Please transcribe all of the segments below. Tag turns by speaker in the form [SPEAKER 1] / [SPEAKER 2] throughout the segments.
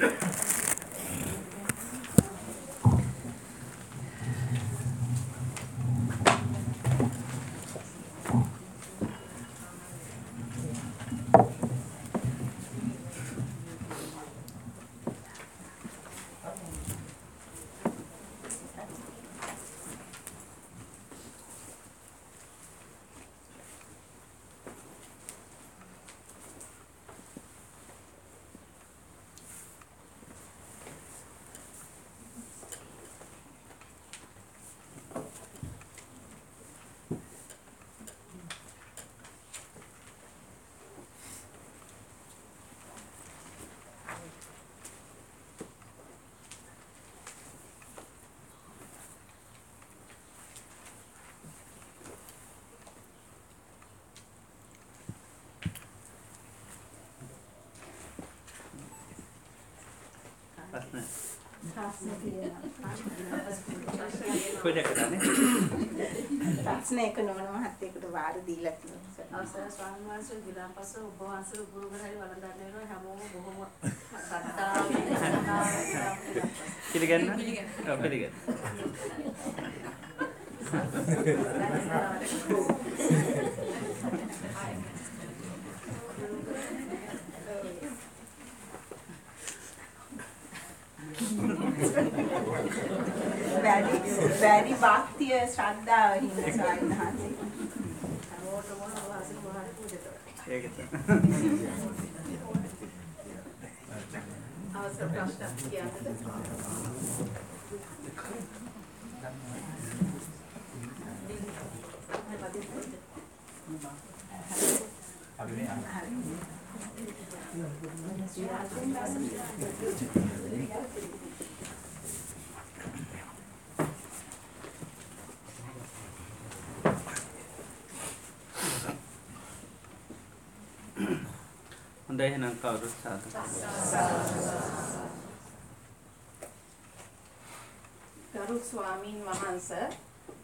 [SPEAKER 1] Yeah. ප්‍රශ්න
[SPEAKER 2] ප්‍රශ්න තියෙනවා. ප්‍රශ්න එක නොවන මහත්තයෙකුට වාර දීලා තියෙනවා.
[SPEAKER 3] අවසර ස්වාමීන් වහන්සේ ගිලාන් පස්ස ඔබ වහන්සේ කරහරි වළඳන්න වෙනවා හැමෝම බොහොම ශ්‍රද්ධාවෙන්
[SPEAKER 1] පිළිගන්න? ඔව් පිළිගන්න.
[SPEAKER 2] වැඩි වැඩි භක්තිය ශ්‍රද්ධාව හින්දා ස්වාමීන් වහන්සේ.
[SPEAKER 3] හැමෝටම ඔබ වහන්සේ ගුරුහරි පූජා කරනවා
[SPEAKER 1] ඒක තමයි.
[SPEAKER 3] අවසර ප්‍රශ්න කියන්නද
[SPEAKER 1] හොඳයි එහෙනම් කවුරුත් සාදු.
[SPEAKER 3] ගරු ස්වාමින් වහන්ස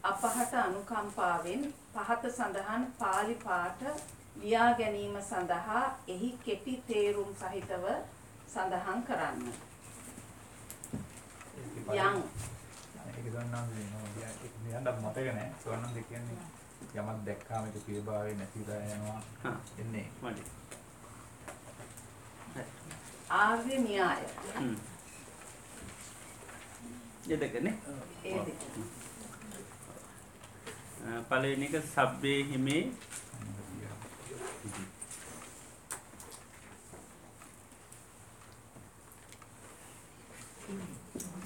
[SPEAKER 3] අපහට අනුකම්පාවෙන් පහත සඳහන් පාලි පාඨ ලියා ගැනීම සඳහා එහි කෙටි තේරුම් සහිතව සඳහන් කරන්න. යම්
[SPEAKER 4] ඒක ගන්නම් වෙනවා. මෙයන්ට මතක නැහැ. සෝනම් දෙ කියන්නේ යමක් දැක්කාම ඒක පියභාවයේ නැතිලා යනවා. එන්නේ.
[SPEAKER 3] ආර්ය න්‍යාය.
[SPEAKER 1] හ්ම්. එදකනේ.
[SPEAKER 3] ඒ දෙක.
[SPEAKER 1] පළවෙනි එක සබ්බේ හිමේ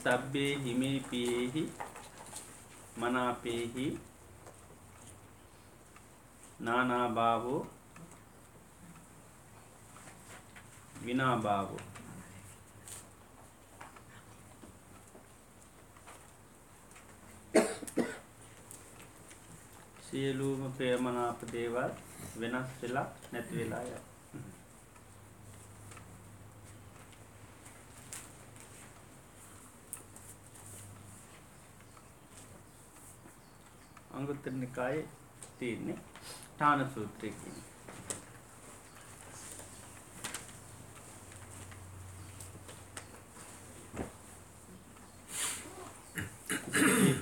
[SPEAKER 1] සබ්බේ හිමේ පියේහි මනාපේහි නානාභාවෝ විනාභාවෝ සියලුම ප්‍රේමනාප දේවල් වෙනස් වෙලා නැති වෙලා යයි. අංගුත්තර නිකායේ තියෙන්නේ ඨාන සූත්‍රය කියන්නේ.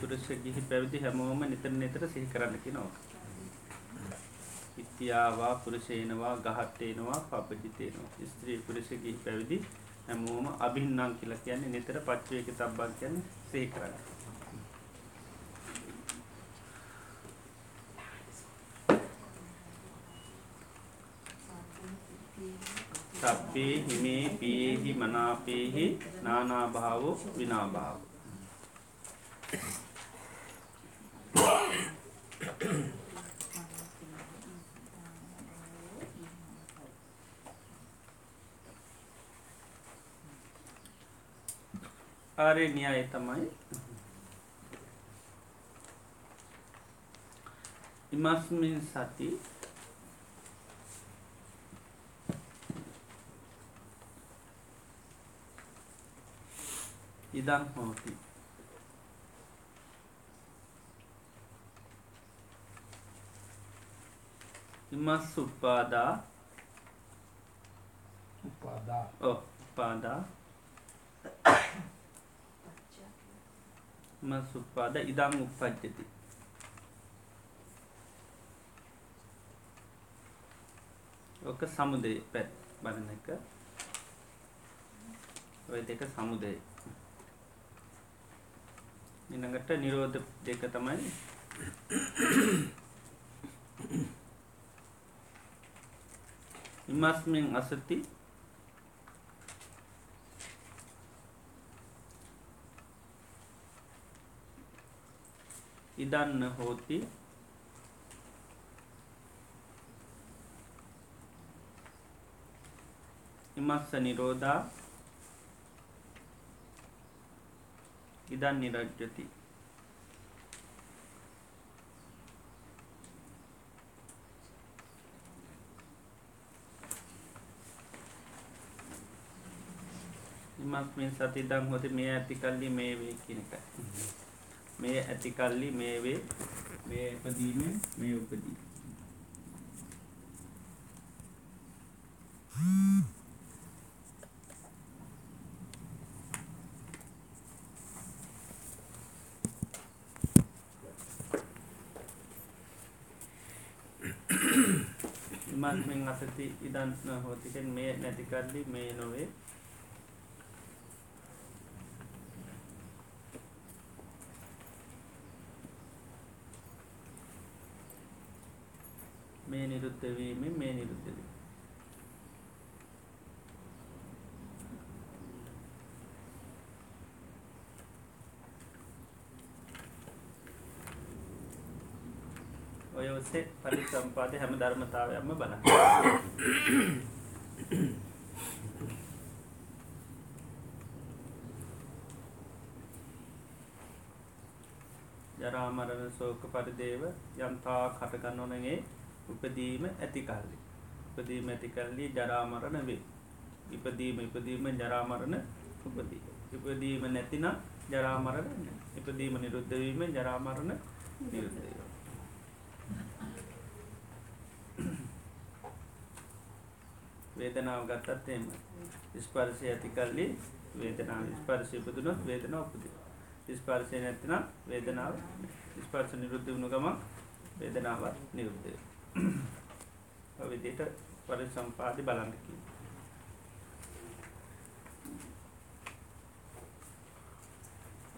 [SPEAKER 1] ස්ත්‍රී පුරුෂ ගිහි පැවිදි හැමෝම නිතර නිතර සිහි කරන්න කියනවා. ඉත්‍යාවා පුරුෂේනවා ගහට්ටේනවා පබ්බජිතේනවා. ස්ත්‍රී පුරුෂ ගිහි පැවිදි හැමෝම අභින්නම් කියලා කියන්නේ නිතර පච්චවේක තබ්බන් කියන්නේ සිහි කරන්න. සබ්බේ හිමේ පියේහි මනාපේහි නානාභාවෝ විනාභාවෝ ආර්ය න්‍යාය තමයි. ඉමස්මින් සති. ඉදං හෝති. ඉමස් උපාදා.
[SPEAKER 4] උපාදා
[SPEAKER 1] උපාදා මසුප්පාද ඉදං උප්පජ්ජති. ඕක සමුදය පැත් බලන එක. ඔය දෙක සමුදය ඊළඟට නිරෝධ දෙක තමයි. ඉමස්මින් අසති ඉදන්න හෝති. ඉමස්ස නිරෝධා. ඉදන් නිරජ්ජති ඉමස්මින් සතිදං හොති. මේ ඇති කල්ලි මේ වේ කියන එකයි. මේ ඇති කල්ලි මේ වේ මේ ඉපදීමෙන් මේ උපදී. ඉමස්මින් අසති ඉදන් හෝති කියන්නේ මේ නැති කල්ලි මේ නොවේ මේ නිරුද්ධ වීමෙන් මේ නිරුද්ධ වේ. ඔය ඔස්සේ පරිසම්පාදේ හැම ධර්මතාවයක්ම බලන්න. ජරා මරණ ශෝක පරිදේව යම්තා කටගන්නවනගේ උපදීම ඇති කල්ලි. උපදීම ඇති කල්ලි ජරා මරණ වේ. ඉපදීම ඉපදීම ජරා මරණ උපදී. ඉපදීම නැතිනම් ජරා මරණ නැහැ. ඉපදීම නිරුද්ධ වීම ජරා මරණ නිරුද්ධ වීම. වේදනාව ගත්තත් එහෙම. ස්පර්ශය ඇති කල්ලි වේදනාව ස්පර්ශය ඉපදුනොත් වේදනාව උපදී. ස්පර්ශය නැතිනම් වේදනාව නැහැ. ස්පර්ශ නිරුද්ධ වුණ ගමන් වේදනාවත් නිරුද්ධ වෙනවා. ඔය විදිහට පරිසම්පාදේ බලන්න කියනවා.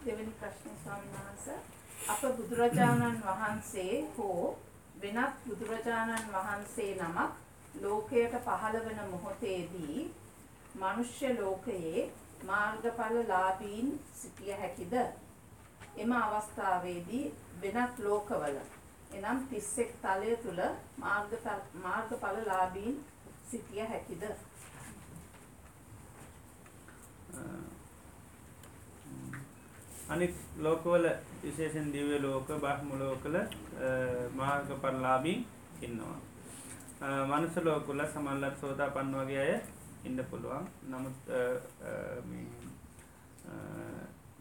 [SPEAKER 2] දෙවෙනි ප්‍රශ්නේ ස්වාමීන් වහන්සේ අප බුදුරජාණන් වහන්සේ හෝ වෙනත් බුදුරජාණන් වහන්සේ නමක් ලෝකයට පහළ වන මොහොතේදී මනුෂ්‍ය ලෝකයේ මාර්ගඵල ලාභීන් සිටිය හැකිද එම අවස්ථාවේදී වෙනත් ලෝකවල එනම් 31 තලය තුල මාර්ග මාර්ගඵල ලාභීන් සිටිය හැකිද
[SPEAKER 1] අනිත් ලෝකවල විශේෂෙන් දිව්‍ය ලෝක බ්‍රහ්ම ලෝකවල මාර්ගඵලලාභීන් ඉන්නවා. මනුෂ්‍ය ලෝකවල සමහරවිට සෝතාපන්න වගේ අය ඉන්න පුළුවන්. නමුත්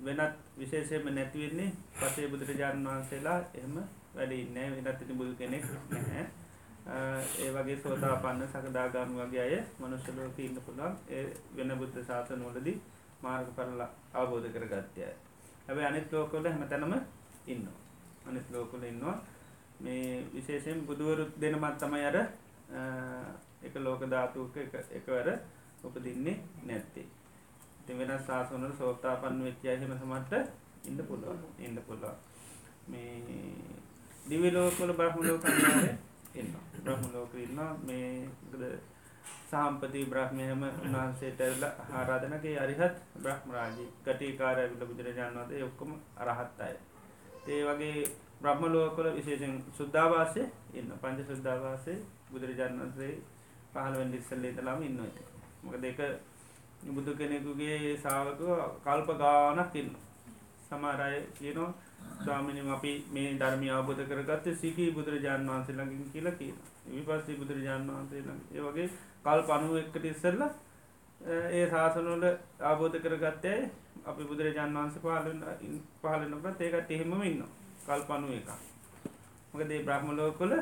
[SPEAKER 1] වෙනත් විශේෂයෙන්ම නැති වෙන්නේ පසේ බුදුරජාණන් වහන්සේලා එහෙම වැඩ ඉන්නේ වෙනත් ඉතින් බුදු කෙනෙක් නැහැ. ඒ වගේ සෝතාපන්න සකදාගාමි වගේ අය මනුෂ්‍ය ලෝකේ ඉන්න පුළුවන්. ඒ වෙන බුද්ධ ශාසන වලදී මාර්ගඵල අවබෝධ කරගත්තය. හැබැයි අනිත් ලෝකවල හැමතැනම ඉන්නවා. අනිත් ලෝකවල ඉන්නවා. මේ විශේෂයෙන් බුදුවරු දෙනමත් තමයි අර එක ලෝක ධාතුක එක එකවර උපදින්නේ නැත්තේ. ඉතින් වෙනස් ශාසන වල සෝතාපන්න වෙච්ච අය එහෙම සමහරට ඉන්න පුළුවන්. ඉන්න පුළුවන්. මේ දිව්‍ය ලෝකවල බ්‍රහ්ම ලෝක අනිවාර්යයෙන් ඉන්නවා. බ්‍රහ්ම ලෝකෙ ඉන්නවා මේ සාම්පති බ්‍රහ්මයම උන්වහන්සේට ආරාධනකේ අරිහත් බ්‍රහ්ම රාජී ගටිකාරය ඇවිල්ලා බුදුරජාණන් වහන්සේ ඔක්කොම අරහත් අය. ඒ වගේ බ්‍රහ්ම ලෝකවල විශේෂයෙන් සුද්ධාවාසයේ ඉන්න පංච සුද්ධාවාසයේ බුදුරජාණන් වහන්සේ පහළ වෙන්න ඉස්සෙල්ලා ඉඳලාම ඉන්නවා ඉතින්. මොකද ඒක බුදු කෙනෙකුගේ ශ්‍රාවකව කල්ප ගානක් ඉන්නවා. සමහර අය කියනවා ස්වාමිනී අපි මේ ධර්මය අවබෝධ කරගත්තේ සීකී බුදුරජාණන් වහන්සේ ළඟින් කියලා කියනවා. විපස්සී බුදුරජාණන් වහන්සේ ළඟ. ඒ වගේ කල්ප 91කට ඉස්සෙල්ලා ඒ ශාසනවල අවබෝධ කරගත්තේ අපි බුදුරජාණන් වහන්සේ පහළ වෙන පහළ වෙනකොට ඒකට එහෙමම ඉන්නවා. කල්ප 91ක්. මොකද මේ බ්‍රහ්ම ලෝකවල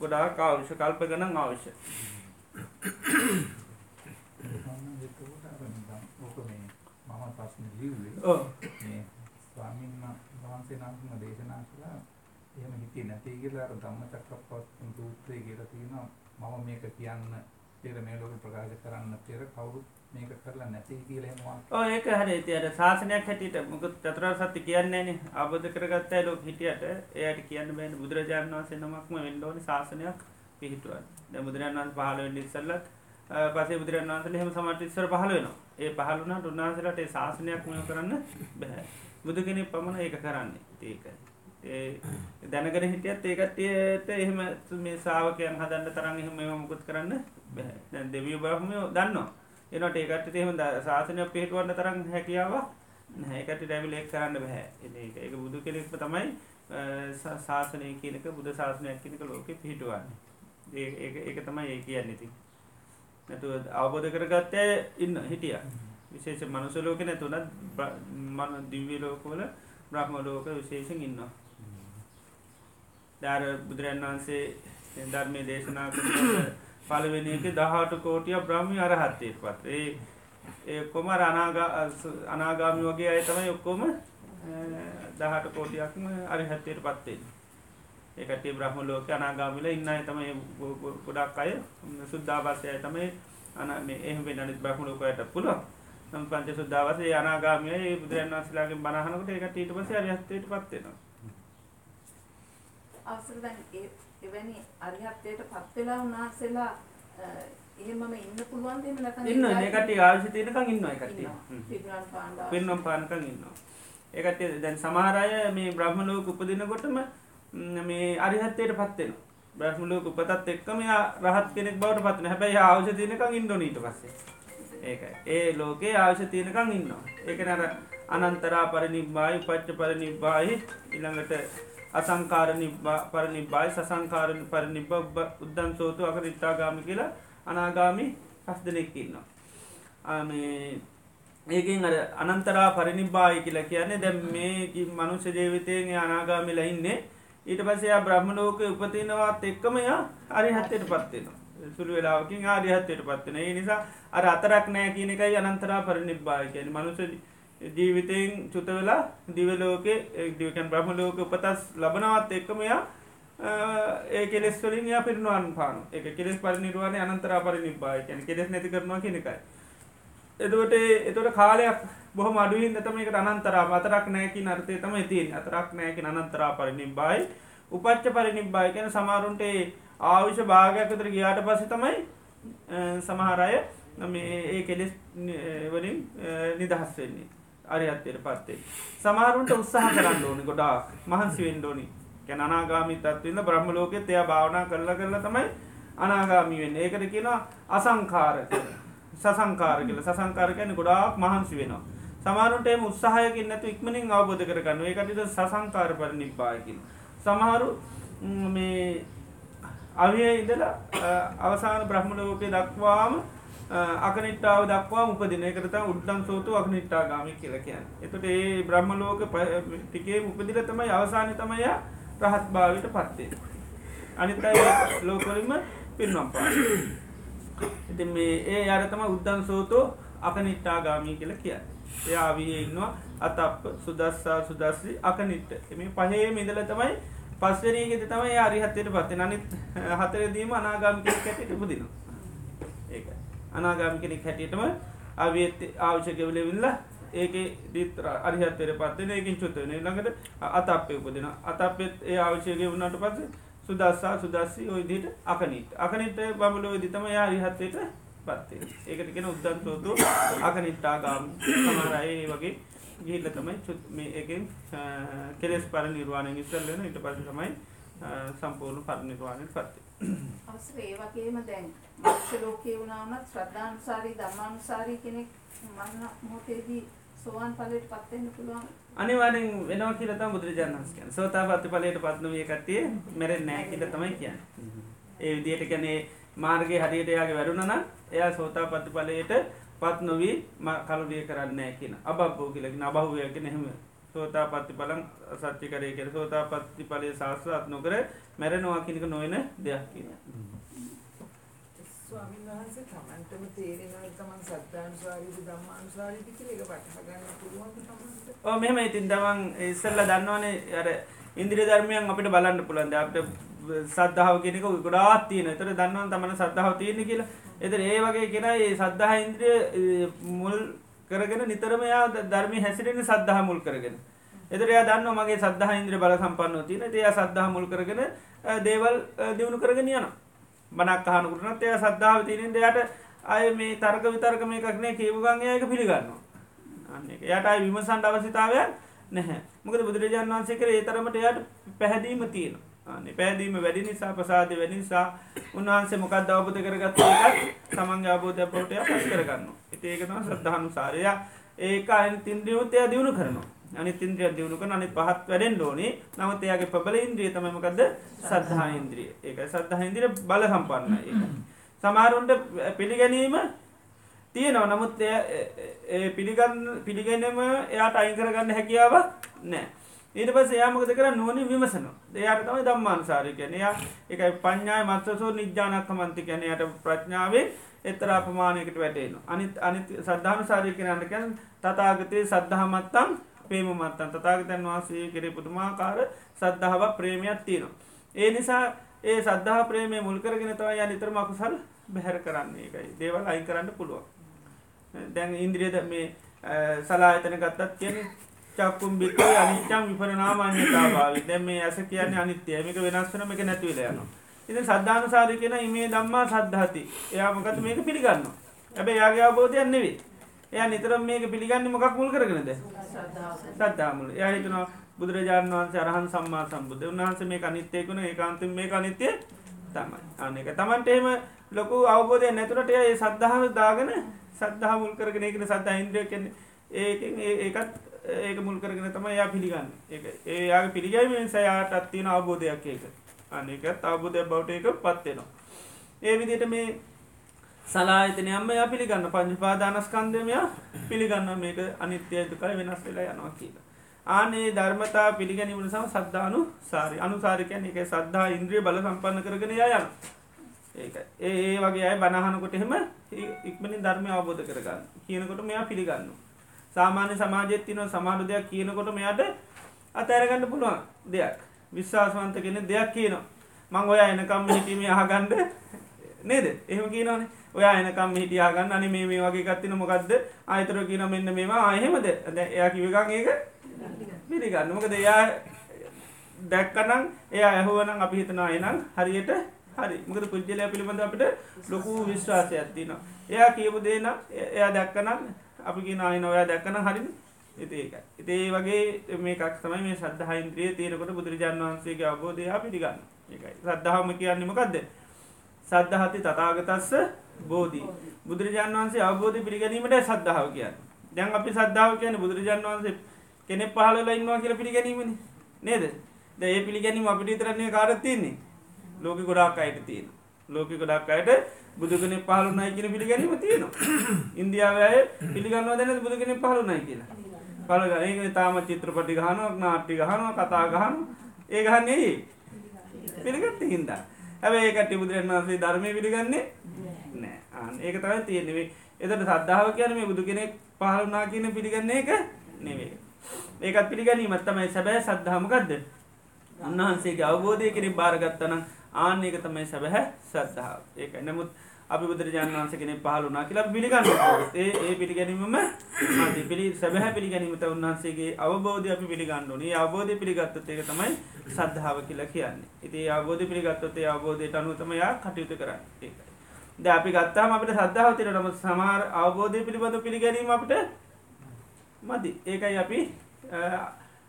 [SPEAKER 1] ගොඩාක් අවශ්‍ය කල්ප ගණන් අවශ්‍ය.
[SPEAKER 4] ප්‍රශ්නේ ලිව්වේ
[SPEAKER 1] ඔව්.
[SPEAKER 4] මේ ස්වාමීන් වහන්සේ නමක්ම දේශනා කළා. එහෙම හිතේ නැති කියලා අර ධම්මචක්කප්පවත්තන සූත්‍රයේ කියලා තියෙනවා. මම මේක කියන්න පෙර මේ ලෝකෙ ප්‍රකාශ කරන්න පෙර කවුරුත් මේක කරලා නැති කියලා එහෙම
[SPEAKER 1] ඕ ඒක හරි. ඉතින් ශාසනයක් හැටියට මොකද චතුරාර්ය සත්‍ය කියන්නේ නැනේ ආબોධ කරගත්ත ලෝක හිටියට එයාට කියන්න බෑනේ. බුදුරජාණන් වහන්සේ නමක්ම වෙන්න ඕනේ ශාසනයක් පිහිටුවන්න. දැන් බුදුරජාණන් වහන්සේ පහළ වෙන්න ඉස්සෙල්ලත් පස්සේ බුදුරජාණන් වහන්සේලා එහෙම සමහර ඉස්සර පහළ වෙනවා. ඒ පහළ වුණාට උන්වහන්සේලාට ඒ ශාසනයක් මෙහෙම කරන්න බෑ. බුදු කෙනෙක් පමණ ඒක කරන්නේ. ඉතින් ඒකයි. ඒ දැනගෙන හිටියත් ඒ කට්ටියට එහෙම මේ ශ්‍රාවකයන් හදන්න තරම් එහෙම මේව මුකුත් කරන්න බෑ. දැන් දෙවියෝ බ්‍රහ්මයෝ දන්නවා. ඒනට ඒ කට්ටියට එහෙම ද- ශාසනයක් පිළිටවන්න තරම් හැකියාවක් නැහැ. ඒ කට්ටියට ඇවිල්ලා ඒක කරන්න බෑ. ඉතින් ඒක ඒක බුදු කෙනෙක්ම තමයි අ, ශා- ශාසනය කියන එක බුදු ශාසනයක් කියන එක ලෝකෙ පිහිටවන්නේ. ඒ ඒක ඒක තමයි ඒ කියන්නේ ඉතින්. නැතුව අවබෝධ කරගත්තේ ඉන්න හිටියා. විශේෂ මනුස්ස ලෝකේ නැතුණත් බ්‍ර- මන දිව්‍ය ලෝකවල බ්‍රහ්ම ලෝක විශේෂයෙන් ඉන්නවා. දාර බුදුරන් වහන්සේ ධර්මයේ දේශනා කරනකොට පළවෙනි එකේ 18 කෝටිය බ්‍රහ්මී අරහත්ත්වයට පත්. ඒ ඒ කොම අර අනාගා අනාගාමී වගේ අය තමයි ඔක්කොම අ, 18 කෝටියක්ම අරහත්ත්වයට පත් වෙන්නේ. ඒ කට්ටිය බ්‍රහ්ම ලෝකේ අනාගාමීලා ඉන්න අය තමයි ගොඩක් අය සුද්ධාවාසය අය තමයි අනා මේ එහෙම වෙන අනිත් බ්‍රහ්ම ලෝකයට පුළුවන්. නම් පංච සුද්ධාවාසය ඒ අනාගාමී අය ඒ බුදුරන් වහන්සේලාගෙන් බණ අහනකොට ඒ කට්ටිය ඊට පස්සේ අරිහත්ත්වයට පත් වෙනවා.
[SPEAKER 3] අවසර දැන් ඒ එවැනි අරිහත්ත්වයට පත් වෙලා උන්වහන්සේලා අ, එහෙමම ඉන්න පුළුවන් දෙන්න නැත්නම්
[SPEAKER 1] ඉන්නවා මේ කට්ටිය ආයුෂ තියෙනකන් ඉන්නවා ඒ කට්ටිය.
[SPEAKER 3] පිරිනමන පාණ්ඩ
[SPEAKER 1] පින්නම් පානකන් ඉන්නවා. ඒ කට්ටිය දැන් සමහර අය මේ බ්‍රහ්ම ලෝක උපදිනකොටම ම්, මේ අරිහත්ත්වයට පත් වෙනවා. බ්‍රහ්ම ලෝක උපතත් එක්කම එයා රහත් කෙනෙක් බවට පත් වෙනවා. හැබැයි එයා ආයුෂ තියෙනකන් ඉන්න ඕනේ ඊට පස්සේ. ඒකයි. ඒ ලෝකේ ආයුෂ තියෙනකන් ඉන්නවා. ඒක නර අනන්තරා පරිනිබ්බායි උපච්ච පරිනිබ්බායි ඊළඟට අසංකාර නිබ්බා පරිනිබ්බායි සසංකාර පරිනිබ්බ උබ්බ- උද්දන් සෝතු අකරිත්තාගාමි කියලා අනාගාමි පස් දෙනෙක් ඉන්නවා. ආ මේ ඒකෙන් අර අනන්තරා පරිනිබ්බායි කියලා කියන්නේ දැන් මේ කි- මනුෂ්‍ය ජීවිතයෙන් එයා අනාගාමිලා ඉන්නේ ඊට පස්සේ එයා බ්‍රහ්ම ලෝකේ උපදිනවත් එක්කම එයා අරිහත්ත්වයට පත් වෙනවා. සුළු වෙලාවකින් එයා අරිහත්ත්වයට පත් වෙනවා. ඒ නිසා අර අතරක් නැහැ කියන එකයි අනන්තරා පරිනිබ්බායි කියන්නේ. මනුෂ්‍ය ජීවිතයෙන් චුත වෙලා දිව ලෝකේ ඒ දිව කියන්නේ බ්‍රහ්ම ලෝකේ උපතස් ලබනවත් එක්කම එයා අ, ඒ කෙලෙස් වලින් එයා පිරිනුවන් පානවා. ඒක කෙලෙස් පරිනිර්වාණය අනන්තරා පරිනිබ්බායි කියන්නේ. කෙලෙස් නැති කරනවා කියන එකයි. එතකොට එතකොට කාලයක් බොහොම අඩුවෙන් තමයි ඒකට අනන්තරා අතරක් නැහැ කියන අර්ථය තමයි තියෙන්නේ. අතරක් නැහැ කියන අනන්තරා පරිනිබ්බායි. උපච්ච පරිනිබ්බායි කියන සමහරුන්ට ඒ ආයුෂ භාගයක් විතර ගියාට පස්සේ තමයි අ, සමහර අය මේ ඒ කෙලෙස් නි- වලින් අ, නිදහස් වෙන්නේ. අරිහත්ත්වයට පත් වෙන්නේ. සමහරුන්ට උත්සාහ කරන්න ඕනේ ගොඩාක්. මහන්සි වෙන්න ඕනේ. කියන්නේ අනාගාමී තත්ත්වෙින්ද බ්‍රහ්ම ලෝකෙත් එයා භාවනා කරලා කරලා තමයි අනාගාමී වෙන්නේ. ඒකට කියනවා අසංඛාර කියලා. සසංකාර කියලා. සසංකාර කියන්නේ ගොඩාක් මහන්සි වෙනවා. සමහරුන්ට එහෙම උත්සාහයකින් නැතු ඉක්මනින් අවබෝධ කරගන්න. ඒකට සසංකාර පරිනිබ්බාය කියනවා. සමහරු ම්, මේ අවියේ ඉඳලා අ, අවසාන බ්‍රහ්ම ලෝකේ දක්වාම අ, අකනිට්ඨාව දක්වාම උපදින. ඒකට තමයි උද්දම් සෝතු අකනිට්ඨාගාමී කියලා කියන්නේ. එතකොට මේ බ්‍රහ්ම ලෝක ප- ටිකේ උපදිලා තමයි අවසානයේ තමයි යා රහත් භාවයට පත් වෙන්නේ. අනිත් අය ලෝකවලින්ම පිරිනොම් පානවා. ඉතින් මේ ඒ යාර තමයි උද්දන් සෝතෝ අකනිට්ටාගාමී කියලා කියන්නේ. එයා ආවියේ ඉන්නවා අතප්ප සුදස්සා සුදස්සි අකනිට්ට. මේ පහේම ඉඳලා තමයි පස්වෙනි එකේදී තමයි එයා අරිහත්ත්වයට පත් වෙන්නේ. අනිත් හතරේදීම අනාගාමී කෙනෙක් හැටියට උපදිනවා. ඒකයි. අනාගාමී කෙනෙක් හැටියටම ආවියත් අවශ්‍ය වෙලෙවිලා ඒකේ දිත් අරිහත්ත්වයට පත් වෙන ඒකෙන් චුත වෙන ඊළඟට අතප්පේ උපදිනවා. අතප්පෙත් ඒ අවශ්‍ය ගෙවුනාට පස්සේ සුදස්සා සුදස්සි ඔය විදිහට අකනිට. අකනිට බඹලෝවේදී තමයි එයා අරිහත්ත්වයට පත් වෙන්නේ. ඒකට කියන උද්දන් සෝතු අකනිට්ටාගාම සමහර අය ඒ වගේ ගිහිල්ලා තමයි චුත්- මේ එකෙන් අ, කෙලෙස් පරිනිර්වාණයෙන් ඉස්සෙල් වෙන ඊට පස්සේ තමයි අ, සම්පූර්ණ පරිනිර්වාණයට පත් වෙන්නේ.
[SPEAKER 3] අවසර ඒ වගේම දැන් මනුෂ්‍ය ලෝකේ වුණා වුණත් ශ්‍රද්ධානුසාරී ධම්මානුසාරී කෙනෙක් මරණ මොහොතේදී සෝවාන් ඵලයට පත් වෙන්න පුළුවන්.
[SPEAKER 1] අනිවාර්යෙන් වෙනවා කියලා තමයි බුදුරජාණන් වහන්සේ කියන්නේ. සෝතාපට්ටි ඵලයට පත් නොවිය කට්ටිය මැරෙන්නේ නැහැ කියලා තමයි කියන්නේ. ඒ විදිහට කියන්නේ මාර්ගයේ හරියට එයාගේ වැඩුණා නම් එයා සෝතාපට්ටි ඵලයට පත් නොවි කලුරිය කරන්නේ නැහැ කියන. අබබ්බෝ කියලා කියන අබහුවය කියන එහෙම සෝතාපට්ටි ඵලං සත්‍ය කරේ කියලා සෝතාපට්ටි ඵලයේ සාස්ත්‍රාත් නොකර මැරෙනවා කියන එක නොවන දෙයක් කියනවා.
[SPEAKER 5] ස්වාමීන් වහන්සේ වහන්සේ තමන්ටම තේරෙනවා තමන් සද්ධානුසාරීද ධම්මානුසාරීද කියලා ඒක වටහා ගන්න පුළුවන්ද තමන්ට?
[SPEAKER 1] ඕ මෙහෙම ඉතින් තමන් ඉස්සල්ලා දන්නවනේ අර ඉන්ද්‍රිය ධර්මයන් අපිට බලන්න පුළුවන්. දැන් අපිට සද්ධාව කියන එක ගොඩාක් තියෙනවා. ඒතර දන්නවනේ තමන සද්ධාව තියෙන්නේ කියලා. ඒතර ඒ වගේ කෙනා මේ සද්ධා ඉන්ද්‍රිය මුල් කරගෙන නිතරම එයා ධර්මයේ හැසිරෙන්නේ සද්ධා මුල් කරගෙන. එතර එයා දන්නවා මගේ සද්ධා ඉන්ද්‍රිය බල සම්පන්නව තියෙන. ඉතින් එයා සද්ධා මුල් කරගෙන දේවල් දිනු කරගෙන යනවා. බණක් අහනකොටත් එයා සද්ධාව තියෙනින්ද එයාට අය මේ තර්ක විතර්ක මේකක් නේ කියපු ගමන් එයා ඒක පිළිගන්නවා. අන්න ඒක. එයාට අය විමසන්න අවශ්‍යතාවයක් නැහැ. මොකද බුදුරජාණන් වහන්සේ කරේ ඒ තරමට එයාට පැහැදීම තියෙනවා. අනේ පැහැදීම වැඩි නිසා ප්‍රසාදය වැඩි නිසා උන්වහන්සේ මොකක්ද අවබෝධ කරගත්තේ ඒකත් තමන්ගේ අවබෝධය අපට පස් කරගන්නවා. ඉතින් ඒක තමයි ශ්‍රද්ධානුසාරය. ඒක අනිත් ඉන්ද්‍රියොත් එයා දිනු කරනවා. අනිත් ඉන්ද්‍රිය දිනු කරන අනිත් පහත් වැඩෙන්න ඕනේ. නමුත් එයාගේ ප්‍රබල ඉන්ද්‍රිය තමයි මොකද්ද? සද්ධා ඉන්ද්‍රිය. ඒකයි සද්ධා ඉන්ද්‍රිය බල සම්පන්නයි. ඒක. සමහරුන්ට පිළිගැනීම තියෙනවා. නමුත් ඒ පිළිගන්න පිළිගැනීම එයාට අයින් කරගන්න හැකියාවක් නැහැ. ඊට පස්සේ එයා මොකද කරන්නේ නුවණින් විමසනවා. එයාට තමයි ධම්මානුසාරය කියන්නේ. එයා ඒකයි පඤ්ඤාය මත්සසෝ නිජ්ජානක්ඛමන්ති කියන්නේ එයාට ප්‍රඥාවෙන් එක්තරා ප්‍රමාණයකට වැටෙනවා. අනිත් අනිත් සද්ධානුසාරය කියනන්න කියන්නේ තථාගතේ සද්ධාමත්තං ප්‍රේමමත්තං තථාගතයන් වහන්සේ කෙරේ පුදුමාකාර සද්ධාවක් ප්‍රේමයක් තියෙනවා. ඒ නිසා ඒ සද්ධා ප්‍රේමය මුල් කරගෙන තමයි යා නිතරම අකුසල් බැහැර කරන්නේ. ඒකයි දේවල් අයින් කරන්න පුළුවන්. දැන් ඉන්ද්‍රියද මේ සලායතන ගත්තත් කියන්නේ චක්කුම් බික්කේ අනිච්චං විපරණාමඤ්ඤතාභාවි. දැන් මේ ඇස කියන්නේ අනිත්‍යයි. මේක වෙනස් වෙන මේක නැති වෙලා යනවා. ඉතින් සද්ධානුසාරී කියන ඉමේ ධම්මා සද්ධාති. එයා මොකද මේක පිළිගන්නවා. හැබැයි එයාගේ අවබෝධයක් නෙවෙයි. එයා නිතරම මේක පිළිගන්නේ මොකක් මුල් කරගෙනද? සද්ධා මුල්. එයා හිතනවා බුදුරජාණන් වහන්සේ අරහන් සම්මා සම්බුද්ධ. උන්වහන්සේ මේක අනිත්‍ය කියන ඒකාන්තයෙන් මේක අනිත්‍ය තමයි. අනේක Tamante එහෙම ලොකු අවබෝධයක් නැතුනට එයා ඒ සද්ධාව දාගෙන සද්ධා මුල් කරගෙන ඒකනේ සද්ධා ඉන්ද්‍රිය කියන්නේ ඒකෙන් ඒකත් ඒක මුල් කරගෙන තමයි එයා පිළිගන්නේ. ඒක ඒ යාගේ පිළිගැනීම නිසා යාටත් තියෙන අවබෝධයක් ඒක. අන්න ඒකත් අවබෝධයක් බවට ඒකපත් වෙනවා. ඒ විදිහට මේ සලායතනයම එයා පිළිගන්න පංච පාදානස්කන්ධයම එයා පිළිගන්නවා මේක අනිත්‍යයි දුකයි වෙනස් වෙලා යනවා කියලා. ආනේ ධර්මතා පිළිගැනීම නිසා සද්ධානුසාරි. අනුසාරි කියන්නේ ඒකේ සද්ධා ඉන්ද්‍රිය බල සම්පන්න කරගෙන එයා යනවා. ඒකයි. ඒ ඒ වගේ අය බණ අහනකොට එහෙම ඉක්මනින් ධර්මය අවබෝධ කරගන්න. කියනකොට මෙයා පිළිගන්නවා. සාමාන්‍ය සමාජයත් තියෙනවා සමහර දෙයක් කියනකොට මෙයාට අතෑරගන්න පුළුවන් දෙයක්. විශ්වාසවන්ත කෙනෙක් දෙයක් කියනවා. මං ඔයා එනකම් හිටීමේ අහගන්න නේද? එහෙම කියනවනේ. ඔයා එනකම් හිටිය අහගන්න අනේ මේ මේ වගේ එකක් තියෙනවා මොකද්ද? ආයතර කියන මෙන්න මේවා ආ එහෙමද? දැන් එයා කිව්ව එකක් ඒක පිළිගන්න. මොකද එයා දැක්කනම් එයා ඇහුවනම් අපි හිතනවා එහෙනම් හරියට හරි. මොකද පුජ්‍යලයා පිළිබඳව අපිට ලොකු විශ්වාසයක් තියෙනවා. එයා කියපු දේ නම් එයා දැක්කනම් අපි කියන ආයන ඔයා දැක්කනම් හරිනේ. ඉතින් ඒකයි. ඉතින් ඒ වගේ මේකක් තමයි මේ ශ්‍රද්ධා ඉන්ද්‍රිය තියෙනකොට බුදුරජාණන් වහන්සේගේ අවබෝධය අපි පිළිගන්න. ඒකයි. ශ්‍රද්ධාවම කියන්නේ මොකද්ද? සද්ධාති තථාගතස්ස බෝධි. බුදුරජාණන් වහන්සේ අවබෝධය පිළිගැනීමට ශ්‍රද්ධාව කියන්නේ. දැන් අපි ශ්‍රද්ධාව කියන්නේ බුදුරජාණන් වහන්සේ කෙනෙක් පහළ වෙලා ඉන්නවා කියලා පිළිගැනීමනේ. නේද? දැන් ඒ පිළිගැනීම අපිට විතරක් නෙවෙයි කාටද තියෙන්නේ? ලෝකෙ ගොඩාක් අයට තියෙනවා. ලෝකෙ ගොඩාක් අයට බුදු කෙනෙක් පහළ වුණයි කියන පිළිගැනීම තියෙනවා. ඉන්දියාවේ අය පිළිගන්නවද නැද්ද බුදු කෙනෙක් පහළ වුණයි කියලා? පහළ ගන්න. ඒක තාම චිත්‍රපටි ගහනවා, නාට්‍ය ගහනවා, කතා ගහනවා. ඒ ගහන්නේ ඇයි? පිළිගත්තේ හින්දා. හැබැයි ඒ කට්ටිය බුදුරජාණන් වහන්සේ ධර්මයේ පිළිගන්නේ නැහැ. ආන් ඒක තමයි තියෙන්නේ. එතකොට සද්ධාව කියන්නේ මේ බුදු කෙනෙක් පහළ වුණා කියන පිළිගන්නේ ඒක නෙවෙයි. ඒකත් පිළිගැනීමක් තමයි සැබෑ සද්ධා මොකද්ද? උන්වහන්සේගේ අවබෝධය කෙනෙක් බාරගත්තා නම් ආන්න ඒක තමයි සැබෑ සද්ධාව. ඒකයි. නමුත් අපි බුදුරජාණන් වහන්සේ කෙනෙක් පහළ වුණා කියලා අපි පිළිගන්නවා. ඒ ඒ පිළිගැනීමම පිළි සැබෑ පිළිගැනීමට උන්වහන්සේගේ අවබෝධය අපි පිළිගන්න ඕනේ. ඒ අවබෝධය පිළිගත්තොත් ඒක තමයි සද්ධාව කියලා කියන්නේ. ඉතින් ඒ අවබෝධය පිළිගත්තොත් ඒ අවබෝධයට අනුව තමයි කටයුතු කරන්නේ. ඒකයි. දැන් අපි ගත්තාම අපිට සද්ධාව තියෙනවා. නමුත් සමහර අවබෝධය පිළිබඳ පිළිගැනීම අපිට මදි. ඒකයි අපි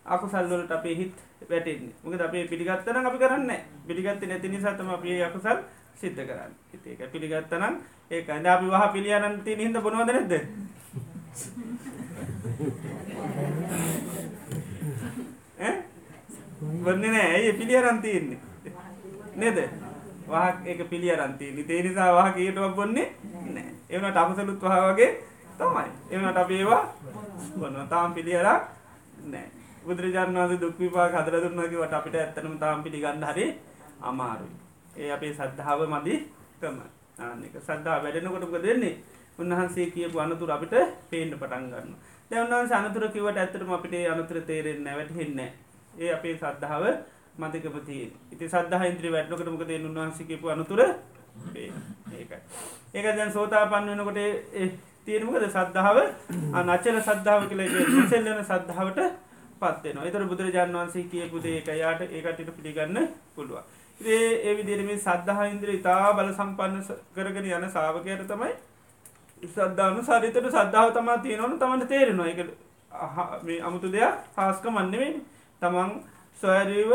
[SPEAKER 1] අකුසල් වලට අපේ හිත වැටෙන්නේ. මොකද අපි පිළිගත්තා නම් අපි කරන්නේ නැහැ. පිළිගත්තේ නැති නිසා තමයි අපි අකුසල් සිද්ධ කරන්නේ. ඉතින් ඒක පිළිගත්තා නම් ඒකයි. දැන් අපි වහ පිළියනන් තියෙන හින්දා බොනවද නැද්ද? ඈ? බොන්නේ නැහැ. ඇයි පිළියනන් තියෙන්නේ? නේද? වහ ඒක පිළියරන් තියෙන්නේ. ඒ නිසා වහ කීයටවත් බොන්නේ නැහැ. ඒ වුණාට අකුසලුත් වහ වගේ තමයි. ඒ වුණාට අපි ඒවා බොනවා. තාම පිළියරක් නැහැ. බුදුරජාණන් වහන්සේ දුක් විපාක හදලා දුන්නා කිව්වට අපිට ඇත්තටම තාම පිළිගන්න හරි අමාරුයි. ඒ අපේ සද්ධාව මදි තමයි. ආනික සද්ධා වැඩෙනකොටක දෙන්නේ උන්වහන්සේ කියපු අනතුර අපිට පේන්ඩ පටන් ගන්න දැ උන්වහන්ස අනතුර කිවට ඇතරම අපිට අනතුර තේරෙන් නැවැටහෙන්න ඒ අපේ සද්ධාව මතකපති ඉති සද්ධහ ඉන්ත්‍රී වැට්නකටමක දේ උන්වහන්සකපු අනතුර ඒකයි. ඒක දැන් සෝතා පන්න වෙනකොට තියෙනමකද සද්ධාව අනච්චන සද්ධාව කළ සෙල්ලන සද්ධාවට පත්වෙන එතර බුදුරජාන් වන්සේ කියපු දේ එක යායට ඒකටට පිළිගන්න පුළුවන්. ඒ ඒ විදිරම සද්ධහ ඉන්ද්‍ර ඉතා බල සම්පන්න කරගෙන යන සාාවකයට තමයි සද්ධානු සරිතට සද්ධාව තමා තියෙනවන තමට තේරෙනවා. එක මේ අමුතු දෙයක් හාස්ක මන්නවෙන් තමන් සොයරීව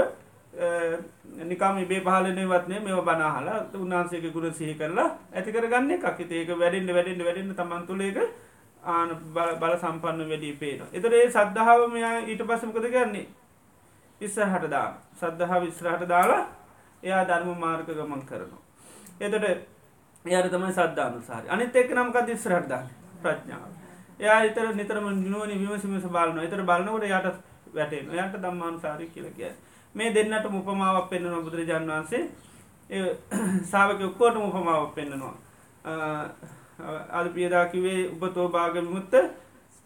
[SPEAKER 1] නිකම ඉබේ පහලනේ වත්නේ මෙ බනාහලා උන්හන්සේක ගුණ සිහි කරලා ඇතිකර ගන්න එකක්. ඒක වැඩෙන්ට වැඩෙන්ට වැඩෙන්න්න තමන් තුළේක ආන බල සම්පන්න වැඩී පේන. එතර ඒ සද්ධාව මෙයා ඊට පසමකද ගන්නේ ඉස්සහට දාන සද්ධහා විස්්‍රහට දාලා එයා ධර්ම මාර්ග ගමන් කරනවා. එතට එයට තමයි සද්ධානු සාරි අනිත් එක් නම්කත් ඉස්රහට්දා ප්‍රඥාව. එයා එතර නිතරම නිුවනි විමසිමිස බලන එතර බලනකට යට වැටේ යට දම්මාන් සාරි කියලකිය. මේ දෙන්නට උපමාවක් පෙන්න්නන බුදුරජාන් වන්සේ සාාවක ඔක්කෝට උපමාවක් පෙන්න්නනවා. අද පියදාකිවේ උපතෝ භාග විමුත්ත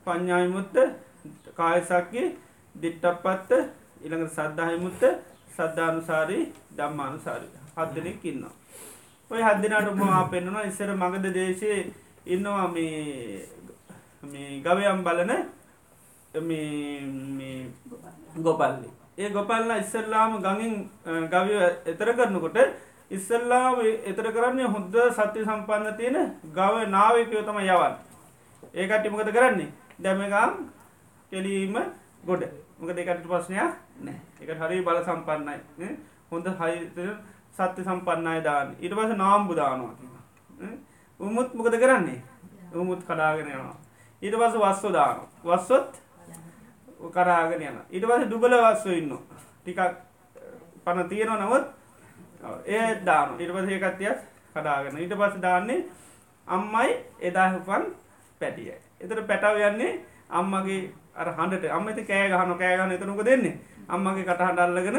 [SPEAKER 1] පඥ්ඥායමුත්ත කායසක්කි දිට්ටක් පත්ත ඉළඟ සද්ධහයමුත්ත සද්ධානුසාරී දම්මානුසාරී හත් දෙනෙක් ඉන්නවා. ඔය හදදිනට උපමා පෙන්නවා ඉස්සර මගද දේශය ඉන්නවා මේ ගවයම් බලන ගොපල්ලි. ඒ ගොපල්ල ඉස්සල්ලාම ගඟින් ගවය එතර කරනකොට ඉස්සල්ලා එතර කරන්නේ හොද්ද සත්‍ය සම්පන්න තියෙන ගව නාවකයෝ තම යවන් ඒකට්ටිමකද කරන්නේ? දැමගම් කෙලීම ගොඩ මක දෙකට ප්‍රශ්නයක්? නෑ. එක හරි බල සම්පන්නයි. හොඳ හයි සත්‍ය සම්පන්නයි දාන්න. ඉට පස නාම්බු දානවා උමුත් මොකද කරන්නේ? උමුත් කඩාගෙන යනවා. ඊට පස වස්සෝ දාන වස්සොත් කරාගෙන යන ඉට පස දුබල වස්සෝ ඉන්න ටිකක් පණ තියෙනවා නවත් ඒ දාන ඉට පස ඒකත්තියක් කඩාගෙන. ඊට පස දාන්නේ අම්මයි එදාහපන් පැටිය එතට පැටව යන්නේ අම්මගේ අර හන්ඩට අම්මති කෑ ගහන කෑගන එතනක දෙන්නේ අම්මගේ කටහඬල්ලගෙන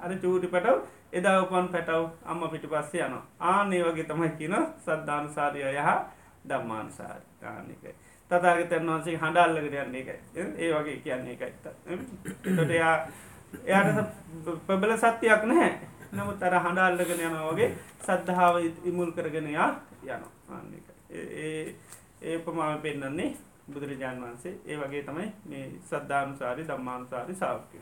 [SPEAKER 1] අර චූටි පැටව් එදා උපන් පැටව් අම්ම පිටි පස්සේ යන ආනේ වගේ තමයි කියන සද්ධානුසාරය යහ දම්මානුසාර ආනිකයි තතාගතයන් වහන්සේ හඬල්ලකට යන්නේ එකයි ඒ වගේ කියන්නේ එකයි තොට එයා එයාට පබල සත්‍යයක් නැහැ. නමුත් අර හඬල්ලගෙන යන වගේ සද්ධාව ඉමුල් කරගෙන යා යන ආන්නක ඒ ඒ උපමාව පෙන්න්නන්නේ බුදුරජාණන් වහන්සේ ඒ වගේ තමයි මේ සද්ධානුසාරි දම්මානුසාරි සාාවකය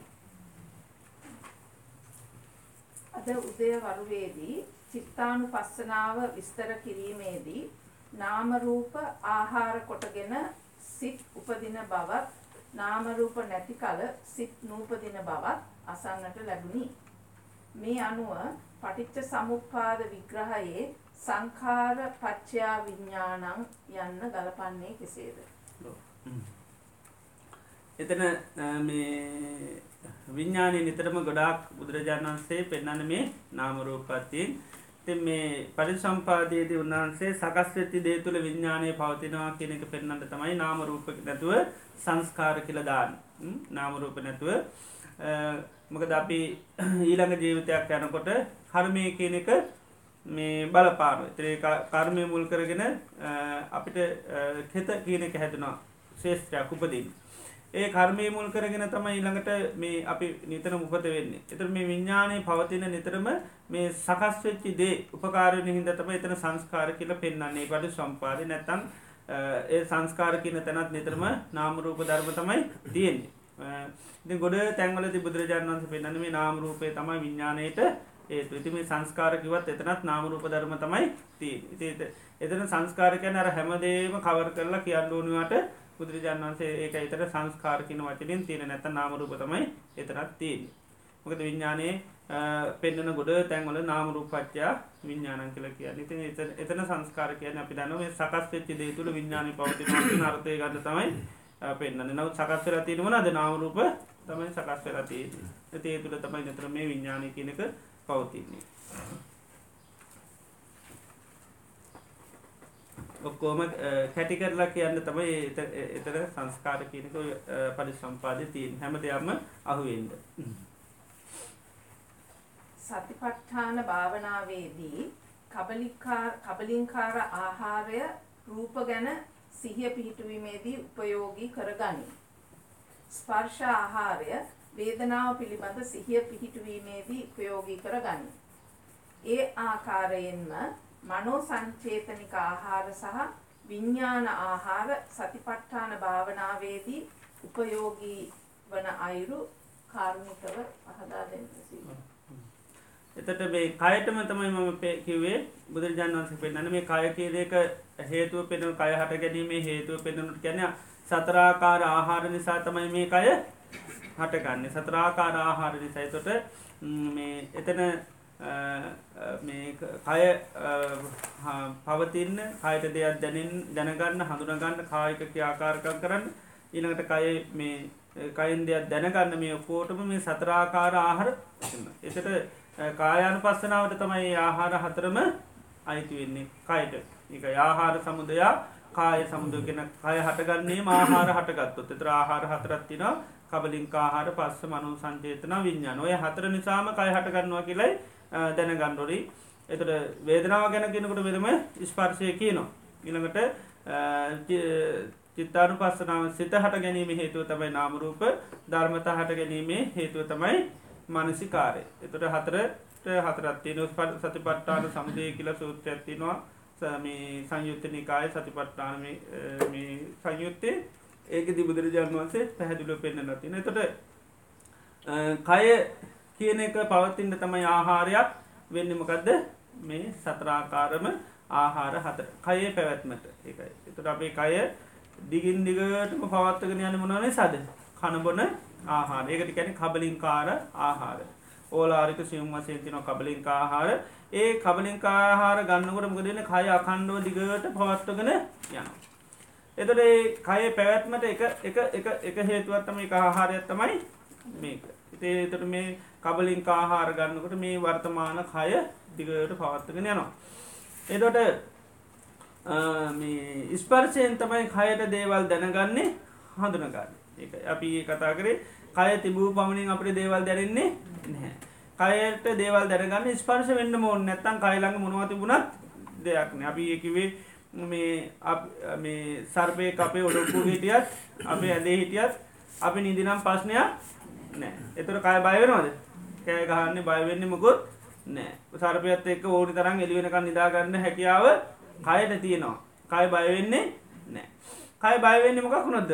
[SPEAKER 3] අද උදය වරුවේදී චිත්තානු පස්සනාව විස්තර කිරීමේදී නාමරූප ආහාර කොටගෙන සිත් උපදින බවත් නාමරූප නැති කල සිත් නූපදින බවත් අසන්නට ලැබුණි. මේ අනුව පටිච්ච සමුප්පාද විග්‍රහයේ සංඛාර පච්චයා විඤ්ඥානං යන්න ගලපන්නේ කෙසේද.
[SPEAKER 1] එතන මේ විඤ්ඥානය නිතරම ගොඩාක් බුදුරජාණන් වන්සේ පෙන්න්නන මේ නාමරූපත්තියෙන් ති මේ පරිසම්පාදයේදී උන්වහන්සේ සකස්වෙති දේ තුළ විඤ්ඥානය පවතිනවා කියන එක පෙන්න්නට තමයි නාමරූප නැතුව සංස්කාර කියලදාන්න නාමරූප නැතුව. මොකද අපි ඊළඟ ජීවිතයක් යනකොට හර්මය කියන එක මේ බලපාන ත්‍රේ කර්මය මුල් කරගෙන අපිට කෙත කියන එක හැදෙනවා ශේෂත්‍රයක් උපදින්. ඒ කර්මය මුල් කරගෙන තම ඊළඟට මේ අපි නිතර මුපත වෙන්නේ. එතර මේ විඤ්ඥානය පවතින නිතරම මේ සකස් වෙච්චි දේ උපකාරණ හිදතම එතන සංස්කාර කියල පෙන්න්නන්නේ පට සම්පාද නැතන් ඒ සංස්කාර කියන තැනත් නිතරම නාමරූප ධර්ම තමයි තියෙන්නේ. ඉති ගොඩ තැන්වලති බුදුරජාන් වන්ස පෙන්න්න මේ නාමරූපය තමයි විඤ්ඥානයට ඒ ඉතිම සංස්කාරකිවත් එතනත් නාමරූප ධර්ම තමයි තිී එතන සංස්කාරකයන අර හැමදේම කවර කරලා කියන්න ඕනුවට බුදුරජාන් වන්සේ ඒක එතර සංස්කාරකින වචලින් තියෙන නැත නාමරූප තමයි එතරත් තිීන්. මොකද විඤ්ඥානයේ පෙන්න්න ගොඩ තැන්වල නාමරූපච්චා විඤ්ඥාන කියල කිය ති එතන සංස්කාර කියන අපි දන්නව සකස් වෙච්චි දේ තුළ විඤ්ඥාන පවති අර්ථය ගන්න තමයි පෙන්න්න නව සකස්වර තියනවන අද නාමරූප තමයි සකස් වෙලා තිය ඒ තුළ තමයි නතර මේ විඤ්ඥානය කියනක පවතින්නේ. ඔක්කෝම කැටි කරලා කියන්න තමයි එතර සංස්කාර කියනක පරි සම්පාද තියෙන් හැම දෙයක්ම අහුවෙන්ද.
[SPEAKER 3] සතිපට්ඨාන භාවනාවේදී කබලින්කාර ආහාරය රූප ගැන සිහිය පිහිටුවීමේදී උපයෝගී කරගනී. ස්පර්ශ ආහාරය වේදනාව පිළිබඳ සිහිය පිහිටුවීමේදී උපයෝගී කරගනී. ඒ ආකාරයෙන්ම මනෝ සංචේතනික ආහාර සහ විඥාන ආහාර සතිපට්ඨාන භාවනාවේදී උපයෝගී වන අයුරු කාරුණිකව පහදා දෙන්න සිටිනවා.
[SPEAKER 1] එතට මේ කයටම තමයි මම කිවේ බුදුරජාන් වන්සේ පෙන්න්න මේ කය කියලක හේතුව පෙනු කය හට ගැනීමේ හේතුව පෙනුට ගැන සතරාකාර ආහාර නිසා තමයි මේ කය හටගන්න. සතරාකාර ආහාර නිසයිතොට මේ එතන මේ කය පවතින්න කයට දෙයක් දැනින් දැනගන්න හඳුනගන්න කායික ක්‍රියාකාරකම් කරන්න ඊළඟට කය මේ කයින් දෙයක් දැනගන්න මේ ඔකෝටම මේ සතරාකාර ආහර එතට කායානු පස්සනාවට තමයි ආහාර හතරම අයිති වෙන්නේ. කයිට. එක ආහාර සමුදයා කාය සමුදගෙන කය හටගන්නේ ආහාර හටගත්තුත්. එතර ආහාර හතරත්තින කබලින්කාහාර පස්ස මනු සංචේතන විඤ්ඥාන ඔය හතර නිසාම කය හටගන්නවා කියලයි දැනගණ්ඩොරි එතට වේදනාව ගැන කෙනකට වෙනම ස්පර්ශය කියනවා. ඉළඟට චිත්තානු පස්සනාව සිත හට ගැනීම හේතුව තමයි නාමරූප ධර්මත හට ගැනීමේ හේතුව තමයි මනසිකාරය. එතට හතරට හතරත්තින සති පට්ටාන සමුදය කියල සූත්‍ර ඇත්තිනවා මේ සංයුත්ත නිකාය සතිපට්ටාන සංයුත්තේ. ඒක දිබුදුරජාන් වන්සේ පැහැදිලෝ පෙන්න්න නතින තොට කය කියන එක පවත්තින්න තමයි ආහාරයක්. වෙන්නමකක්ද මේ සතරාකාරම ආහාර හත. කයේ පැවැත්මට එකයි එතුට අපේ කය දිගින් දිගටම පවත්තගෙන යන මොනනේ සද කණබොන ආහාර. ඒකට කැන කබලින්කාර ආහාර. ඕලාරික සියුම් වසයෙන් තින කබලින්කාහාර ඒ කබලින්කාහාර ගන්නකොට මුකදන කය අකණ්ඩුව දිගට පවත්වගෙන යන. එතට ඒ කය පැවැත්මට එක හේතුවත්තම එක ආහාරයක් තමයි මේක. ඉතේ එතට මේ කබලින්කාහාර ගන්නකොට මේ වර්තමාන කය දිගට පවත්වගෙන යනවා. එතොට ස්පර්ශයෙන් තමයි කයට දේවල් දැනගන්නේ හඳුනගන්න එක අපි කතා කරේ කය තිබූ පමණින් අපට දේවල් දැරෙන්නේ නැහැ කයට දේවල් දැනගන්න ස්පර්ශ වෙන්න මෝන් නැත්තන් කයිළඟ මොනව තිබුණත් දෙයක්න අපි ඒකිවේ මේ මේ සර්පය අපේ ඔඩොක්කු හිටියත් අපේ ඇදේ හිටියත් අපි නිදිනම් ප්‍රශ්නයක් නෑ. එතුර කය බයවෙනවාද කෑ ගහන්න බයවෙන්න මොකුත් නෑ. සර්පයත් එක්ක ඕනි තරම් එලිවෙනකන් නිදාගන්න හැකියාව කයට තියෙනවා. කය බයවෙන්නේ නෑ. කයි බයවෙන්න මොකක් නොද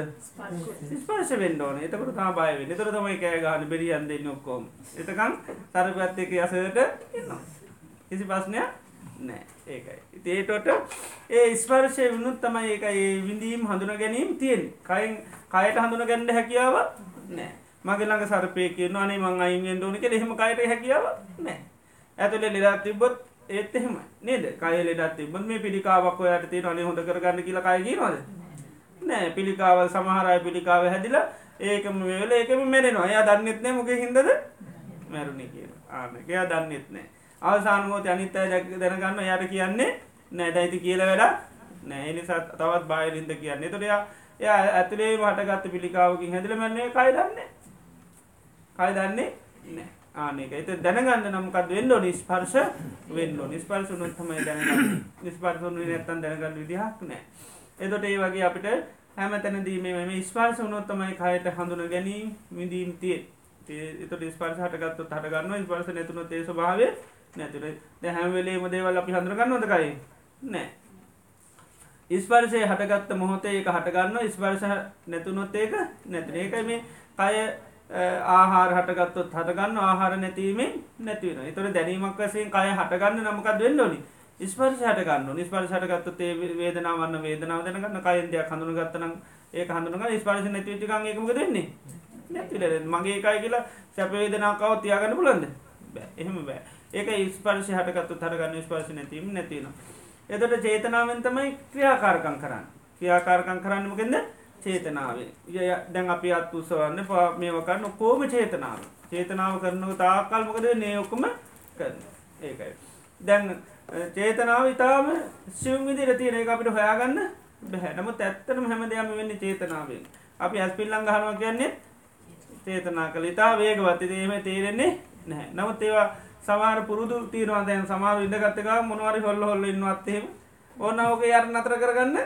[SPEAKER 1] ස්පර්ශ වෙන්ඩෝන එතකට තා බයවෙන්න තර තමයි කෑ ගහන බෙරි අන්දන්න ඔක්කෝම. එතකං සරපත් එක යසට කිසි පස්නයක් නෑ ඒකයි. ඉතේටොට ඒ ස්පර්ශය වුණුත් තමයි ඒක ඒ විඳීම් හඳුන ගැනීම තියෙන් කයින් කයට හඳුන ගැන්ඩ හැකියාව නෑ. මගේ ළඟ සරපය කියන අනේ මං අයිෙන් ඩෝනි කෙ එහෙම කයට හැකියාව නෑ. ඇතුල ලෙඩත් තිබොත් ඒත් එහෙම නේද? කය ලෙඩත් තිබ මේ පිළිකාවක් ඔයට තියෙන අනේ හොඳ කරගන්න කියලා කයගේ නොද නෑ. පිළිකාවල් සමහරය පිළිකාව හැදිලා ඒකම වේල ඒකම මෙරෙනවා. එයා දන්නෙත්නෑ මොක හිදද මැරුණි කිය ආනකයා දන්නෙත් නෑ. අවසානුවෝත අනිත්තය දැනගන්න යට කියන්නේ නෑ. දැයිති කියල වැඩ නෑ. නිසා තවත් බායලින්ද කියන්නේ. තොරයා එයා ඇතුලේ මටගත්ත පිළිකාවකින් හැදිල මන්නේ කයි දන්නේ කයි දන්නේ නෑ. ආනක එත දැනගන්න නම්කත් වෙන්න නිස්පර්ශ වෙන්න නිස්පර්ශ නොත්තමයි දැනගන්න. නිස්පර්ශ නැත්තන් දැනගන්න විදිහක් නෑ. එදොට ඒ වගේ අපිට හැම තැනදීම මේ ස්පාර්ශ වනොත්තමයි කයට හඳුන ගැනීම විඳීම් තිය එතට ස්පර්ශ හටගත්තු හටගන්න ස්පර්ස නැතුන තේ ස්භාව නැතුර හැමවෙලේම දේවල් අපි හඳුරගන්නවදකයි නෑ. ස්පර්ශය හටගත්ත මොහොතේ එක හටගන්න ස්පර්ශ නැතුනොත් ඒක නැතින. ඒකයි මේ කය ආහාර හටගත්තුත් හටගන්න ආහාර නැතිීමෙන් නැතිවෙන එතොට දැනීමක් වසයෙන් කය හටගන්න නමකක් වෙන්න ඕනි? ස්පර්ශයට ගන්න ස්පර්ශයට ගත්ත ඒ වේදනාවන්න වේදනාව දැනගන්න. කයින්දයක් හඳුන ගත්තනම් ඒ හඳුනග ස්පර්ශ නැතිවිටිකන් එකමක දෙන්නේ නැතිල මගේ එකයි කියලා සැපවේදනාකාව තියාගන්න පුලන්ද බෑ. එහෙම බෑ. ඒක ස්පර්ශ හටගත්තු තරගන්න ස්පර්ශ නැතිීම නැතින එතට චේතනාවෙන් තමයි ක්‍රියාකාරකං කරන්න. ක්‍රියාකාරකං කරන්නමකෙන්ද චේතනාවේ දැන් අපි අත් උසවන්න පා මේවකන්න කෝම චේතනාව. චේතනාව කරනක තාකල්මකද නයඔක්කම කරන ඒකයි. දැන් චේතනාව ඉතාම සිවම් විදිර තියෙන එක අපිට හොයාගන්න බැහැ. නමුත් ඇත්තනම හැම දෙයම වෙන්න චේතනාවෙන්. අපි ඇස් පිල්ලං ගහනවා කියන්නේ චේතනා කළ. ඉතා වේගවත්. ඒම තේරෙන්නේ නැහැ. නමුත් ඒවා සමාර පුරුදු තියනවා දැන් සමාර ඉඳගත්තක මොනවරි හොල්ල හොල්ල ඉන්නවත්තහෙම ඕන්න ඕක යට නතර කරගන්න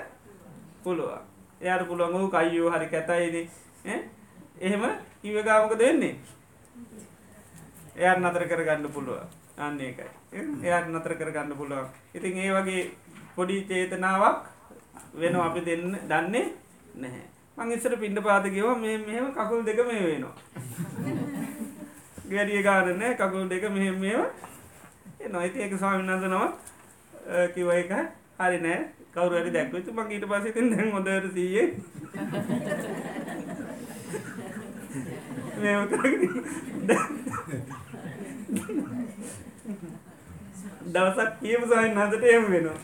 [SPEAKER 1] පුළුවන්. එයට පුළුවන් වූ කයියෝ හරි කැතයිද එහෙම කිවගාමක දෙන්නේ එයත් නතර කරගන්න පුළුව අන්න එකයි එයත් නතර කරගන්න පුළුවන්. ඉතින් ඒ වගේ පොඩි චේතනාවක් වෙන අපි දෙන්න දන්නේ නැහැ. මං ඉස්සර පින්ඩ පාතකව මේ මෙහෙම කකුල් දෙක මේ වෙනවා. ගැඩිය ගාරන්න කකුල් දෙක මෙහෙම මේම නොයිති එක ස්වාමිනන්ද නවත් කිව එක හරි නෑ. කවුරරි දැක්වෙතු මං ඊට පසිතින් දැන් හොදර සීය. මෙ දවසක් කියපු සයින් හදට එම වෙනවා.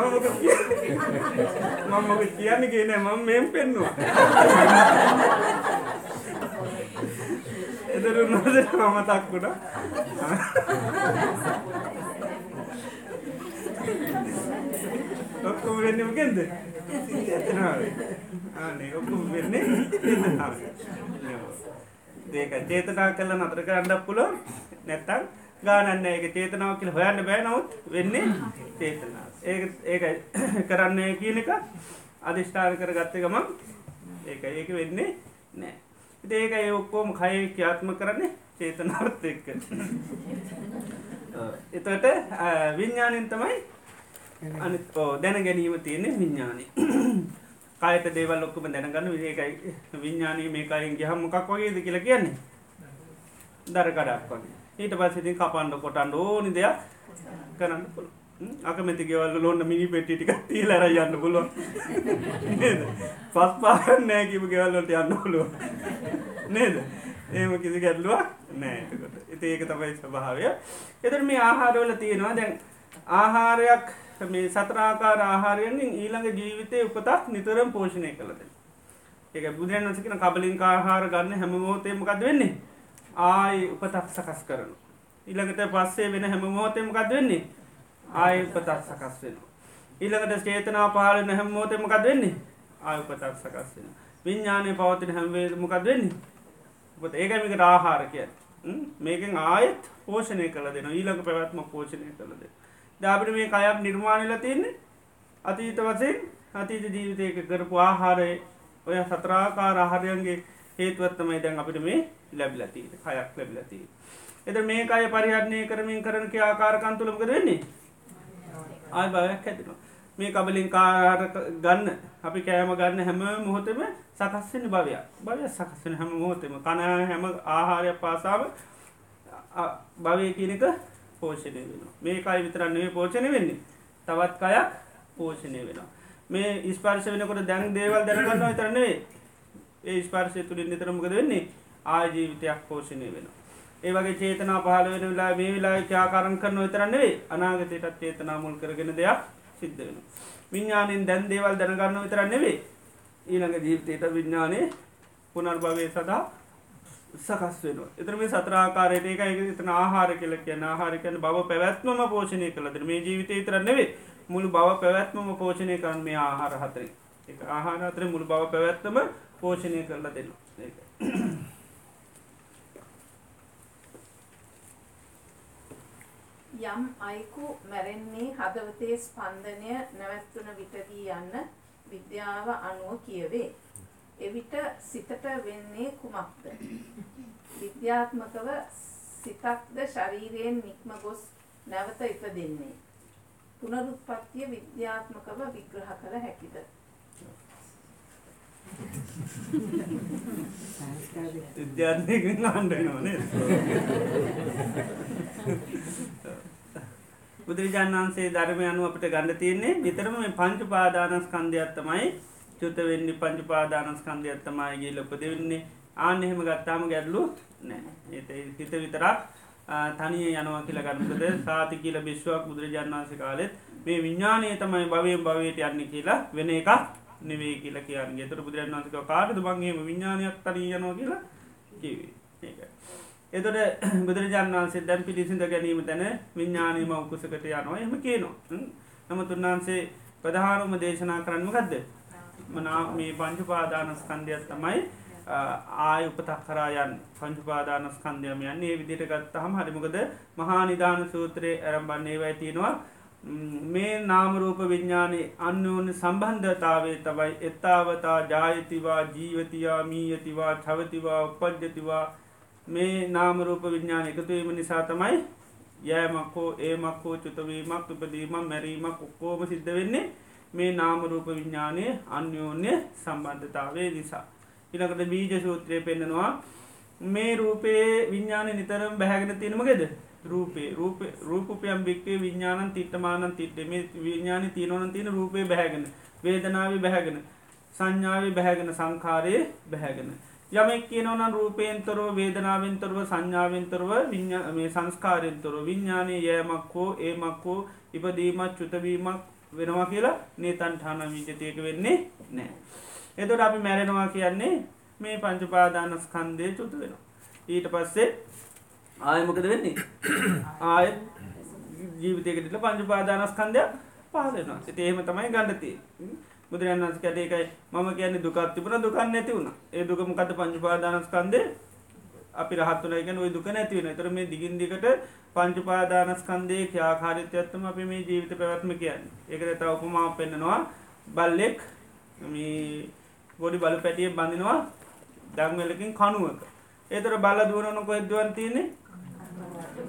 [SPEAKER 1] මම මම කියන්න කියන මම මෙම් පෙන්නවා. එදරු නොදට මම තක්කුට ඔක්කොම වෙන්නම කෙන්ද ආනේ ඔක්කොම වෙන්නේ ඒක චේතනා කල නතර කරන්නක් පුලො නැත්තම් ගානන්න ඒක චේතනාව කියල හොයන්න බෑ. නවත් වෙන්නේ චේතනා ඒ ඒක කරන්නේ කියන එක අධිෂ්ඨාන කර ගත්ත ගමන් ඒක ඒක වෙන්නේ නෑ. ඒක ඒ ඔක්කෝම කය ක්‍යාත්ම කරන්නේ චේතනාවත් එක්ක. එතට විඤ්ඥානින් තමයි අනි දැන ගැනීම තියෙන්නේ විඤ්ඥානි කායට දේවල් ඔක්කම දැනගන්න විඒකයි විඤ්ඥානී මේකයින් ගහමකක් වගේද කියලා කියන්නේ? දර කඩක් වගේ. ඊට පස්සිති කපන්ඩ කොටන්ඩ ඕනි දෙයක් කරන්න පුළ අකමැති ගෙවල්ල ලොන්න මිනි පෙට්ටි ටික තිීලර යන්න පුලො පස් පාන්න නෑ කිව ගෙවල්ලට යන්න පුලුව නේද? ඒම කිසි ගැටලුවක් නෑකොට ඉති ඒක තමයි ස්වභාවය. එතර මේ ආහාරවල තියෙනවා. දැන් ආහාරයක් මේ සතරාකාර ආහාරයෙන් ඊළඟ ජීවිතය උපතක් නිතරම් පෝෂණය කළද ඒක බුදුරන් වසකන කබලින් ආහාර ගන්න හැමමෝතයමකද වෙන්නේ? ආයි උපතක් සකස් කරනු ඉළඟට පස්සේ වෙන හැම මෝතයමකද වෙන්නේ? ආය උපතක් සකස් වෙන ඊළඟට චේතනා පාල නැහැම මෝතයමකද වෙන්නේ? ආය උපතක් සකස් වෙන විඤ්ඥානය පවතින හැම්වේ මොකද වෙන්නේ? උපත ඒකමිකට ආහාර කිය මේකෙන් ආයත් පෝෂණය කළ දෙන ඊළඟ පැවැත්ම පෝෂණය කළද දාපට මේ කයක් නිර්මාණල තියන්නේ අතීත වසයෙන් අතීත ජීවිතයක කරපු ආහාරය. ඔය සතරාකාර ආහාරයන්ගේ හේතුවත්තමයි දැන් අපිට මේ ලැබිලතිී කයක් ලැබිලතිී එද මේ අය පරිහරණය කරමින් කරන ආකාරකන්තුළමක වෙන්නේ? ආය භයක් ඇතිනවා මේ කබලින් කාර ගන්න අපි කෑම ගන්න හැම මොහොතම සකස්සෙන භවය භවය සකස්සෙන හැම මොහොතම. කන හැම ආහාරයක් පාසාාව භවය කියනක පෝෂණය වෙන මේ අයි විතරන්නේ පෝෂණය වෙන්නේ. තවත් අයක් පෝෂණය වෙනවා. මේ ස්පර්ශ වෙනකොට දැන් දේවල් දැනගන්න විතරන්නේ ඒ ස්පර්ශය තුළින් නිතරමකද වෙන්නේ? ආජීවිතයක් පෝෂණය වෙනවා. ඒ වගේ චේතනා පහල වෙන වෙලා මේ වෙලා ක්‍යාකාරන් කරන විතරන්නේ අනාගතයටත් චේතනා මුල් කරගෙන දෙයක් සිද්ධ වෙන. විඤ්ඥානෙන් දැන් දේවල් දැනගන්න විතරන්නෙවේ ඊළඟ ජීවිතයට විඤ්ඥානය පුනර්භවය සඳහා සකස් වෙන එතර මේ සත්‍රාකාරයට එක තන ආහාර කියල කියන ආහාරකයන බව පැවැත්මම පෝෂණය කළද? මේ ජීවිතය තරන්නෙවේ මුළු බව පැවැත්මම පෝෂණය කරන මේ ආහාර හතරේ එක ආහාර අතර මුළු බව පැවැත්තම පෝෂණය කරලා දෙන්න.
[SPEAKER 3] යම් අයෙකු මැරෙන්නේ හදවතේ ස්පන්දනය නැවැත්වන විටදී යන්න විද්‍යාව අනුව කියවේ. එවිට සිතට වෙන්නේ කුමක්ද? විද්‍යාත්මකව සිතක්ද ශරීරයෙන් නික්ම ගොස් නැවත ඉපදෙන්නේ. පුනරුත්පත්තිය විද්‍යාත්මකව විග්‍රහ කළ හැකිද?
[SPEAKER 1] විද්‍යාත්මයකින් ආණ්ඩනවනේ බුදුරජාණන් වන්සේ ධර්මය අනුව අපට ගන්න තියන්නේ නිතරම මේ පංච පාදානස්කන්ධයක්ත්තමයි චුතවෙන්නේ පංච පාදානස්කන්ධයක්ත්තමයිගේ ලොපද වෙන්නේ ආන එහෙම ගත්තාම ගැඩලු නෑ. ඒ හිත විතරක් තනිය යනවා කියල ගන්නකද සාති කියල බිශ්වක් බුදුරජාණන් වන්සේ කාලෙත් මේ විඤ්ඥානය තමයි භවයෙන් භවයට යන්න කියලා වෙන එකක් නෙවේ කියලා කියන්නේ. තර බුදුරන් වන්සක කාටද බංගේම විඤ්ඥානයක් තරී යනවා කියලා කිවේ එතොට බුදුරජාන් වන්සේ දැන් පිළිසිඳ ගැනීම තැන විඤ්ඥානීම උකුසකට යනවා. එම කියනවා. නමුත් උන්වහන්සේ ප්‍රධානම දේශනා කරන්න ගදද මනා මේ පංචුපාදානස්කන්ධයක් තමයි ආය උපතක් කරායන් පංචුපාදානස්කන්දයම යන්න. විදිට ගත්තහම හරිමකද මහා නිධාන සූත්‍රයේ ඇරම්බන්නේ වැතියෙනවා මේ නාමරූප විඤ්ඥානයේ අන්‍යෝන්‍ය සම්බන්ධතාවේ තබයි එත්තාවතා ජායතිවා ජීවතියා මීයතිවා චවතිවා උපද්ජතිවා මේ නාමරූප විඤ්ඥාන එකතුවීම නිසා තමයි යෑමක්කෝ ඒමක්කෝ චුතවීමක් උපදීමක් මැරීමක් ඔක්කෝම සිද්ධ වෙන්නේ මේ නාමරූප විඤ්ඥානය අන්‍යෝන්‍ය සම්බන්ධතාවේ නිසා. ඉනකට බීජ සූත්‍රය පෙන්නවා මේ රූපයේ විඤ්ඥාන නිතරම් බැහැගෙන තියෙනමගෙද රූපේ රූප රූපපයම් බික්කේ විඤ්ඥානන් තිට්ටමානන් තිට්ට මේ විඤ්ඥාන තියනවන තින රූපය බැහැගෙන වේදනාව බැහැගෙන සංඥාව බැහැගෙන සංකාරයේ බැහැගෙන. යමෙක් කියනවන රූපයන්තරව වේදනාවෙන්තරව සංඥාවෙන්තරව මේ සංස්කාරෙන්තොර විඤ්ඥානය යෑමක් හෝ ඒමක් හෝ ඉපදීමත් චුතවීමක් වෙනවා කියලා නේතන්ඨාන විජතයක වෙන්නේ නෑ. එතොට අපි මැරෙනවා කියන්නේ මේ පංචුපාදානස්කන්දය චුත වෙනවා. ඊට පස්සේ ආයමකද වෙන්නේ? ආය ජීවිතයකටල පංචුපාදානස්කන්දයක් පහලෙනවා සිට එහෙම තමයි ගණඩතිය බුදුරන් වන්ස කැට එකයි මම කියන්නේ දුකත් තිබුණ දුකන්න නැති වුණ. ඒ දුකමකත පංචුපාදානස්කන්දය අපි රහත්තුනයිගෙන ඔය දුක නැතිවෙන තර මේ දිගින් දිකට පංචුපාදානස්කන්දේ ක්‍යාකාරිත්‍යත්තම අපි මේ ජීවිත පැවැත්ම කියන්න. ඒකද ත උපමා පෙන්න්නනවා බල්ලෙක් ගොඩි බලු පැටිය බඳිනවා දංවලකින් කනුවක ඒතර බල දුවනන කොහෙදදුවන් තියන්නේ?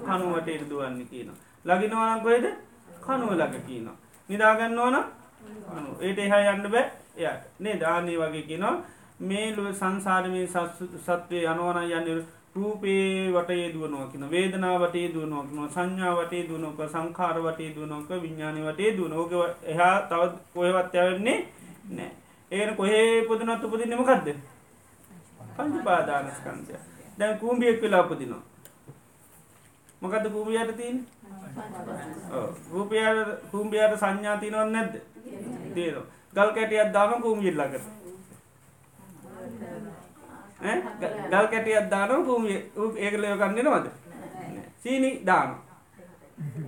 [SPEAKER 1] කනුවට ඉරදුවන්න කියන ලගිනවනම් කොහෙද? කනුව ලඟ කියන නිදාගන්න ඕන ඒට එහා යන්න බෑ. එයට නේ දානී වගේ කියනවා. මේ සංසාරමී සත්වය යනවන යන්න රූපේ වටේ දුවනවා කියන වේදනා වටේ දුවනවා කියන සංඥා වටේ දුවනක සංකාර වටේ දුවනක විඤ්ඥානි වටේ දුවනෝක එහා තවත් කොයවත් යවෙන්නේ නෑ. ඒන කොහේ පුදනත් උපදින්නමකක්ද පංච පාදානස්කන්දය දැන් කූම්ියෙක් වෙලා උපදිනවා. මොකද කූමියට තින් රූපය කූම්බියට සංඥා තිනවන්න නැද්ද? තේනවා ගල් කැටියත් දාම කූමියල්ලකට ගල් කැටියත් දාන කූමිය ඒකලය ගන්න නවද සීනි දාන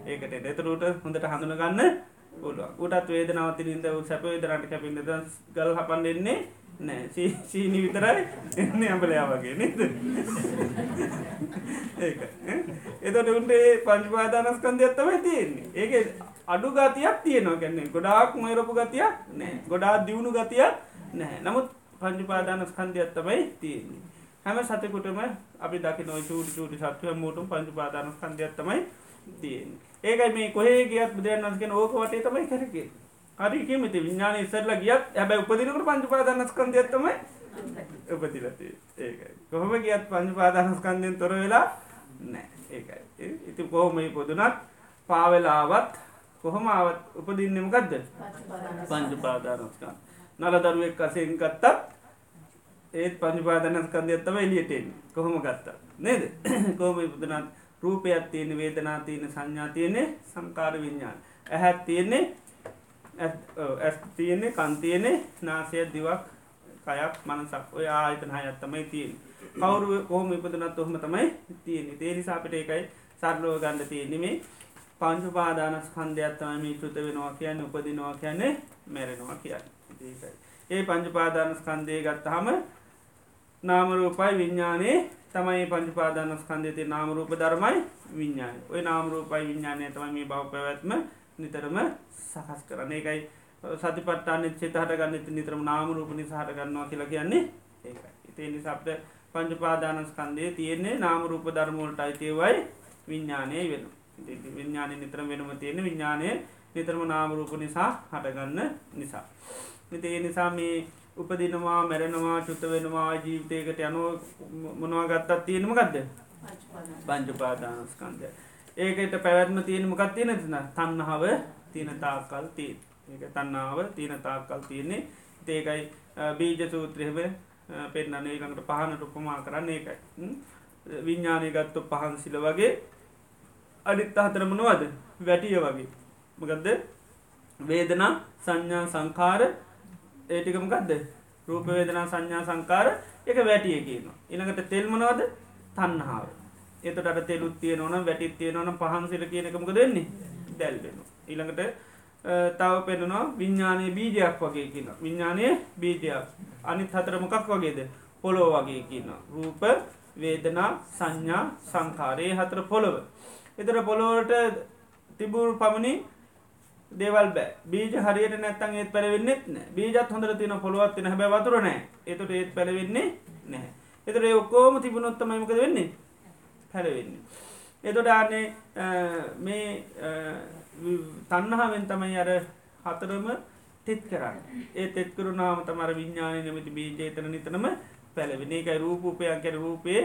[SPEAKER 1] ඒකට එතරුට හොඳට හඳුන ගන්න පුළුව උටත් වේදනවතිනින්ද සැපේ දරට කැපින්ද ගල් හපන් දෙන්නේ නෑ. සීනි විතරයි. එන්න අඹලයා වගේ නද? ඒක. එතට උන්ටේ පංචපාදානස්කන්දයක් තමයි තියෙන්නේ. ඒක අඩු ගතියක් තියෙනවා. ගැන්නේ ගොඩාක් මයරපු ගතියක් නෑ. ගොඩාක් දියුණු ගතියක් නෑ. නමුත් පංචුපාදානස්කන්ධයක් තමයි තියෙන්නේ. හැම සතකුටම අපි දකි නොයි චූටි චූටි සත්වය මූටුම් පංචුපාදානස්කන්ධයක් තමයි තියෙන්නේ. ඒකයි මේ කොහේ ගියත් බුදුරන් වහන්සේගෙන ඕක වටේ තමයි කරකේ හරි කිමිති විඥාන ඉස්සරලා ගියත් හැබැයි උපදිනකොට පංචුපාදානස්කන්ධයක් තමයි උපදිලා තියෙන්නේ ඒකයි. කොහොම ගියත් පංචුපාදානස්කන්ධයෙන් තොර වෙලා නැහැ ඒකයි. ඉතින් කොහොම මේ පොදුනත් පාවෙලාවත් කොහොම ආවත් උපදින්නේ මොකද්ද? පංචුපාදානස්කන්ධ. නල දරුවෙක් අසයෙන් ගත්තත් ඒත් පංචුපාදනස්කන්ධයත්තම එලියටෙන් කොහොම ගත්තා නේද? කෝම පුදනත්? රූපයක් තියෙන වේදනා තියෙන සංඥා තියනෙ සංකාර විඤ්ඥාන ඇහැත් තියෙන්නේ ඇස් තියෙන්නේ කන්තියනෙ නාසය දිවක් කයක් මනසක්. ඔය ආයතන හයත්තමයි තියෙන් කවරු කෝම ඉපදනත් ඔහම තමයි තියෙන තේනි සාපිට එකයි සරලෝ ගණඩ තියෙනෙමේ පංචුපාදානස්කන්ධයක්ත්තම මේ චුත වෙනවා කියන්න උපදිනවා කියන්නේ මැරෙනවා කියන්න. ඒ පංචුපාදානස්කන්දය ගත්තහම නාමරූපයි විඤ්ඥානයේ තමයි පංචුපාදානස්කන්දයති නාමරූප ධර්මයි විඤ්ඥාන ඔය නාමරූපයි විඤ්ඥානය තමයි මේ බව පැවැත්ම නිතරම සකස් කරන එකයි සතිපට්ටාන චෙතහට ගන්න නිතරම නාමරූපනි සහට ගන්නවා කියලා කියන්නේ ඒකයි. ඉතිේ නිසාප්ට පංචුපාදානස්කන්දය තියෙන්නේ නාමරූප ධර්මෝලට අයිතියවයි විඤ්ඥානය වෙන විඤ්ඥානය නිතරම වෙනම තියෙන විඤ්ඥානය නිතරම නාමරූප නිසා හටගන්න නිසා. ඒ නිසා මේ උපදිනවා මැරෙනවා චුත්ත වෙනවා ජීවිතයකට යනෝ මොනවා ගත්තත් තියෙනම ගත්ද පංචුපාදානස්කන්දය ඒකට පැවැත්ම තියෙන මොකක් තියෙන තින තන්නහාව තියෙන තාකල් තිය ඒක තන්නාව තියෙන තාකල් තියන්නේ. ඒකයි බීජ සූත්‍රයව පෙන්න්න ඒකට පහනට උපමා කරන්න ඒකයි. විඤ්ඥානය ගත්තු පහන්සිල වගේ අඩිත්ත හතරමනවද වැටිය වගේ. මකදද? වේදනා සංඥා සංකාර ඒටිකමකක්ද රූපවේදනා සංඥා සංකාර එක වැටිය කියන ඉනකට තෙල්මනවද තන්නහාාව එතට තෙලුත් තිය නොන වැටිත් තිය නොන පහන්සිල කියනකමක දෙන්නේ දැල්වෙන ඉළඟට තව පෙනවා විඤ්ඥානය බීජයක් වගේ කියන විඤ්ඥානය බීජයක්. අනිත් හතර මොකක් වගේද? පොලෝ වගේ කියන. රූප වේදනා සංඥා සංකාරයේ හතර පොළොව. එතර පොළොවට තිබුණු පමණි දේවල් බෑ. බීජ හරියට නැත්තන් ඒත් පැලවෙන්නෙත් නෑ. බීජත් හොඳර තින පොළුවත් තින හැබ වතුර නෑ. එතුට ඒත් පැලවෙන්නේ නෑ. එතර ඔක්කෝම තිබුණොත්තමයිමක වෙන්නේ? හැරවෙන්නේ. එතොට ආනේ මේ තන්නහාවෙන් තමයි අර හතරම තෙත් කරන්න. ඒ තෙත්කරුණාම තමර විඤ්ඥානය නමති බීජේතන නිතනම පැලවෙන එකයි රූපූපයක් කැන රූපයේ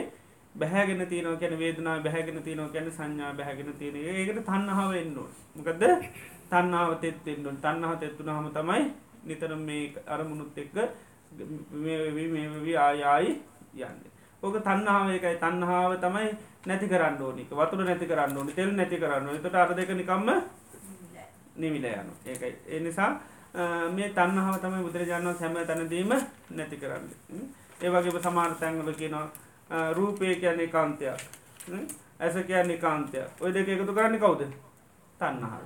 [SPEAKER 1] බැහැගෙන තියනව කැන වේදනා බැහැගෙන තියනව කැන සංඥා බැහැගෙන තියෙන ඒකට තන්නහාව එන්නවා මොකද තන්නාව තෙත්තෙන්ඩුන් තන්නහ තෙත්තුන හම තමයි නිතර මේ අරමුණුත් එක්ක ආයායි යන්න. ඕක තන්නාව එකයි. තන්නාව තමයි නැති කරන්න ඕනික වතුර නැති කරන්න ඕනි තෙල් නැති කරන්න තට අර දෙක නිකම්ම නිවිල යනු ඒකයි. ඒ නිසා මේ තන්නහාව තමයි බුදුරජාණන් සැම තැනදීම නැති කරන්න. ඒ වගේ සමාර තැන්වල කියනවා රූපය කියන්නේ කාන්තයක්. ඇස කියන්නේ කාන්තයක්. ඔය දෙක එකතු කරන්න කවුද? තන්නහාව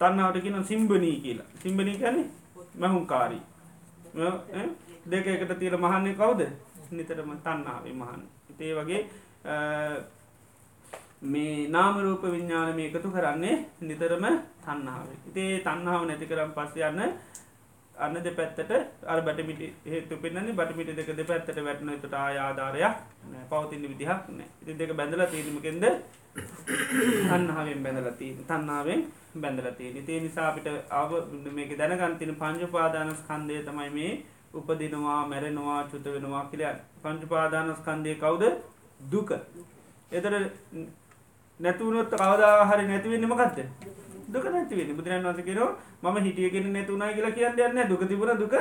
[SPEAKER 1] තන්නාවට කියන සිම්බනී කියලා. සිම්බනී කියන්නේ මැහුන්කාරී. දෙක එකට තිීර මහන්නේ කවුද? නිතරම තන්නාවේ මහන් ඉතේ වගේ මේ නාමරූප විඤ්ඥාන මේ එකතු කරන්නේ නිතරම තන්නාව ඉතේ තන්නාව නැති කරම් පස්ස යන්න අන්න දෙ පැත්තට අර බටමිට හේතු පෙන්න්නේ බටමිට දෙක දෙ පැත්තට වැටන තුට ආයාධාරයක් පවතින්න විදිහක් නෑ. ඉති දෙක බැඳල තීරීමකෙන්ද තන්නාවෙන් බැඳලති තන්නාවෙන් බැඳලතිය නිතේ නිසාපිට අව මේක දැනගන්තින පංජපාදානස් කන්දය තමයි මේ උපදිනවා මැරෙනවා චුත වෙනවා කියලයන් පංචුපාදානස්කන්දය කවුද? දුක. එතර නැතුවනොත් කවදා හරි නැතිවෙන්නම කත්ත දුක නැතිවෙන බුදුරන් වන්ස කෙරෝ ම හිටියගෙන නැතුනා කියලා කියන්න යන්න දුක තිබුණ දුක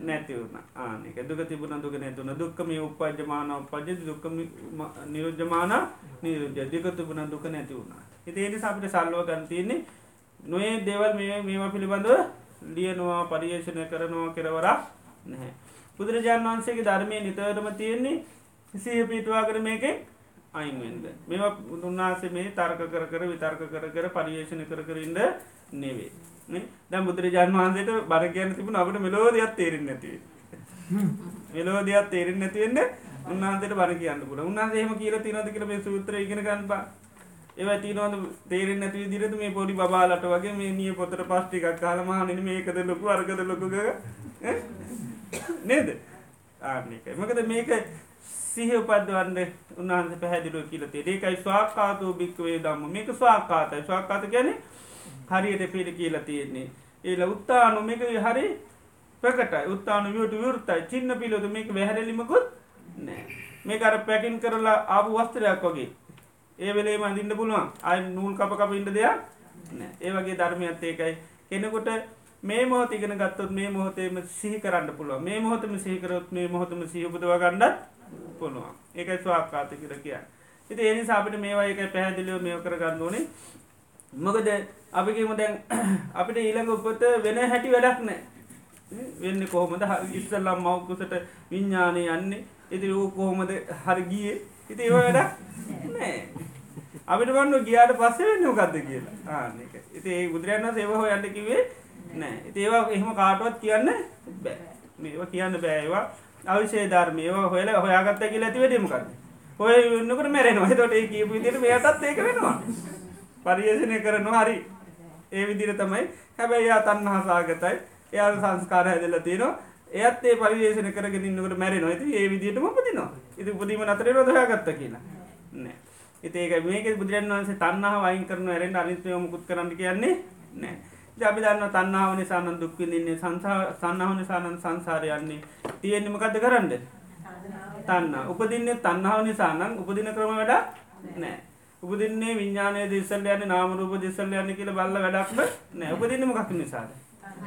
[SPEAKER 1] නැතිවුණ ආනක දුක තිබුණ දුක නැතුන දුක්කම උපජමාන උපජ දුක්කම නිරෝජමාන නිරෝජ දික තිබුණ දුක නැති වුණා. හිතේනි අපිට සල්ලුව ගන්තියන්නේ නොේ දෙවල් මේ මේවා පිළිබඳව ලියනවා පරියේෂණය කරනවා කෙරවරක් නැහැ. බුදුරජාණන් වහන්සේගේ ධර්මය නිතරම තියෙන්නේ සිහ පිටවා කර මේකෙන් අයින්වෙන්ද. මෙම උන්නාසේ මේ තර්ක කර කර විතර්ක කර කර පරියේෂණ කර කරින්ද නෙවේ. දැ බුදුරජාන් වහන්සේට බර කියන්න තිබුණ අපට මෙලෝදයක් තේරෙන් නැතිව. මෙලෝදයක් තේරෙන් නැතිවෙන්න උන්හන්සට බර කියන්න පුළ උන්හන්සේම කියල තිනද කර මේ සූත්‍ර ඉගෙන ගන්පා ඒව තිනවද තේරෙන් නැති විදිරට මේ පොඩි බාලට වගේ මේ නිය පොතර පස්්ටිකක් කාලම නින මේකද ලොකු අර්ගද ලොකුග නේද ආනක මකද මේක සිහ උපද්වන්න උන්හන්ස පැහැදිලුව කියලතේ ඒකයි ස්වාකාතූ භික්වේ දම්ම මේක ස්වාකාතයි ස්වාකාත ගැන හරියට පිළි කියලා තියෙන්නේ. ඒල උත්තානු මේක හරි ප්‍රකටයි. උත්තාන වියට විවෘතයි. චින්න පිලොතු මේක වැහැරලිමකුත් නෑ. මේ අර පැකින් කරලා ආපු වස්ත්‍රයක් වගේ. ඒ වෙලේ මඳින්න පුළුවන්. අයි නූල් කප කප ඉන්න දෙයක් ඒ වගේ ධර්මයත් ඒකයි. කෙනෙකුට මේ මොහොත ඉගෙන ගත්තොත් මේ මොහොතේම සිහි කරන්න පුළුව මේ මොහොතම සිහිකරොත් මේ මොහොතම සිහපුදව ගන්නත් පුළුවන් ඒකයි ස්වාක්කාත කියර කිය ඉති එනි අපිට මේවා එක පැහැදිලියෝ මේ කර ගන්න ඕනේ. මොකද අපිකිම දැන් අපිට ඊළඟ උපත වෙන හැටි වැඩක් නෑ වෙන්න කොහොමද? ඉස්සල්ලම් මවකුසට විඤ්ඥානය යන්නේ. ඉතිරි වූ කොහොමද? හරගියේ ඉති ඒව වැඩක් නෑ අපිට වන්න ගියාට පස්සේ වෙන්න මොකක්ද කියලා. ආනක ඉති ඒ බුදුරයන්න සේව හෝ යන්න කිවේ නෑ ඒවා එහෙම කාටුවත් කියන්න බෑ. මේවා කියන්න බෑවා අවිශේ ධර්මයවා හොල හොයාගත්ත කියලා ඇති වැඩීමකක්ද හොය වන්නකට මැරෙනවා. තොට ඒ කියපු විදිට මෙයටත් ඒක වෙනවා. පරියේෂණය කරනවා. හරි. ඒ විදිර තමයි. හැබැයි යා තන්නහසාගතයි එයා සංස්කාර හැදල්ල තියෙනවා එයත් ඒ පරිවේශන කරගෙන ඉන්නකට මැරෙනවා. ඇති ඒ විදිටම පදිනවා ඉති පුදීම අතර රොදහගත්ත කියලා? නෑ. ඉතඒක මේක බුදුරන් වන්සේ තන්නාව වයින් කරන ඇරෙන්ට අනිත්වය මුකුත් කරන්න කියන්නේ නෑ. ජාපි දන්න තන්නාව නිසානන් දුක්විඳන්නේ සංසා සන්නාව නිසානන් සංසාරයන්නේ තියෙන්න්නමකද කරන්න? තන්න උපදින්න තන්නාව නිසානන් උපදින ක්‍රම වැඩ නෑ. උපදින්නේ විඤ්ඥානය දිසල් යන නාමරූප දිසල් යන්න කියල බල්ල වැඩක්ම නෑ. උපදින්නම කක් නිසාද?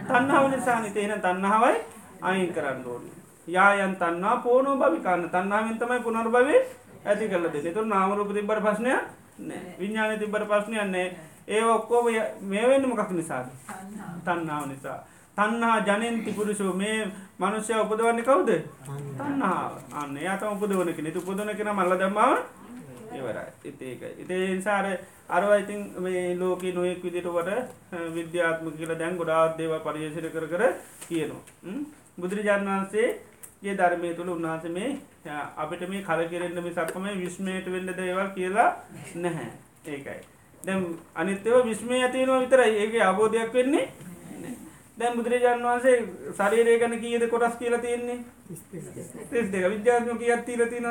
[SPEAKER 1] තන්නාව නිසානි තියෙන තන්නාවයි අයින් කරන්න ඕනි. යායන් තන්නා පෝනෝ භවිකාන්න තන්නාවෙන් තමයි පුනර් භවේ ඇති කල දෙ තුර නාමරූප තිබර ප්‍රශ්නය විඤ්ඥාන තිබර ප්‍රශ්නයන්නේ ඒ ඔක්කෝම මේවෙන්න මොකක් නිසාද? තන්නාව නිසා. තන්නා ජනන්ති පුරුෂෝ. මේ මනුෂ්‍ය උපදවන්නේ කවුද? තන්නාව අන්න යාතම උපදවනක නතු පුදන කෙන මල්ල දම්මාව? ඒවරයි ඉතේක ඉතේ සාර අරවයිතින් මේ ලෝක නොයෙක් විදිටවට විද්‍යාත්ම කියල දැන් ගොඩාත් දේව පරියේශර කර කර කියනවා. බුදුරජාණන් වහන්සේ ගේ ධර්මය තුළ උන්වහස මේ අපිට මේ කල කෙරෙන්න්න මේ සක්කම විශ්මයට වෙන්න දේවල් කියලා නැහැ. ඒකයි දැම් අනිත්‍යව විශ්මය ඇතිනවා විතරයි. ඒක අබෝධයක් වෙන්නේ දැම් බුදුරජාණන් වහන්සේ ශරීරය ගැන කියද කොටස් කියලා තියෙන්නේ? තිස් දෙක විද්‍යාත්ම කියත් තිීල තිනද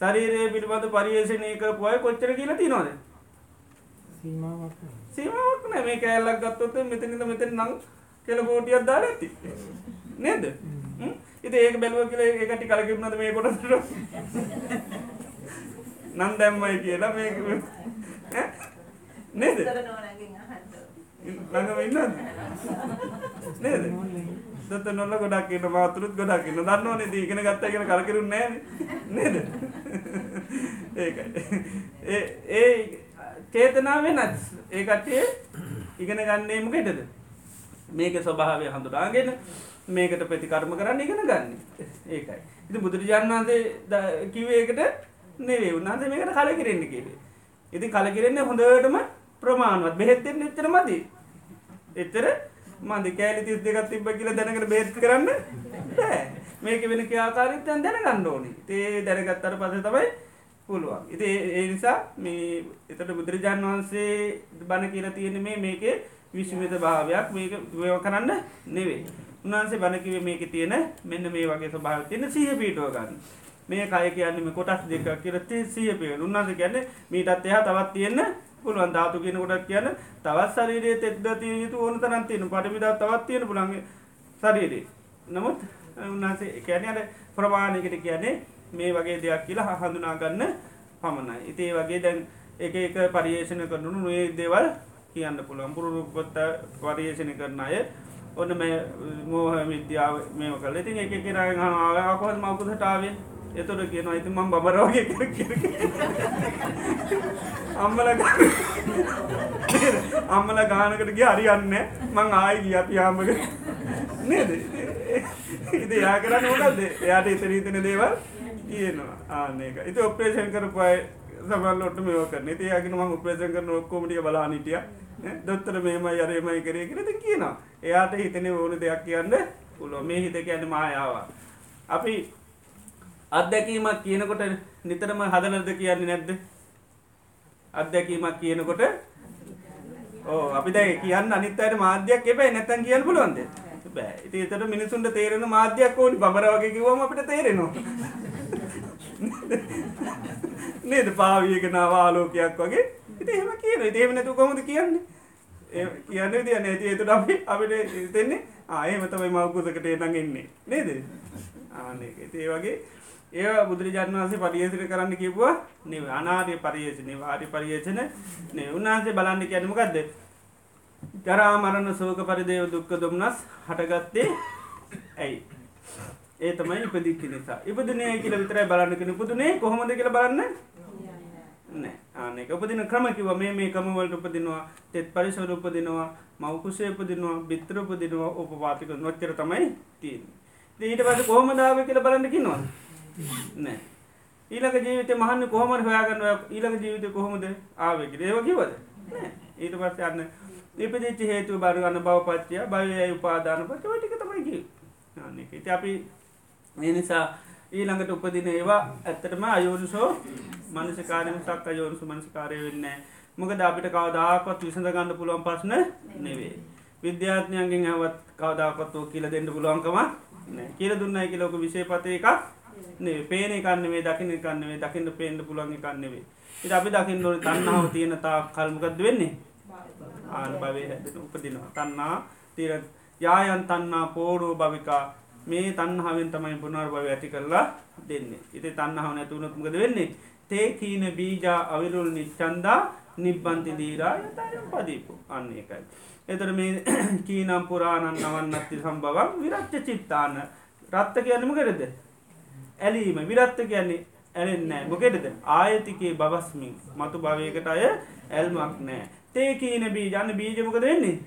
[SPEAKER 1] ශරීරය පිළිබඳ පරියේෂණය කරපු අය කොච්චර කියලා තිනවාද සීමාවක් නෑ මේ කෑල්ලක් ගත්තොත් මෙතනිද මෙතන නම් කෙල කෝටියක් දාලා ඇති. නේද? ඉති ඒක බැලුව කියල ඒකට කලකිරුණද මේ කොටට නන් දැම්මයි කියලා මේ නේද? ළඟම ඉන්න නේද? දත නොල්ල ගොඩක් කියන මාතුරුත් ගොඩක් ඉන්න. දන්න නේ දීගෙන ගත්ත කියෙන කලකිරුන්න නේද? ඒකයි. ඒ ඒ චේතනාව වෙනත් ඒ කට්ටිය ඉගෙන ගන්නේ මොකෙටද? මේක ස්වභාවය හඳුනාගෙන මේකට ප්‍රතිකර්ම කරන්න ඉගෙන ගන්න. ඒකයි. ඉති බුදුරජාණන් වන්සේ කිවේකට නෙවේ උන්හන්සේ මේකට කලකිරෙන්න කිවේ ඉති කලකිරෙන්නේ හොඳටම ප්‍රමාණවත්. බෙහෙත්තෙන් එච්චර මති එච්චර මන්ද. කෑලි තිස් දෙකත් තිබ්බ කියල දැනකට බේත් කරන්න මේක වෙන ක්‍යාකාරිත්තයන් දැනගන්න ඕනි. තේ දැනගත්තර පස තමයි පුළුවන්. ඉති ඒ නිසා මේ එතට බුදුරජාණන් වහන්සේ බණ කියල තියෙන මේ මේකේ විශ්මිත භාවයක්. මේක වව කරන්න නෙවේ උන්හන්සේ බණකිව මේක තියෙන මෙන්න මේ වගේ ස්වභාව තියෙන සහ පීටුව ගන්න. මේ කය කියන්නම කොටස් දෙක කියරත්තේ සිය පේ උන්හස කියන්න මීටත් එහ තවත් තියෙන්න පුළුවන්. ධාතු කියන කොටක් කියන්න තවත් ශරීරයේ තෙක්ද තිය යුතු ඕන තරන් තියෙන පටමිදා තවත් තියෙන පුළන්ගේ ශරීරයේ. නමුත් උන්හන්සේ කැනයට ප්‍රමාණයකට කියන්නේ මේ වගේ දෙයක් කියලා හඳුනාගන්න පමණයි. ඉතිේ වගේ දැන් එක එක පරියේෂණ කරනු නොේ දේවල් කියන්න පුළුවන්. පුරුරුපොත්ත පරියේෂණ කරන අය ඔන්න මේ මෝහ විද්‍යාව මේම කල ඉතින් එක කරාව ආකොත් මකුසටාවේ එතොට කියන අයිති මම් බබරෝගය අම්මල අම්මල ගානකට ගිය හරියන්න මං ආය ගිය අපි ආමක නේද? ඉති යා කරන්න ඕකක්ද එයාට ඉතරීතන දේවල් කියනවා ආනක ඉති ඔප්‍රේෂන් කරපුයි සමල්ලොට මේක නතියගෙන ම උපේෂන් කරන ඔක්කෝමටිය බලානිටිය දොත්තර මේම යරේමයි කරේ කරද කියනවා. එයාට හිතන ඕන දෙයක් කියන්න පුලො මේ හිත කියන්න මායාව අපි අත්දැකීමක් කියනකොට නිතරම හදනද කියන්නේ නැද්ද? අත්දැකීමක් කියනකොට? ඕ අපි දැ කියන්න අනිත්තයට මාධ්‍යයක් එබයි නැතන් කියන්න පුළුවන්ද? බෑ. ඉති එතට මිනිසුන්ට තේරෙන මාධ්‍යයක් ඕනි බරවගේ කිවම අපිට තේරෙනවා. නේද? පාවියගෙනාව ආලෝකයක් වගේ. ඉති එහම කියන දේව නැතු කොමද කියන්නේ? කියන්න තිය නැති ඒතුට අපි අපිට තෙන්නේ ආයම තමයි මවකුසකට එනඟ එන්නේ නේද? ආනක ඒ වගේ ඒ බුදුරජාන් වන්සේ පරියේසිට කරන්න කිව්වා නිව අනාරය පරියේෂණ වාරි පරියේෂණ නේ. උන්වහන්සේ බලන්න කියන්නමකක්ද ජරාමරණ සෝක පරිදේව දුක්ක දුම්නස් හටගත්තේ ඇයි? ඒ තමයි ඉපදිච්චි නිසා. ඉපදනය කියල විතරයි බලන්න කෙන පුදුනේ කොහොමද කියල බලන්න? නෑ. ආනෙක උපදින ක්‍රම කිව මේ මේ කමවලට උපදිනවා. තෙත් පරිසවර උපදිනවා. මවකුසේ උපදිනවා. බිත්‍ර උපදිනවා. උපපාතික නොච්චර තමයි තිීන් ඊට පස කොහොමදාව කියල බලන්න කිනවා නෑ. ඊළඟ ජීවිත මහන්න කොහමට හොයාගන්න? ඊළඟ ජීවිත කොහොමද ආවක ඒව කිවද ඊට පස්ස යන්න ඉපදිච්ච හේතු බරගන්න බව පච්චය බයයි උපාදාන පච ටික තමයිකි ඉති අපි ඒ නිසා ඊළඟට උපදින ඒවා ඇත්තටම අයෝනිසෝ මනසිකාරම සක් අයෝනිසු මනසිකාරය වෙන්න මොකද අපිට කවදාකත් විසඳ ගන්න පුළුවන් පස්න නෙවේ විද්‍යාත්නයන්ගෙන් හැවත් කවදාකත්වෝ කියල දෙන්න පුළුවන්කම කියල දුන්නයි කියලෝක විශෂපතය එකක් නේ පේන කන්නවේ දකින කන්නවේ දකින්න පේන්ට පුළුවන් කන්නවේ ඉට අපි දකින්න ඕන තන්නාව තියෙන තා කල්මකද වෙන්නේ? ආන භවය හැදෙන උපදිනවා. තන්නා තීර යායන් තන්නා පෝඩෝ භවිකා. මේ තන්හාාවෙන් තමයි පුනර්භව ඇති කරලා දෙන්නේ. ඉති තන්නහාව නැතුවනොත්මකද වෙන්නේ? තේ කීන බීජා අවිරුල් නිච්චන්දා නිබ්බන්ති දීරා යතයම් පදීපු. අන්න එකයි. එතර මේ කීනම් පුරාණන් නවන්නත්ති සම්බවක් විරච්ච චිත්තාන. රත්ත කියන්නම කරද. ඇලීම. විරත්ත කියන්නේ ඇලෙන්නෑ මොකෙටද ආයතිකේ බවස්මින්. මතු භවයකට අය ඇල්මක් නෑ තේ කීන බී ජන්න බීජමක දෙන්නේ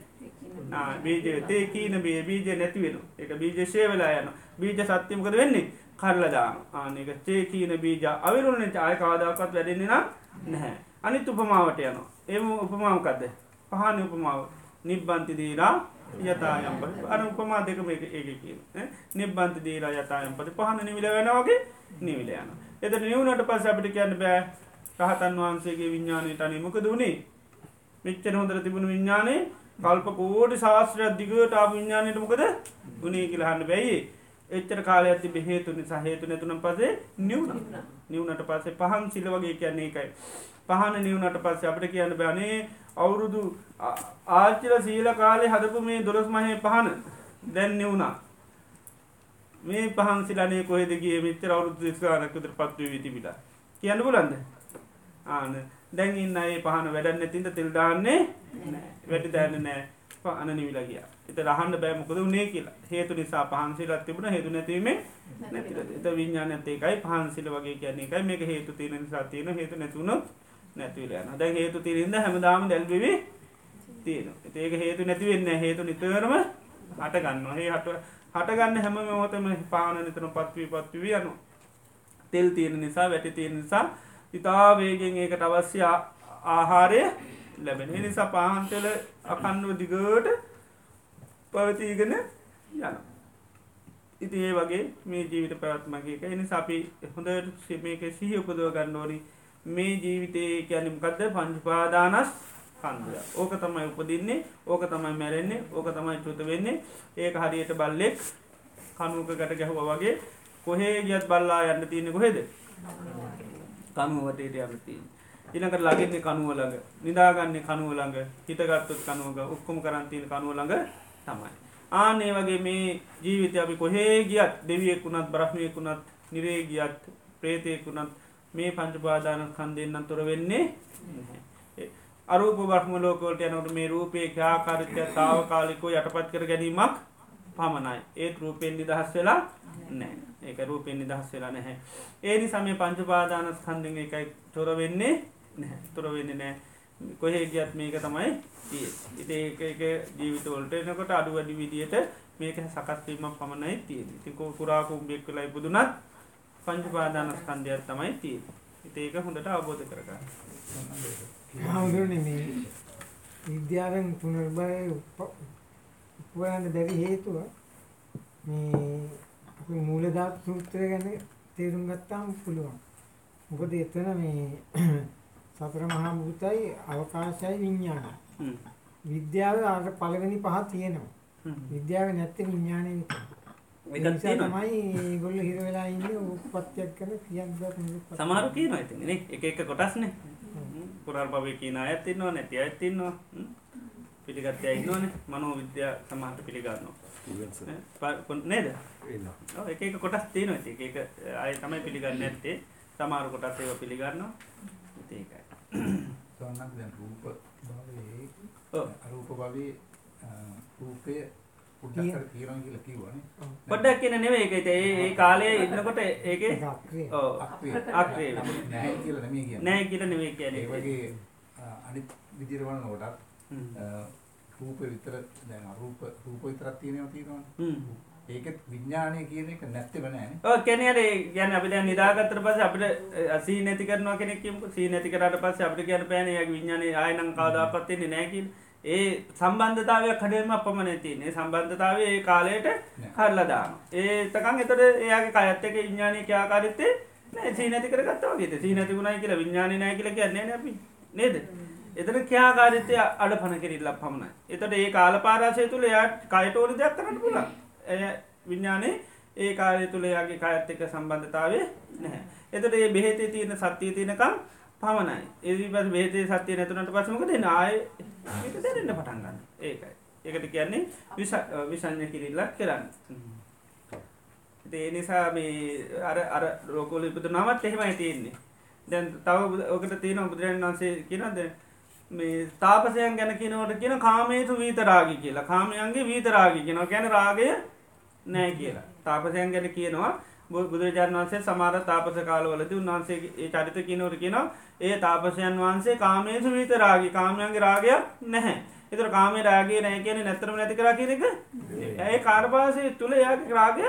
[SPEAKER 1] බීජ. තේ කීන බේ බීජ නැතිවෙන එක බීජ ශය වෙලා යන බීජ සත්‍යමකද වෙන්නේ? කරලදාන ආනක චේ කීන බීජ අවිරුණට ආය කාදාකත් වැඩෙන්නේ නම් නැහැ. අනිත් උපමාවට යන එම උපමාවකක්ද පහන උපමාව. නිබ්බන්ති දීලා යතායම් පති අර උපමා දෙකම එක ඒක කියන නිබ්බන්ත දීලා යතායම් පති පහන නිවිල වෙනවගේ නිවිල යන එත නිවුණට පස් අපිට කියන්න බෑ රහතන් වහන්සේගේ විඤ්ඥානයට අනිමක දුණේ මෙච්චර හොඳර තිබුණු විඤ්ඥානය කල්ප කෝඩි ශාස්ත්‍රයක් දිගට ආ විඤ්ඥානයට මොකද උනේ කියලහන්න බැයි එච්චර කාල ඇති බෙහේතු නිසා හේතු නැතුනම් පසේ නිවුණ. නිවුණට පස්සේ පහන් සිල වගේ කියන්නේ එකයි පහන නිවුණට පස්සේ අපට කියන්න බෑනේ අවුරුදු ආච්චිල සීල කාලේ හදපු මේ දොළොස් මහේ පහන. දැන් නිවුණා. මේ පහන්සිලනේ කොහෙදගේ මෙච්චර අවුරුදු ස්කානකතර පත්ව විතිබිට කියන්න පුලන්ද ආන දැන් ඉන්න ඒ පහන වැඩන්න තින්ට තිල්දාන්නේ වැටි දෑන්න නෑ අන නිවිලා ගිය. එත රහන්න බෑමකද උනේ කියලා. හේතු නිසා පහන්සිලත් තිබුණ හේතු නැතිීමේ එත විඤ්ඥානතේකයි පහන්සිල වගේ කියන්නේ එකයි මේක හේතු තියෙන නිසා තියෙන හේතු නැතුුණොත් නැතිවලයන දැ හේතු තිරින්ද හැමදාම දැල්බිවි තියෙන ඒක හේතු නැතිවෙන්න හේතු නිතරම හටගන්න හේ හට හටගන්න හැම මොතම පාන නිතන පත්වී පත්වී යනු තෙල් තියෙන නිසා වැටි තියෙන නිසා ඉතා වේගෙන් ඒකට අවශ්‍ය ආහාරය ලැබෙන. නිසා පාහන්තෙල අකන්නුව දිගට පවතිීගෙන යන ඉති ඒ වගේ මේ ජීවිත පැවත්මගේ එනි අපි හොඳ මේක සිහි උපදව ගන්නඩෝනි මේ ජීවිතය කියැනිම්කක්ද පංචුපාදානස් කන්දය ඕක තමයි උපදින්නේ ඕක තමයි මැරෙන්නේ ඕක තමයි චුත වෙන්නේ. ඒක හරියට බල්ලෙක් කනුවක ගට ගැහුව වගේ කොහේ ගියත් බල්ලා යන්න තියනෙ කොහෙද? කනුවටට යමතිී ඉනකට ලගින්නේ කනුවලඟ නිදාගන්නේ කනුවලඟ හිතගත්තුත් කනුවග උක්කොම කරන්තින කනුවලඟ තමයි. ආනේ වගේ මේ ජීවිත අපි කොහේ ගියත් දෙවියෙකුුණත් බ්‍රහ්මයකුුණත් නිරේ ගියත් ප්‍රේතයකුුණත් මේ පංචපාදාන කන්දෙන්න්න තොර වෙන්නේ අරූප බ්‍රහ්ම ලෝකෝට යනට මේ රූපය ක්‍යාකාරිත්‍ය තාව කාලිකෝ යටපත් කර ගැනීමක් පමණයි. ඒත් රූපයෙන් නිදහස් වෙලා නෑ ඒක රූපයෙන් නිදහස් වෙලා නැහැ. ඒනි සමය පංචපාදානස් කන්දිෙන් එකයි තොර වෙන්නේ නැහැ. තොර වෙන්නේ නෑ කොහේ ගියත් මේක තමයි ඉති ඒක ජීවිතවලට එනකොට අඩු වැඩි විදියට මේක සකස්වීම පමණයි තිය තිකෝ කුරාකුම්බෙක් කලයි බුදුනත් පංචපාදානස්කන්ධයක් තමයි තිය ඒක හොඳට අවබෝධ කරගන්න.
[SPEAKER 6] හාමුදුරන මේ විද්‍යාවෙන් පුනර්භය උපයන්න දැරි හේතුව මේ මූලධාත් සූත්‍රය ගැන තේරුම් ගත්තාම පුළුවන්. මොකද එතන මේ සතර මහා භූතයි අවකාශයි විඤ්ඥාන විද්‍යාව අර පළවෙනි පහ තියෙනවා. විද්‍යාව නැත්ත විඤ්ඥානය විතර තමයි ගොල්ල හිර වෙලා ඉන්න උපත්යක් කර කියන්න
[SPEAKER 1] සමහරු කියන ඇති එක එක කොටස්නේ. පුරල් භවය කියන ඇතින්නවා නැති ඇතින්නවා පිළිගත්තය ඉන්නවන. මනෝ විද්‍යා සමහට පිළිගන්නවා. නේද? එක කොටස් තියෙන ඇති එක අය තමයි පිළිගන්න ඇත්තේ සමාරු කොටස් ඒව පිළිගන්නවා. ඒකයි.
[SPEAKER 4] සොන්නක් දැන් රූප භවයේ අරූප භවයේ රූපය පොඩ්ඩක්
[SPEAKER 1] කියන නෙවෙයි ඒක. ඒ කාලේ ඉන්නකොට ඒකේ ඔව්. අක්‍රිය.
[SPEAKER 4] නැහැ කියලා නෙමෙයි කියන්නේ.
[SPEAKER 1] නැහැ කියලා නෙවෙයි කියන්නේ.
[SPEAKER 4] ඒ වගේ අනිත් විදිහට බලනකොටත් රූප විතර දැන් අරූප රූප විතරක් තියෙනවා තියෙනවනේ. ඒකත් විඥානය කියන එක නැත්තෙම නෑනේ.
[SPEAKER 1] ඔව් කියන්නේ අර කියන්නේ අපි දැන් නිදාගත්තට පස්සේ අපිට සී නැති කරනවා කෙනෙක් කියමුකෝ. සී නැති කරාට පස්සේ අපිට කියන්න බෑනේ යාගේ විඥානේ ආයෙ නම් කවදාකවත් එන්නේ නෑ කියලා. ඒ සම්බන්ධතාවයක් කඩේම අපමණ තියෙන්නේ. සම්බන්ධතාවය ඒ කාලයට කරලා දානවා. ඒ තකන් එතකොට එයාගේ කයත් එක්ක විඥානීය ක්‍රියාකාරීත්වය නෑ සී නැති කරගත්තා වගේ. සී නැති වුණයි කියලා විඥානේ නෑ කියලා කියන්නේ නෑ අපි. නේද? එතන ක්‍රියාකාරීත්වය අඩපණ කිරිල්ලක් පමණයි. එතකොට ඒ කාල පාරාසය තුල එයා කයට ඕන දෙයක් කරන්න පුළුවන්. විඤ්ඥානේ ඒ කාරය තුළ යාගේ කායත් එක සම්බන්ධතාවය නැහැ. එතට ඒ බෙහෙතේ තියෙන සත්‍යය තියෙනකම් පමණයි ඒදි පස් බේතේ සත්‍යය නැතුනට පසමක දෙන ආය දැරන්න පටන්ගන්න ඒකයි. ඒකට කියන්නේ විසංඥ කිරිල්ලක් කරන්න. ඒ නිසා මේ අර අර රෝකෝල ඉපතු නමත් එහෙමයි තියෙන්නේ. දැන් තව ඕකට තියෙන බුදුරන් වන්සේ කියනද මේ තාපසයන් ගැන කියනවට කියන කාමේතු වීතරාගි කියලා කාමයන්ගේ වීතරාගි කියෙන ගැන රාගය නෑ කියලා තාපසයන් ගැන කියනවා බුදුරජාන් වන්සේ සමාර තාපස කාලවලද උන්වන්සේ ඒ චරිත කියනවට කියනවා ඒ තාපසයන් වහන්සේ කාමේසු වීතරාගි කාමයන්ගේ රාගයක් නැහැ. එතර කාමේ රාගේ නෑ කියන නැතරම නැති කර කියන එක? ඇය කාර්පාසය තුළ එයාගේ රාගය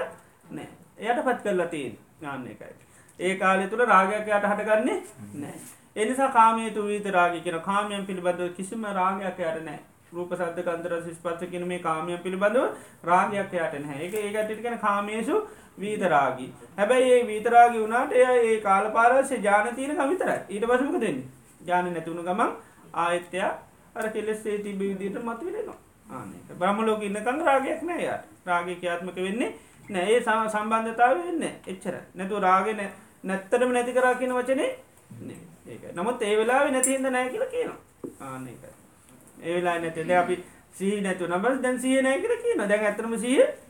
[SPEAKER 1] නෑ එයට පත් කරලා තියෙන් ගන්න එකයි. ඒ කාලෙ තුළ රාගයක් යට හටගන්නේ නෑ එනිසා කාමේතු වීත රාගි කියෙන කාමයන් පිළිබඳව කිසිම රාගයක් යට නෑ රූප සද්ද ගන්ධ රස ස්පර්ශ කියන මේ කාමයන් පිළිබඳව රාගයක් එයාට නැහැ. ඒක ඒකට කියන කාමේසු වීතරාගී. හැබැයි ඒ වීතරාගී වුණාට එයා ඒ කාලපාරවශ්‍ය ඥාන තියෙන කම විතරයි. ඊට පස්සේ මොකද වෙන්නේ? ඥාන නැති වුණ ගමන් ආයෙත් එයා අර කෙලෙස් ඒ තිබෙ විදිහට මතුවෙනවා. ආන්නේ. බ්‍රහ්ම ලෝකේ ඉන්නකන් රාගයක් නැහැ යාට. රාගය ක්‍රියාත්මක වෙන්නේ නැහැ. ඒ සම්බන්ධතාවය වෙන්නේ එච්චර. නැතුව රාගේ නැත්තටම නැති කරා කියන වචනේ නේ. ඒකයි. නමුත් ඒ වෙලාවේ නැති හින්දා නැහැ කියලා කියනවා. ආන්න ඒකයි. ඒ වෙලාවේ නැති දැන් අපි සිහි නැතුව නම් බස් දැන් සිහිය නැහැ කියලා කියනවා. දැන් ඇත්තටම සිහිය නැහැ.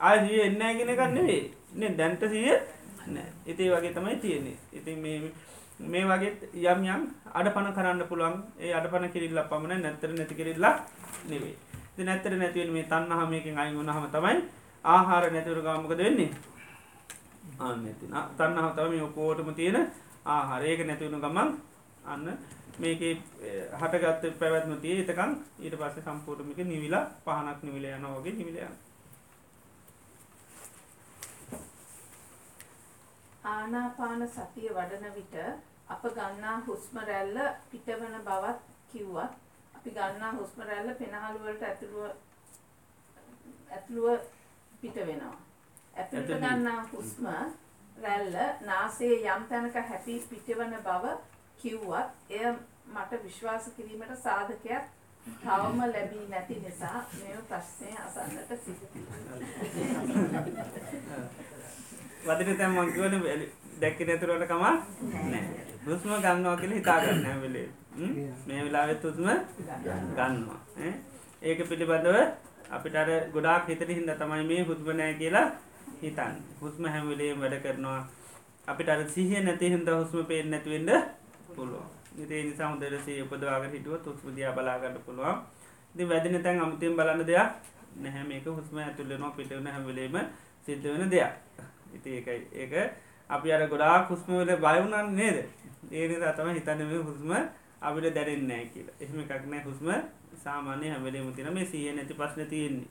[SPEAKER 1] ආය සිහිය එන්නේ නැහැ කියන එකක් නෙවෙයි. නේ දැන්ට සිහිය නැහැ. ඉතින් ඒ වගේ තමයි තියෙන්නේ. ඉතින් මේ මේ වගේ යම් යම් අඩපන කරන්න පුළුවන්. ඒ අඩපන කිරිල්ලක් පමණ නැත්තර නැති කිරිල්ලක් නෙවෙයි. ඉතින් නැත්තර නැති වෙන මේ තණ්හා මේකෙන් අයින් වුණාම තමයි ආහාර නැතිවර ගාම මොකද වෙන්නේ? ආන්න ඉතින් තණ්හාව තමයි මේ ඔක්කොටම තියෙන ආහාර. ඒක නැති වුණ ගමන් අන්න මේකේ හටගත්ත පැවැත්ම තියේ එතකන් ඊට පස්සේ සම්පූර්ණ මේක නිවිලා පහනක් නිවිලා යනවා වගේ නිවිලා යනවා.
[SPEAKER 3] ආනාපාන සතිය වඩන විට අප ගන්නා හුස්ම රැල්ල පිටවන බවත් කිව්වත් අපි ගන්නා හුස්ම රැල්ල පෙනහළු වලට ඇතුළුව ඇතුළුව පිට වෙනවා. ඇතුළට ගන්නා හුස්ම රැල්ල නාසයේ යම් තැනක හැපී පිටවන බව කිව්වත් එය මට විශ්වාස කිරීමට සාධකයක් තවම ලැබී නැති නිසා මේ ප්‍රශ්නය අසන්නට සිටිනවා.
[SPEAKER 1] වදින තැන් මං කියවනේ දැක්කේ නැතුරට කමක් නැහැ. හුස්ම ගන්නවා කියලා හිතා ගන්න හැම වෙලේම. මේ වෙලාවෙත් හුස්ම ගන්නවා. ඒක පිළිබඳව අපිට අර ගොඩාක් හිතට හින්දා තමයි මේ හුස්ම නැහැ කියලා හිතන්නේ. හුස්ම හැම වෙලේම වැඩ කරනවා. අපිට අර සිහිය නැති හින්දා හුස්ම පේන්නේ නැති වෙන්න පුළුවන්. ඉතින් ඒ නිසා හොඳට සිහිය උපදවාගෙන හිටියොත් හුස්ම දිහා බලා ගන්න පුළුවන්. ඉතින් වැදෙන තැන් අමුතියෙන් බලන්න දෙයක් නැහැ මේක හුස්ම ඇතුල් වෙනවා පිට වෙන හැම වෙලේම සිද්ධ වෙන දෙයක්. ඉතින් ඒකයි ඒක අපි අර ගොඩාක් හුස්ම වල බය වුණානේ නේද? ඒ නිසා තමයි හිතන්නේ මේ හුස්ම අපිට දැනෙන්නේ නැහැ කියලා. එහෙම එකක් නැහැ හුස්ම සාමාන්‍ය හැම වෙලේම තියෙන මේ සිහිය නැති ප්‍රශ්නේ තියෙන්නේ.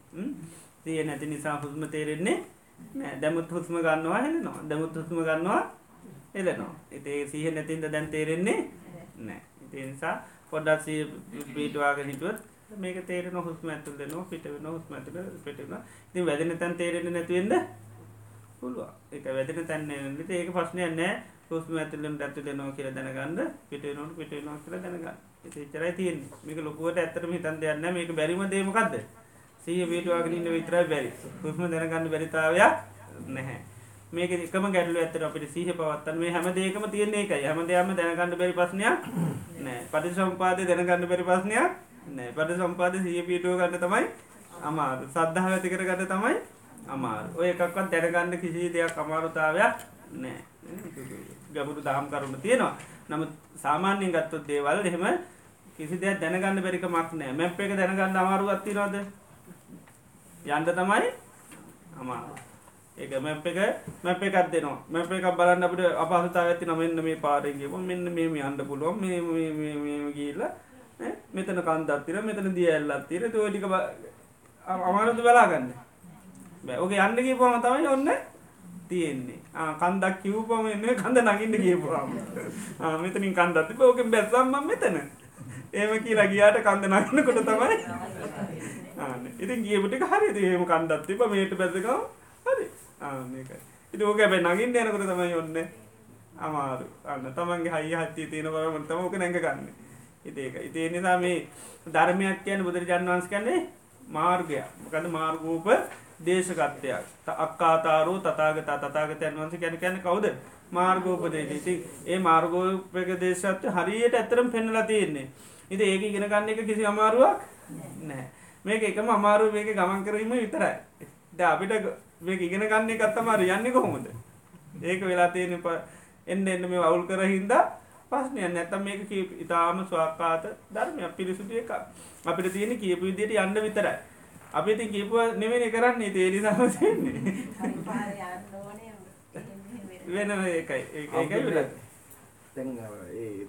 [SPEAKER 1] සිහිය නැති නිසා හුස්ම තේරෙන්නේ නෑ. දැමුත් හුස්ම ගන්නවා හෙලනවා. දැමුත් හුස්ම ගන්නවා හෙලනවා. ඉතින් ඒ සිහිය නැතිඳ දැන් තේරෙන්නේ නෑ. ඒ නිසා පොඩ්ඩක් සිහිය පිටවාගෙන හිටියොත් මේක තේරෙන හුස්ම ඇතුල් වෙනවා පිට වෙනවා හුස්ම ඇතුල් පිට වෙනවා. ඉතින් වැදෙන තැන් තේරෙන්නේ නැති වෙන්න පුළුවන්. ඒක වැදෙන තැන් නෙවෙයි. ඒක ප්‍රශ්නයක් නෑ. හුස්ම ඇතුල් වෙන ඇතුල් වෙනවා කියලා දැනගන්න පිට වෙනවට පිට වෙනවා කියලා දැනගන්න. ඒක එච්චරයි තියෙන්නේ. මේක ලොකුවට ඇත්තටම හිතන් දෙයක් නෑ. මේක බැරිම දේ මොකද්ද? සිහිය පිටවාගෙන ඉන්න විතරයි බැරි. හුස්ම දැනගන්න බැරිතාවයක් නැහැ. මේක එකම ගැටලුව ඇත්තට අපිට සිහිය පවත්තන්න මේ හැම දෙයකම තියෙන එකයි. හැම දෙයක්ම දැනගන්න බැරි ප්‍රශ්නයක් නෑ. පටිච්චසමුපාදේ දැනගන්න බැරි ප්‍රශ්නයක් නෑ. පටිච්චසමුපාදේ සිහිය පිටව ගන්න තමයි අමාරු. සද්ධාව ඇති කරගන්න තමයි අමාරු. ඔය එකක්වත් දැනගන්න කිසි දෙයක් අමාරුතාවයක් නෑ. ගැඹුරු දහම් කරුණු තියෙනවා. නමුත් සාමාන්‍යයෙන් ගත්තොත් දේවල් එහෙම කිසි දෙයක් දැනගන්න බැරි කමක් නෑ. මැප් එක දැනගන්න අමාරුවක් තියනවද? යන්න තමයි අමාරු. ඒක මැප් එක මැප් එකක් දෙනවා. මැප් එකක් බලන්න අපිට අපහසුතාවයක් තියෙනවා. මෙන්න මේ පාරෙන් ගියපුවම මෙන්න මේ මේ යන්න පුළුවන්. මේ මේ මේ මේ ගිහිල්ලා ඈ මෙතන කන්දක් තියෙනවා. මෙතන දිය ඇල්ලක් තියෙනවා. ඒ ටික අමාරුද බලාගන්න. බෑ. ඔක යන්න ගියපුවම තමයි ඔන්න තියෙන්නේ. ආ කන්දක් කිව්වම එන්නේ කන්ද නගින්න ගියපුවම. ආ මෙතනින් කන්දක් තිබ්බ. ඕකෙන් බැස්සම් මම මෙතන. එහෙම කියලා ගියාට කන්ද නගිනකොට තමයි ආන්න. ඉතින් ගියපු ටික හරියද? එහෙම කන්දක් තිබ්බ මේට බැස්ස ගම හරි. ආ මේකයි. ඉතින් ඕක හැබැයි නගින්න යනකොට තමයි ඔන්නේ අමාරු. අන්න තමන්ගේ හයිය හත්තිය තියෙන බව තමයි ඕක නැංග ගන්න. ඉතින් ඒක. ඉතින් ඒ නිසා මේ ධර්මයක් කියන්නේ බුදුරජාණන් වහන්සේ කියන්නේ මාර්ගය. මොකද මාර්ගෝප දේශකත්වයක්. අක්කාතාරෝ තථාගත තථාගතයන් වහන්සේ කියන්නේ කියන්නේ කවුද? මාර්ගෝපදේශය. ඉතින් ඒ මාර්ගෝපදේශයත් හරියට ඇත්තටම පෙන්වලා තියෙන්නේ. ඉතින් ඒක ඉගෙන ගන්න එක කිසි අමාරුවක් නැහැ. මේක එකම අමාරුව මේක ගමන් කිරීම විතරයි. දැන් අපිට මේක ඉගෙන ගන්න එකත් තමයි යන්නේ කොහොමද? ඒක වෙලා තියෙන එන්න එන්න මේ අවුල් කර හින්දා ප්‍රශ්නයක් නැත්තම් මේක ඉතාලම ස්වාක්කාත ධර්මයක් පිරිසුදු එකක්. අපිට තියෙන්නේ කියපු විදිහට යන්න විතරයි. අපි ඉතින් කියපුවා නෙවෙයි කරන්නේ ඒ නිසාම තියෙන්නේ. වෙන එකයි. ඒකයි වෙලා.
[SPEAKER 7] දැන් ඒ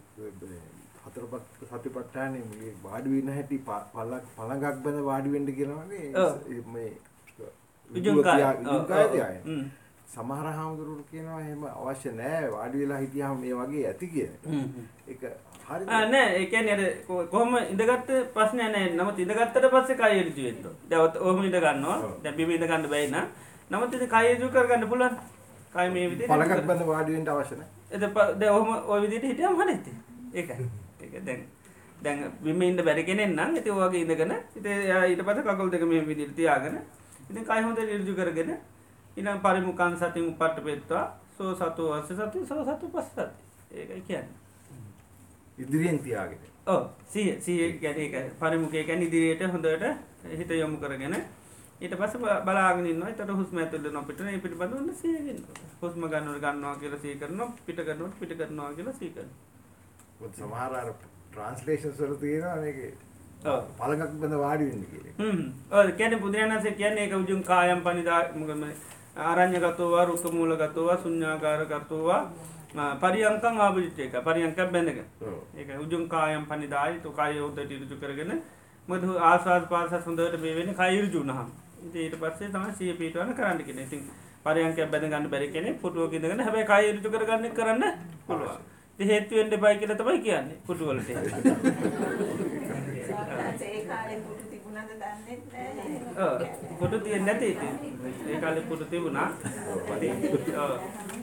[SPEAKER 7] හතර සතිපට්ඨානේ මේ වාඩි වෙන හැටි පළක් පළඟක් බඳ වාඩි වෙන්න කියනවානේ මේ
[SPEAKER 1] විජුංකාය
[SPEAKER 7] විජුංකාය සමහර හාමුදුරුවෝ කියනවා එහෙම අවශ්‍ය නැහැ වාඩි වෙලා හිටියාම මේ වගේ ඇති කියන. ඒක හරි
[SPEAKER 1] නෑ ඒකැන අර කොහොම ඉඳගත්ත ප්‍රශ්නය නෑ. නමුත් ඉඳගත්තට පස්සේ කයරජුවෙන්ට දවත් ඔහම ඉට ගන්නවා. දැබිම ඉඳ ගන්න බැයින නමුත් ඉති කයජු කරගන්න පුලන් කය මේ විදි
[SPEAKER 7] පළඟක් බඳ වාඩිවෙන්ට අවශ්‍ය නැහැ.
[SPEAKER 1] එත ඔහම ඔය විදිට හිටියම් හනති ඒක. ඒක දැන් දැන් විම ඉන්න බැරි කෙනෙන් නම් ඇති වගේ ඉඳගෙන ඉත ඊට පස කකුල් දෙක මේ විදිර තියාගෙන ඉතින් කයහොද නිර්ජු කරගෙන ඉනම් පරිමුකන් සතින් පට්ට පෙත්වා සෝ සතු වස්ස සතු සෝ සතු පස් සති. ඒකයි කියන්න.
[SPEAKER 7] ඉදිරියෙන් තියාගෙන.
[SPEAKER 1] ඕ සිය සිය ගැන එක පරිමුකේ ගැන ඉදිරියට හොඳට හිත යොමු කරගෙන. ඊට පස බලාගෙනන්න තට හුස්ම ඇතුල නොපිට පිට බඳන්න සයගෙන හුස්ම ගන්නවට ගන්නවා කියල සී කරන පිට කරනට පිට කරනවා කියලා සීකර
[SPEAKER 7] සමහර තියෙනවා මේක
[SPEAKER 1] ඔව්.
[SPEAKER 7] පළඟක් බඳ වාඩි වෙන්න කියලා.
[SPEAKER 1] ඔ කැන පුදුරනසේ කියන්නේ එක උජුම් කායම් පනිදා මොකම ආරං්‍යගතවා රුක්ක මූලගතවා සුඥාකාරගතවා පරියංකං ආභිච්චේක පරියංක බැඳක
[SPEAKER 7] ඔව්.
[SPEAKER 1] ඒක උජුම් කායම් පනිදායි. තුකාය යෝත ටිරචු කරගෙන මද ආශවාස් පාස සුන්දරට මේ වෙන කයිරු ජුනහම් ඊට පස්සේ තම සිය පිටවන කරන්න කෙන ඉතින් පරයන්ක බැඳ ගන්න බැරි කෙනෙ පුටුව කිදගෙන හැබයි කයිරුචු කරගන්න කරන්න පුළුවන්. හේතුවෙන්ට බයි කියල තමයි කියන්නේ පුටුවලට
[SPEAKER 2] ඒ කාලේ පුටු තිබුණාද දන්නේ නැහැ.
[SPEAKER 1] පොටු තියෙන් නැති ඉතින්. ඒ කාලෙ පුටු තිබුණා.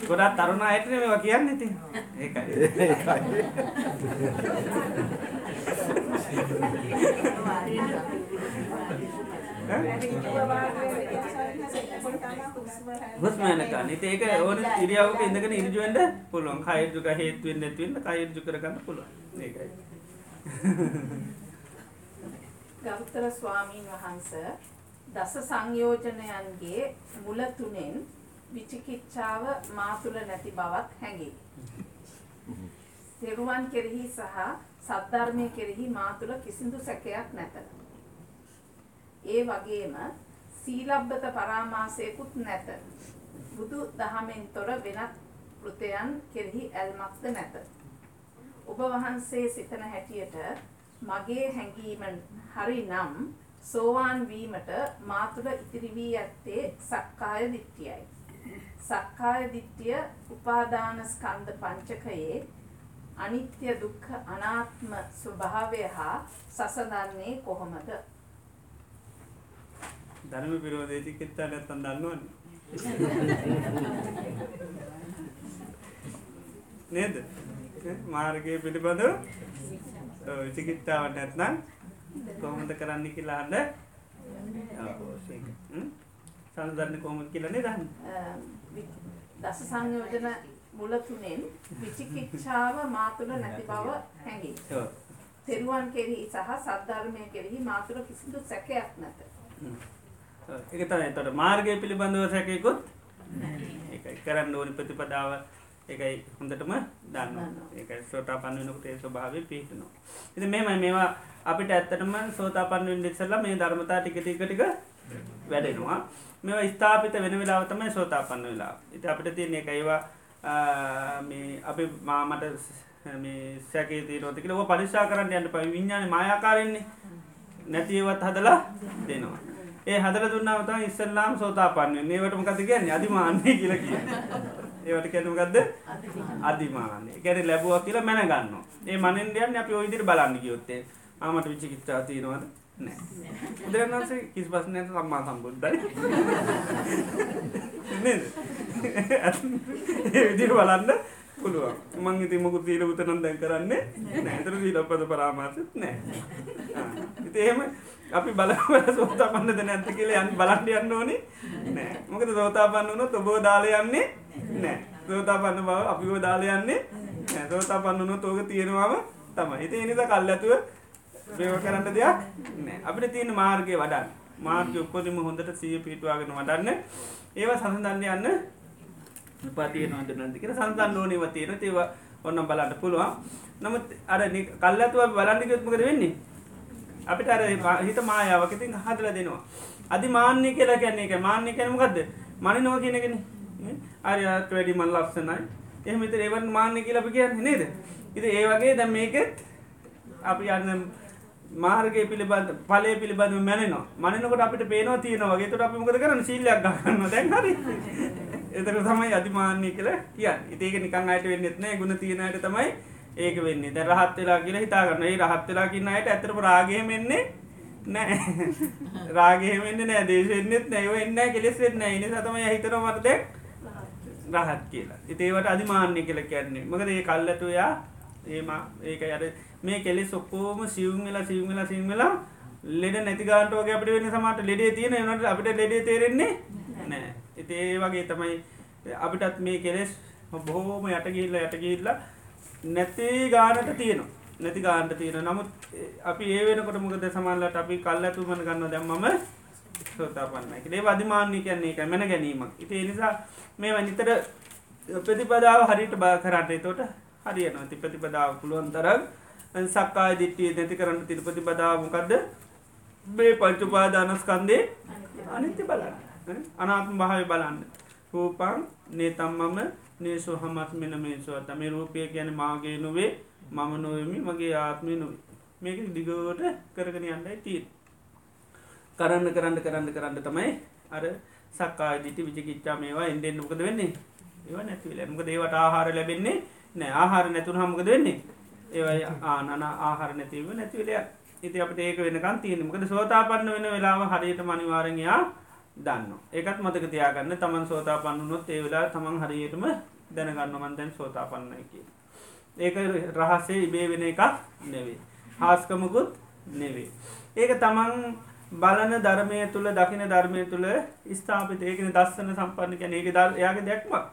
[SPEAKER 1] ගොඩත් තරුණ අයටන මේවා කියන්න ඉතින්. ඒකයි. හුස්මයනකන්න ඒක ඕන ඉරියාවක ඉඳගෙන ඉරජුවෙන්ට පුළුවන්. කයිරජුක හේතුවෙන් නැතිවන්න කයිරජු කරගන්න පුළුවන්. ඒකයි
[SPEAKER 3] ගෞතර ස්වාමීන් වහන්ස දස සංයෝජනයන්ගේ මුල තුනෙන් විචිකිච්ඡාව මා තුළ නැති බවත් හැඟේ. තෙරුවන් කෙරෙහි සහ සද්ධර්මය කෙරෙහි මා තුළ කිසිදු සැකයක් නැත. ඒ වගේම සීලබ්බත පරාමාසයකුත් නැත. බුදු දහමෙන් තොර වෙනත් කෘතයන් කෙරෙහි ඇල්මක්ද නැත. ඔබ වහන්සේ සිතන හැටියට මගේ හැඟීම හරි නම් සෝවාන් වීමට මා තුළ ඉතිරි වී ඇත්තේ සක්කාය දිට්ඨියයි. සක්කාය දිට්ඨිය උපාදාන ස්කන්ධ පංචකයේ අනිත්‍ය දුක්ඛ අනාත්ම ස්වභාවය හා සසඳන්නේ කොහොමද?
[SPEAKER 1] ධර්ම විරෝධය චිකිත්සා නැත්තම් දන්නවනේ නේද මාර්ගය පිළිබඳව චිකිත්තාවට නැත්නම් කොහොමද කරන්න කියලා අහන්න සංදරන්න කොහොමද කියලා නේද?
[SPEAKER 3] දස සංයෝජන මුල තුනෙන් විචිකිච්ඡාව මා තුළ නැති බව හැඟේ. තෙරුවන් කෙරෙහි සහ සද්ධර්මය කෙරෙහි මා තුළ කිසිදු සැකයක් නැත.
[SPEAKER 1] ඒක තමයි එතකොට මාර්ගය පිළිබඳව සැකේකුත් ඒකයි. කරන්න ඕනි ප්‍රතිපදාව ඒකයි හොඳටම දන්න ඒකයි සෝතාපන්න වෙනකොට ඒ ස්වභාවය පිහිටනවා. ඉතින් මෙහෙමයි මේවා අපිට ඇත්තටම සෝතාපන්න වෙන්න ඉස්සෙල්ලා මේ ධර්මතා ටික ටික ටික වැඩෙනවා. මේවා ස්ථාපිත වෙන වෙලාව තමයි සෝතාපන්න වෙලාව. ඉතින් අපිට තියෙන එක ඒවා මේ අපි මාමට මේ සැකේ තියෙනවද කියලා ඔය පරික්ෂා කරන්න යන්න බෑ. විඥානේ මායාකාරෙන්නේ. නැති ඒවත් හදලා දෙනවා. ඒ හදලා දුන්නාම තමයි ඉස්සල්ලාම සෝතාපන්න වෙන්නේ. ඒවට මොකද කියන්නේ? අදිමාන්නේ කියලා කියන්නේ. ඒවට කියන්නේ මොකද්ද? අදිමාන්නේ. ඒ කියන්නේ ලැබුවා කියලා මැන ගන්නවා. ඒ මනෙන් යන්නේ අපි ওই විදිහට බලන්න ගියොත් ඒ ආමට විචිකිච්ඡා තියෙනවද? නැහැ. බුදුරණන්සේ කිසි ප්‍රශ්නයක් සම්මා සම්බුද්ධයි. නේද? ඒ විදිහට බලන්න පුළුවන්. මං ඉතින් මොකද සීල උතනම් දැන් කරන්නේ නැහැ. ඒතර සීලපද පරාමාසෙත් නැහැ. ආ. ඉතින් එහෙම අපි බලමු සෝතාපන්නද නැද්ද කියලා යන්න බලන්න යන්න ඕනේ නෑ. මොකද සෝතාපන්න වුණොත් ඔබව දාලා යන්නේ නෑ. සෝතාපන්න බව අපිව දාලා යන්නේ නෑ. සෝතාපන්න වුණොත් ඕක තියෙනවම තමයි. ඉතින් ඒ නිසා කල්ැතුව මේව කරන්න දෙයක් නෑ. අපිට තියෙන මාර්ගය වඩන්න. මාර්ගය උපදින්ම හොඳට සිය පිටුවාගෙන වඩන්න. ඒවා සසඳන්න යන්න උපාතියනවද නැද්ද කියලා සසඳන්න ඕනේ ඒවා තියෙනවා. ඒවා ඔන්න බලන්න පුළුවන්. නමුත් අර කල්ැතුව බලන්න කිව්වොත් මොකද වෙන්නේ? අපිට අර හිත මායාවක් ඉතින් හදලා දෙනවා. අදිමාන්‍ය කියලා කියන්නේ ඒක. මාන්‍ය කියන්නේ මොකද්ද? මනිනවා කියන එකනේ. ආර්යත් වැඩි මන් ලස්සනයි. එහෙම ඉතින් ඒවන් මාන්‍ය කියලා අපි කියන්නේ නේද? ඉතින් ඒ වගේ දැන් මේකෙත් අපි යන්න මාර්ගය පිළිබඳ ඵලයේ පිළිබඳව මැනෙනවා. මැනෙනකොට අපිට පේනවා තියෙනවා වගේ. ඒකට අපි මොකද කරන්නේ? සීලයක් ගන්නවා. දැන් හරි. ඒතර තමයි අදිමාන්‍ය කියලා කියන්නේ. ඉතින් ඒක නිකන් අයට වෙන්නේත් නෑ. ಗುಣ තියෙන අයට තමයි ඒක වෙන්නේ. ද රහත් වෙලා කියලා හිතාගන්න ඒ රහත් වෙලා කියන්න අයට ඇතරම රාගයම එන්නේ නෑ රාගහෙමෙන්න්න නෑ දේශෙන්න්නෙත් නැව එන්න කෙලෙස් වෙන්න එනි සතම හිතර මර්දක් රහත් කියලා. ඉතේවට අධිමාන්‍ය කියල කියන්නේ. මකද ඒ කල්ලතුයා ඒම ඒක අර මේ කෙලෙස් ඔක්කෝම සිවුම් වෙලා සිවුම් වෙලා සිං වෙලා ලෙඩ නැතිගාන්ටෝගේ අපට වෙන සමට ලෙඩේ තියෙන නට අපිට ලෙඩේ තේරෙන්නේ නෑ ඉති වගේ තමයි අපිටත් මේ කෙලෙස් බොහෝම යටගිල්ල යටගිල්ල නැති ගානට තියෙනවා. නැති ගාන්ට තියෙන නමුත් අපි ඒ වෙනකොට මුකද සමල්ලට අපි කල් ඇතුමන ගන්න දැම්මම සෝතාපන්න. ඒ අධිමාන්‍ය කියන්නේ එක මැන ගැනීමක්. ඉති නිසා මේ වනිතර ප්‍රතිපදාව හරිට බා කරට තොට හරියන ති ප්‍රතිපදාව පුළුවන් තරක් සක්කාය දිට්ටිය නැති කරන්න තිර ප්‍රතිපදාවමකක්ද බේ පංචුපාදානස්කන්දේ අනිත්‍ය බලන්න. අනාත්ම භාවය බලන්න. රූපන් නේතම්මම නේසු හමත් මෙන මේසුව තම රූපය ගැන මාගේ නොවේ මම නොවමි මගේ ආත්මය නොව. මේක දිගෝට කරගෙන යන්නයි තිීන් කරන්න කරන්න කරන්න කරන්න තමයි අර සක්කා දිටි විචිකිච්චා මේවා එන්ඩෙන් මොකද වෙන්නේ? ඒව නැතිවල මක දේවට ආහාර ලැබෙන්නේ නෑ ආහාර නැතුන හමකද වෙන්නේ? ඒවයි ආනන ආහාර නැතිව නැතිවලය ඉති අපට ඒක වෙනකන් තියෙන මකද සෝතාපන්න වෙන වෙලාව හරියට මනිවාරණයා දන්න ඒකත් මතක තියාගන්න තමන් සෝතාපන්නුනොත් ඒ වෙලා තමන් හරියටම දැනගන්න මන්තැන් සෝතාපන්නයි කිය ඒක රහසේ ඉබේ වෙන එකක් නෙවේ හාස්කමකුත් නෙවේ ඒක තමන් බලන ධර්මය තුළ දකින ධර්මය තුළ ස්ථාපිත. ඒකන දස්සන සම්පන්න කැන ඒක දල් යාගේ දැක්මක්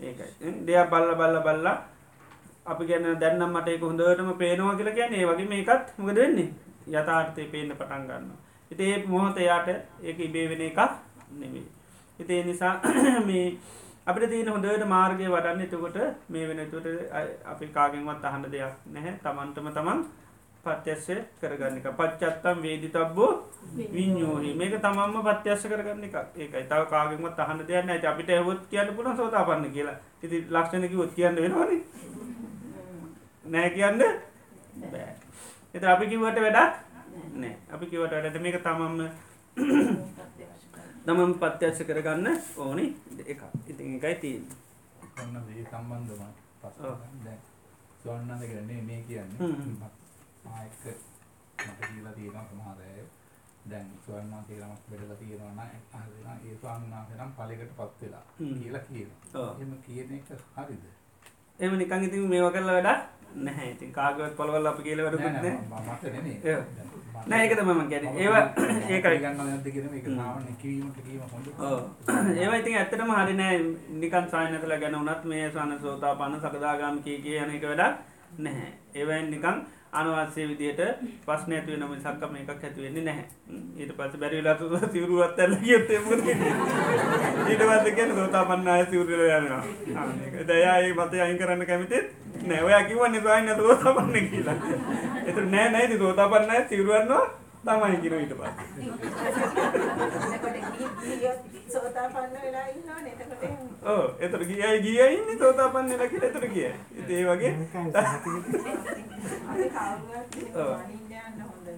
[SPEAKER 1] ඒකයි. දෙයක් බල්ල බල්ල බල්ලා අපි ගැන දැන්නම් මට එක හොඳටම පේනවා කියලා ගැන ඒ වගේ මේකත් මොකද වෙන්නේ? යථාර්ථය පේන්න පටන් ගන්න ඉති ඒ මොහොත යාට ඒක ඉබේ වෙන එකක් නෙවේ ඉතිේ නිසා මේ අපිට තියෙන හොඳට මාර්ගය වඩන්න. එතකොට මේ වෙනතුට අපි කාගෙන්වත් අහන්න දෙයක් නැහැ. තමන්ටම තමන් පත්‍යශ්‍ය කරගන්න එක. පච්චත්තම් වේදි තබ්බෝ විඤ්ඥෝහි මේක තමන්ම පත්‍යශ්‍ය කරගන්න එක ඒකයි. තව කාගෙන්වත් අහන්න දෙයන්න ඇති අපිට ඇහොත් කියන්න පුළ සෝතා පන්න කියලා. ඉති ලක්ෂණක ොත් කියන්න වෙනවාන. නෑ කියන්න? බෑ. එත අපි කිවට වැඩක් නෑ. අපි කිවට වැඩට මේක තමම්ම තමම් පත්‍යශ්‍ය කරගන්න ඕනි එක ඉතින් එකයි තිීන්
[SPEAKER 4] ඔන්න ඒ සම්බන්ධම පස් දැන් ස්වර්ණන්ද කරන්නේ මේ කියන්නේ. ආයක මට කියලා තියෙනවා සමහර අය දැන් ස්වර්ණා කියලාමක් බෙදලා තියෙනවා නම් ඒ ස්වාමීන් වහන්සේ නම් ඵලයකට පත් වෙලා කියලා කියනවා. එහෙම කියන එක හරිද?
[SPEAKER 1] එහෙම නිකන් ඉතින් මේවා කරලා වැඩක් නැහැ. ඉතින් කාගවත් පළවල් අපි කියලා වැඩකුත් නැහැ. නෑ ඒක තමයි මම කියන්නේ. ඒවා ඒකයි
[SPEAKER 4] ගන්න නැද්ද කියන මේක සාමාන්‍ය කිවීමට කීම හොඳ.
[SPEAKER 1] ඔව්. ඒවා ඉතින් ඇත්තටම හරි නෑ. නිකන් සායනතල ගැන උනත් මේ සන සෝතාපන්න සකදාගාමි කී කිය යන එක වැඩක් නැහැ. ඒවෙන් නිකන් අනවස්සේ විදියට ප්‍රශ්න ඇති වෙන මිසක්ක මේකක් ඇති වෙන්නේ නැහැ. ඊට පස්සේ බැරි වෙලා තුන සිවුරුවත් ඇල්ල ගියොත් ඒ මොකද ඊට පස්සේ කියන්නේ සෝතාපන්න අය සිවුරු වල යනවා. ආ මේක දයා ඒ මතය අයින් කරන්න කැමතිත් නෑ. ඔයා කිව්වනේ සායන සෝතාපන්න කියලා. ඒතර නෑ නෑ ඉතින් සෝතාපන්න අය සිවුරු යනවා තමයි කියන ඊට පස්සේ.
[SPEAKER 2] සෝතාපන්න වෙලා ඉන්නවනේ එතකොට එහෙම.
[SPEAKER 1] ඔව් එතකොට ගියයි ගියයි ඉන්නේ සෝතාපන්න වෙලා කියලා එතකොට ගියයි. ඉතින් ඒ වගේ.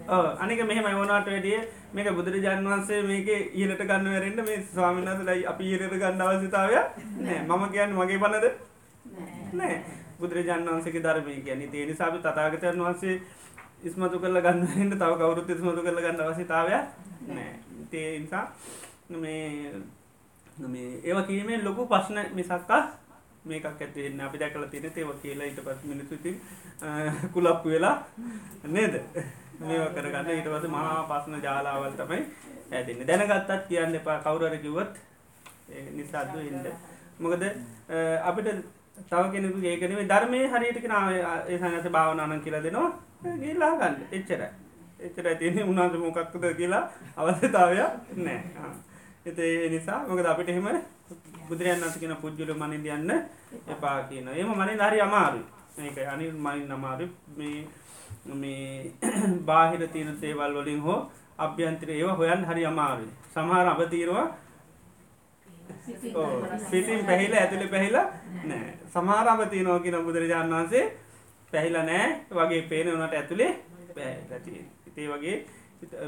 [SPEAKER 1] ඔව් අනික මෙහෙමයි වුණාට වැඩිය මේක බුදුරජාන් වහන්සේ මේකේ ඉහළට ගන්න වෙරෙන්න මේ ස්වාමීන් වහන්සේලා අපි ඉහළට ගන්න අවශ්‍යතාවය නෑ. මම කියන්නේ මගේ බණද? නෑ. බුදුරජාන් වහන්සේගේ ධර්මය කියන්නේ. ඒ නිසා අපි තථාගතයන් වහන්සේ ඉස්මතු කරලා ගන්න වෙරෙන්න තව කවුරුත් ඉස්මතු කරලා ගන්න අවශ්‍යතාවයක් නෑ. ඒ නිසා මේ මේ ඒව කීමේ ලොකු ප්‍රශ්න මිසක්කා මේකක් ඇතිවෙන්න අපි දැකල තියෙන ඒව කියලා ඊට පස් මිනිසුති කුලප්පු වෙලා නේද? මේව කරගන්න. ඊට පස මහා පස්න ජාලාවල් තමයි ඇතින්න දැනගත්තත් කියන්න එපා. කවුරර කිව්වත් නිසාද්දු ඉන්ද මොකද අපිට තව කෙනෙකු ඒකනේ ධර්මය හරියටක නාව ඒ සනස භාවනානන් කියලා දෙනවා. ගේලා ගන්න එච්චර එච්චර තියනෙ උනාස මොකක්කද කියලා අවස්ථතාවයක් නෑ එත ඒ නිසා මොකද අපිට එහෙම බුදුරයන් අස කියෙන පුද්ජුල මනින් යන්න එපා කියන. එම මනින් හරි අමාරු ඒක අනිල් මයින් අමාරු මේ මේ බාහිර තියෙන තේවල් වලින් හෝ අභ්‍යන්තර ඒව හොයන් හරි අමාරුයි. සමහර අබ පිසින් පැහිල ඇතුළි පැහිලා නෑ. සමාරම තියනෝ කියන බුදුරජාණන් වහන්සේ පැහිල නෑ. වගේ පේන වනට ඇතුළේ පැ ඉතේ වගේ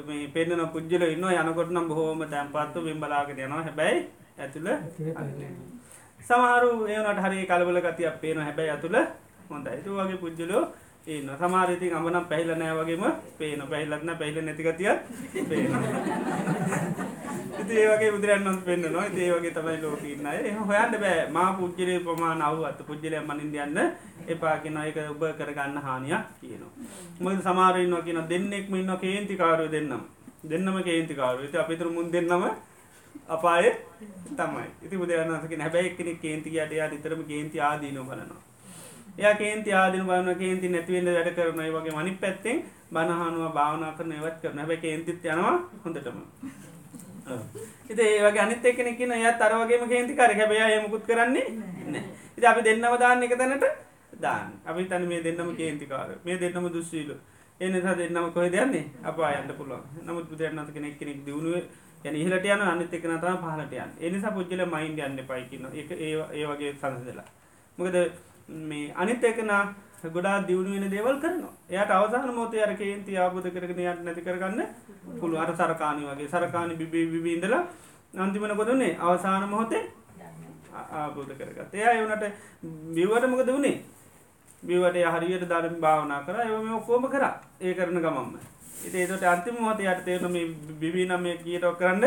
[SPEAKER 1] මේ පෙන්න්නන පුද්ජල ඉන්න යනකොට නම් බොහෝම තැන්පත්තු බිම්බලාගෙන යනවා. හැබැයි ඇතුළ සමහරු ඒනට හරි කලබල ගතියක් පේන හැබැයි ඇතුළ හොඳ ඇතු වගේ පුද්ජලෝ ඒන්න සමාරතින් අමනම් පැහිල නෑ වගේම පේන පැහිලත්න පැහිල නැතිකතිය පේන ඉති ඒවගේ බුදුරන් වන්ස පෙන්න්න නො ඒ වගේ තමයි ලෝකන්න එ හොයන්ට බෑ. මා පුද්ජලේ ප්‍රමාණ අව අත පුද්ජලය මනින් යන්න එපාකින එක ඔබ කරගන්න හානියක් කියනවා. මොද සමාරයන්නවා කියන දෙන්නෙක්ම ඉන්න කේන්තිකාරය දෙන්නම්. දෙන්නම කේන්තිකාරු ති අපිතුර මුන් දෙන්නම අපාය තමයි. ඉති බුදුරන්නසක හැබැයි කෙනෙක් කේන්තිකයට යා නිතරම කේන්ති ආදීන බලනවා. එය කේන්ති ආදින බලන කේන්ති නැතිවෙන්න වැඩ කරන වගේ මනි පැත්තෙන් බණහනුව භාවනා කරන ඒවත් කරන හැබැ කේන්තිත් යනවා හොඳටම. ඉත ඒවගේ අනිත් එක්කෙනෙකින යත් අරවගේම කේන්තිකාර හැබැය යමුකුත් කරන්නේ ඉති අපි දෙන්නම දාන්න එක තැනට දාන්න. අපි තන මේ දෙන්නම කේන්තිකාර මේ දෙන්නම දුස්සීලු. එනිසා දෙන්නම කොහ දයන්නේ අප අයන්න පුළුවන්. නමුත් බුදුරන්නත කෙනෙක් කෙනෙක් දියුණුව යන ඉහලට යන අනිත් එක නතම පහලටයන් එනිසා පුද්ජල මයින්ඩ යන්න පයිකින්න එක ඒ වගේ සඳදලා මොකද මේ අනිත් එකන ගොඩා දියුණුවෙන දේවල් කරනවා. එයට අවසාන මෝතය අර කේන්ති ආබුධ කරගෙන යට නැති කරගන්න පුළුව අර සරකානි වගේ. සරකානි බිබී විබීන්දලා අන්තිමන කොදනේ අවසාන මොහොතේ ආබෝධ කරගත් එයා එවනට බිවට මොකද වුණේ බිවට හරියට ධර්ම භාවනා කර. එම ඔක්කෝම කර. ඒ කරන ගමම්ම ඒතට අන්තිම මත යට තේරම බිවී නම කියටක් කරන්න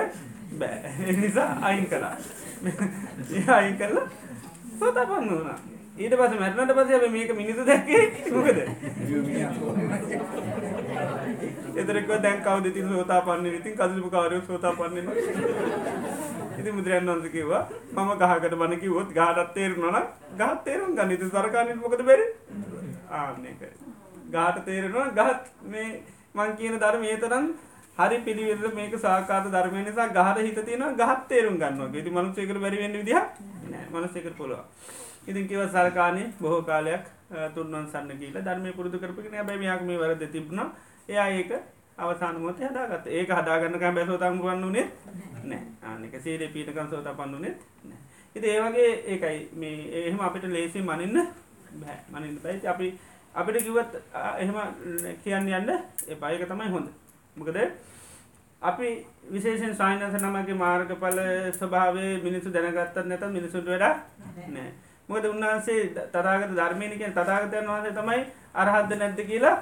[SPEAKER 1] බෑ. නිසා අයින් කලා අයින් කරලා සෝතා පන්න වුණා ඊට පස මැටනට පස මේක මිනිසු දැක්කේ මොකද? එතරක දැන් කවද ති සෝතා පන්න ඉතින් කසපු කාරය සෝතා පන්න ඉති මුදුරන් වන්ස කිවා මම ගහකට බනකි ොත් ගාටත් තේරුණන ගහත් තේරුම් ගනිත සරකානට මොකද බැරි? ආන්නක ගාට තේරෙනවා ගහත් මේ මං කියන ධර්ම ඒ තරම් හරි පිළිවෙල මේක සාකාත ධර්මය නිසා ගහට හිත තියෙන ගහත් තේරුම් ගන්නවා. ඉති මනුසයකට බැරිවෙන්න විදිහ මනසෙකට පුළුව ඉතින් කිව සරකානය බොහෝ කාලයක් තුන්වන් සන්න කියල ධර්මය පුරදු කරපගෙන බැමයක් මේ වරද තිබුණ. එයා ඒක අවසාන මොත හදාගත් ඒක හදාගන්නක බැසෝතම් වන්නුනේ නෑ ආනක සේරේ පීටකන් සෝත පන්නුනෙත් ඉති ඒවගේ ඒකයි. මේ එහෙම අපිට ලේසි මනින්න බෑ. මනින්න පැයි අපි අපිට කිවත් එහෙම කියන්න යන්න එපායක තමයි හොඳ. මොකද අපි විශේෂෙන් සයිනස නමගේ මාර්ගඵල ස්වභාවේ මිනිසු දැනගත්තත් නැත මිනිසුට වැඩ නෑ මොකද උන්වහන්සේ තතාගත ධර්මයනික තතාගතයන් වහන්සේ තමයි අරහද්ද නැද්ද කියලා?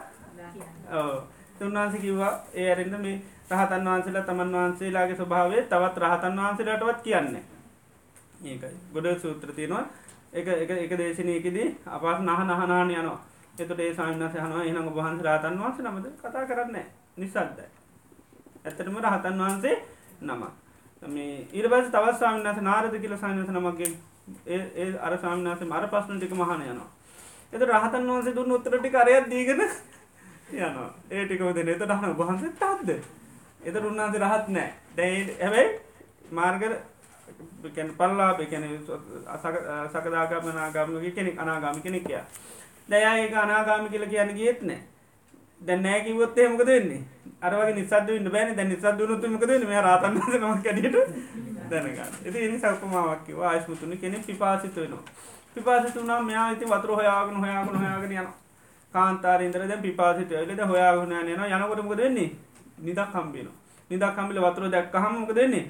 [SPEAKER 1] උන්වහන්සේ කිව්වා ඒ අරෙන්ද මේ රහතන් වහන්සේලා තමන් වහන්සේලාගේ ස්වභාවේ තවත් රහතන් වහන්සේලාටවත් කියන්නේ. ඒකයි. ගොඩ සූත්‍ර තියෙනවා. එක එක එක දේශනයකදී අපස් නහ නහනාන යනවා. එතට ඒ සාමනස හනවා එහම වහන්ස රාතන් වහන්සේ නමද? කතා කරන්න නිසද්ද ඇත්තටම රහතන් වහන්සේ නම මේ ඉරබස් තවත් සාමනස නාරද කියල සානස නමගේ ඒ අර සාමනාස මර පස්සන ටික මහන යනවා. එත රහතන් වහන්සේ දුන්න උත්තරටි කරයක් දීගෙන යනවා. ඒ ටිකව දෙන එතට හන වහන්සේ තත්ද එත උන්නාන්සේ රහත් නෑ දැයි ඇැබැයි මාර්ග පල්ලා කැන සකදාගමනාගාමගේ කෙනෙක් අනාගාමි කෙනෙක් කියා දැය ඒක අනාගාමි කියල කියන්න ගියත් නෑ දැන් නෑ කිවොත්තේ මොකද වෙන්නේ? අරවගේ නිසද ඉන්න බෑන. දැ නිසද දුනුතුමකද මේ රාතන් ම කැඩට දැනගන්න. එති එනි සල්පමාවක්කිව ආශ්මුතුන කෙනෙ පිපාසිත වෙනවා. පිපාසිතුනා මෙයා ඉති වතුර හොයාගෙන හොයාගෙන හොයාගෙන යන කාන්තාරන්දර දැ පිපාසිත ලද හොයාගන යන යනකොටමක දෙන්නේ නිදක් කම්බින නිදක් කම්බිල වතුර දැක්ක හමක දෙන්නේ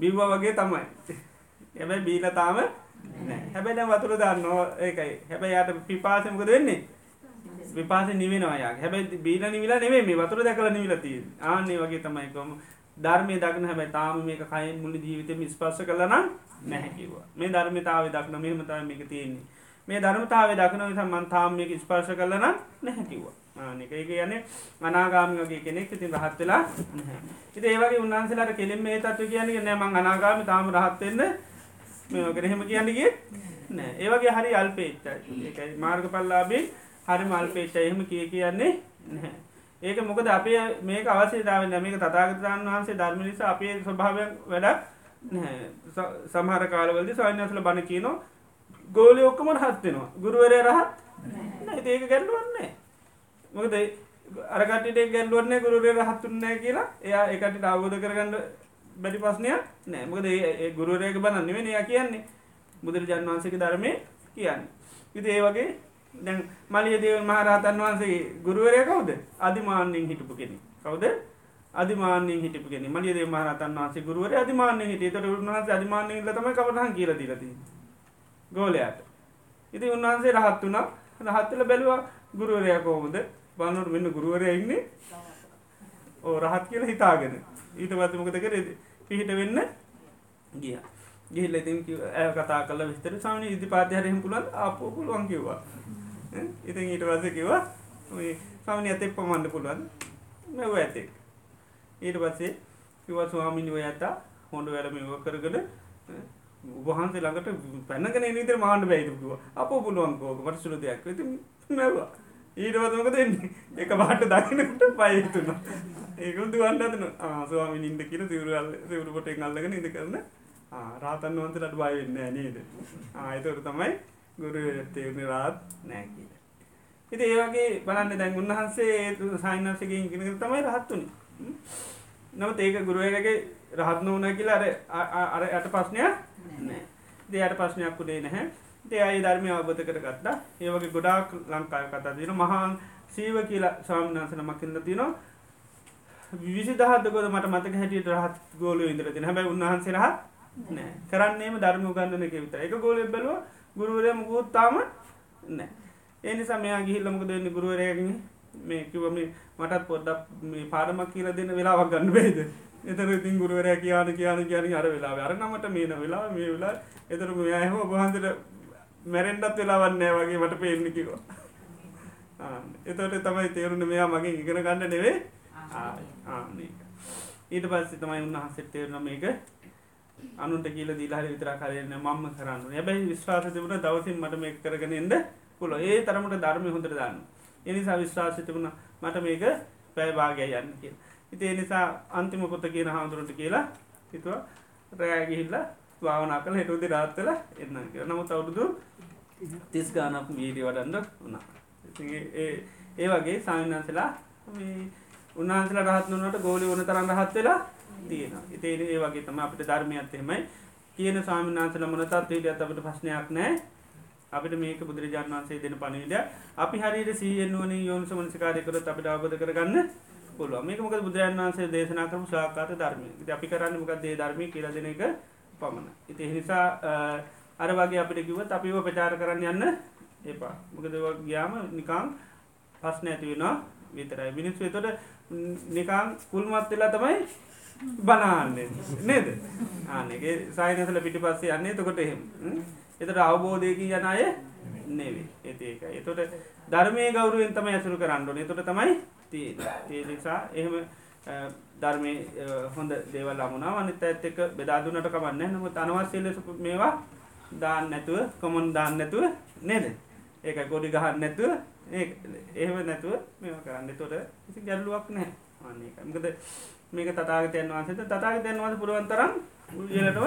[SPEAKER 1] බිව්ව වගේ තමයි. එබැයි බීල තාම හැබැයි දැන් වතුර දන්නවා ඒකයි. හැබැයි යට පිපාසමක දෙන්නේ විපාස නිවෙනවායා හැබැයි බීල නිවිලා නෙවේ මේ වතුර දැකල නිවිලතිය ආන්නේ වගේ තමයි කොම ධර්මය දක්න හැබැයි තාම මේක කයින් මුලි ජීවිතම ස්පර්ශ කලන නැහැකිවා මේ ධර්මතාව දක්න මෙහමතාව මේක තියෙන්නේ. මේ ධර්මතාව දක්න විසම් මන්තාම මේක ස්පර්ශ කලන නැහැකිවා ආනක ඒක යන අනාගාමිගේ කෙනෙක් ඉතින් රහත් වෙලා ඉති ඒවගේ උන්වන්සලාට කෙලින් මේ තත්ව කියන්නේ නෑමං අනාගාමි තාම රහත්වෙන්න මේකරහෙම කියන්නගේ නෑ. ඒවගේ හරි අල්පේච්චයි මාර්ග පල්ලාබේ හරි මල්පේච්ච එහෙම කිය කියන්නේ නැහැ. ඒක මොකද අපේ මේක අවශ්‍යතාව මේක තතාගතන් වහන්සේ ධර්ම නිසා අපේ ස්වභාවයක් වැඩක් සමහර කාලවලදි සයින්‍යසල බණ කියනවා ගෝලි ඔක්කම රහත්වෙනවා ගුරුවරය රහත්? ඒක ගැල්ලුවන්නේ මොකද අරකට ගැල්ලුවන්නේ ගුරුරය රහත්තුන්නෑ කියලා. එයා එකට අවබෝධ කරගන්න බැරි පස්නයක් නෑ. මොකද ඒ ගුරුවරයක බන්න නෙවෙන එයා කියන්නේ. බුදුරජාන් වන්සේක ධර්මය කියන්න. ඉති ඒ වගේ දැන් මලිය දේව මහරහතන් වහන්සේ ගුරුවරය කවුද? අධිමාන්‍යෙන් හිටපු කෙනෙ කවුද? අධිමාන්‍යෙන් හිටපු කෙනෙ මලිය දේ මහරතන් වහන්සේ ගුරුවර අධිමාන්‍ය හිට තට උන්වහස අධිමාන්‍යෙන් ලතම කවටහන් කියල දිලති ගෝලයාට. ඉති උන්වහන්සේ රහත් වුණා. රහත්තල බැලවා ගුරුවරයා කෝමද බලන්නට මෙන්න ගුරුවරය ඉන්නේ. ඕ රහත් කියල හිතාගෙන. ඊට පත්මකත කර? පිහිට වෙන්න ගිය. ගිහිල්ල ඉතින් ඇ කතා කල විස්තර සාමන ඉදි පාතිහරයම පුළන් අපෝ පුළුවන් කිව්වා. ඉතින් ඊට වස කිවා සාමනි ඇතෙක් පමන්න පුළුවන් මෙව ඇතෙක් ඊට පස්සේ කිව ස්වාමිනි ඔය ඇතා හොඳ වැඩම ඉව කරගල උබහන්සේ ළඟට පැන්නගෙන නිතර මාණ්ඩ බැයිතුකුව අප පුළුවන් කෝක මට සුළු දෙයක්. ති මැවා ඊටවතමක දෙන්නේ එක පාට දකිනට පයතුන ඒකුදු වන්නදන ආසවාමි ඉන්ද කියන සිවරුල් සිවරුපොට අල්ලගෙන ඉඳ කරන රාතන් වන්සලට බයවෙන්න නේද? ආයතවර තමයි ගුරු තේවුණ රාත් නෑ කියල. ඉති ඒවගේ බලන්න දැන් උන්වහන්සේ සයින්නාසගේ ඉගෙන තමයි රහත්තුනි නමුත් ඒක ගුරුවගේ රහත් නොවන කියලා අර අර යට ප්‍රශ්නයක් නෑ. දෙයට ප්‍රශ්නයක් උඩේ නැහැ. දේ අයි ධර්මය අවබධ කර ගත්තා ඒවගේ ගොඩාක් ලංකාය කතා දින මහාන් සීව කියලා ස්වාමිනාසන මකින්න තිනවා විසි දහත්කොද මට මතක හැටියට රහත් ගෝල ඉදර තින හැබයි උන්වහන්සේ රහත් නෑ. කරන්නේම ධර්ම ගන්නන කෙවිත එක ගෝල බැලුව ගුරුවරයම ගෝත්තාම නෑ. ඒනිසා මෙයා ගිහිල්ලමක දෙන්න ගුරුවරයගෙන? මේ කිවම මටත් පොඩ්ඩක් මේ පාඩමක් කියල දෙන්න වෙලාවක් ගන්න බේද? එතර ඉතින් ගුරුවරය කියන කියන කියන අර වෙලා අරනමට මේන වෙලා මේ වෙලා එතර මෙයහෝ බහන්තට මැරෙන්ඩත් වෙලාවන්නෑ වගේ මට පේන්න කිවා එතට තමයි තේරුණ මෙයා මගේ ඉගෙන ගන්න නෙවේ ඊට පස්සේ තමයි උන්වහන්සෙත් තේරන මේක අනුන්ට කියල දීලාහරි විතර කරන්න මම්ම කරන්න ඇබැයි විශ්වාස තිබුණ දවසින් මට මේ කරගෙන එන්න පුල ඒ තරමට ධර්මය හොඳට දාන්න. එනිසා විශ්වාස තිබුණ මට මේක පැෑභාගය යන්න කිය ඉති එනිසා අන්තිම පොත කියන හාමුදුරට කියලා හිතුව රෑගිහිල්ල භාවනා කළ හෙටුදි රාත්තල එන්න කිය නමුත් අවුරුදු තිස් ගානක් මීඩි වඩන්න වුණා. ඒ වගේ සාමන්හන්සලා උන්හන්සල රහත්නුවට ගෝලි වන තරන් රහත් වෙලා තියෙන ඉතේ ඒ වගේ තම අපිට ධර්මයත් එහෙමයි. කියන සාමිනාන්සල මොනතත් හිටියත් අපට ප්‍රශ්නයක් නෑ අපිට මේක බුදුරජාන් වන්සේ දෙන පණවිඩ අපි හරියට සීයෙන්ුවන යෝනිස මනසිකාරයකරත් අපිට අවබධ කරගන්න පුළුව මේක මොක බුදුරන් වන්සේ දේශනා කරම ශාකාත ධර්මය. අපි කරන්න මොකක් දේ ධර්මය කියල දෙන එක පමණ ඉති නිසා අර වගේ අපිට කිවත් අපිව ප්‍රචාර කරන්න යන්න එපා. මොකද ගයාම නිකං පස්න ඇති වෙනවා විතරයි. මිනිස් වෙතොට නිකං කුල්මත් වෙලා තමයි බනාන්නේ නේද? ආනගේ සයිනසල පිටි පස්සේ යන්නේ. තකොට එහෙම. එතට අවබෝධයකි යන අය නෙවේ ඒඒක එතොට ධර්මය ගෞරුවෙන් තම ඇසුරු කරන්නඩන තොට තමයි ඒ නිසා එහෙම ධර්මය හොඳ දේවල් අමුණා අනිත ඇත් එක බෙදාදුනට කමන්න නම අනවස්සය ලෙස මේවා දාන්න නැතුව කොමොන් දාන්න නැතුව නේද? ඒක ගොඩි ගහන්න නැතුව ඒම නැතුව මේ කරන්න. තොට ඉසි ගැල්ලුවක් නෑ අන්නේකමකද මේක තතාගතයන් වන්සේත තතාගතයන් වන්ස පුරුවන්තරම් උල්ලටව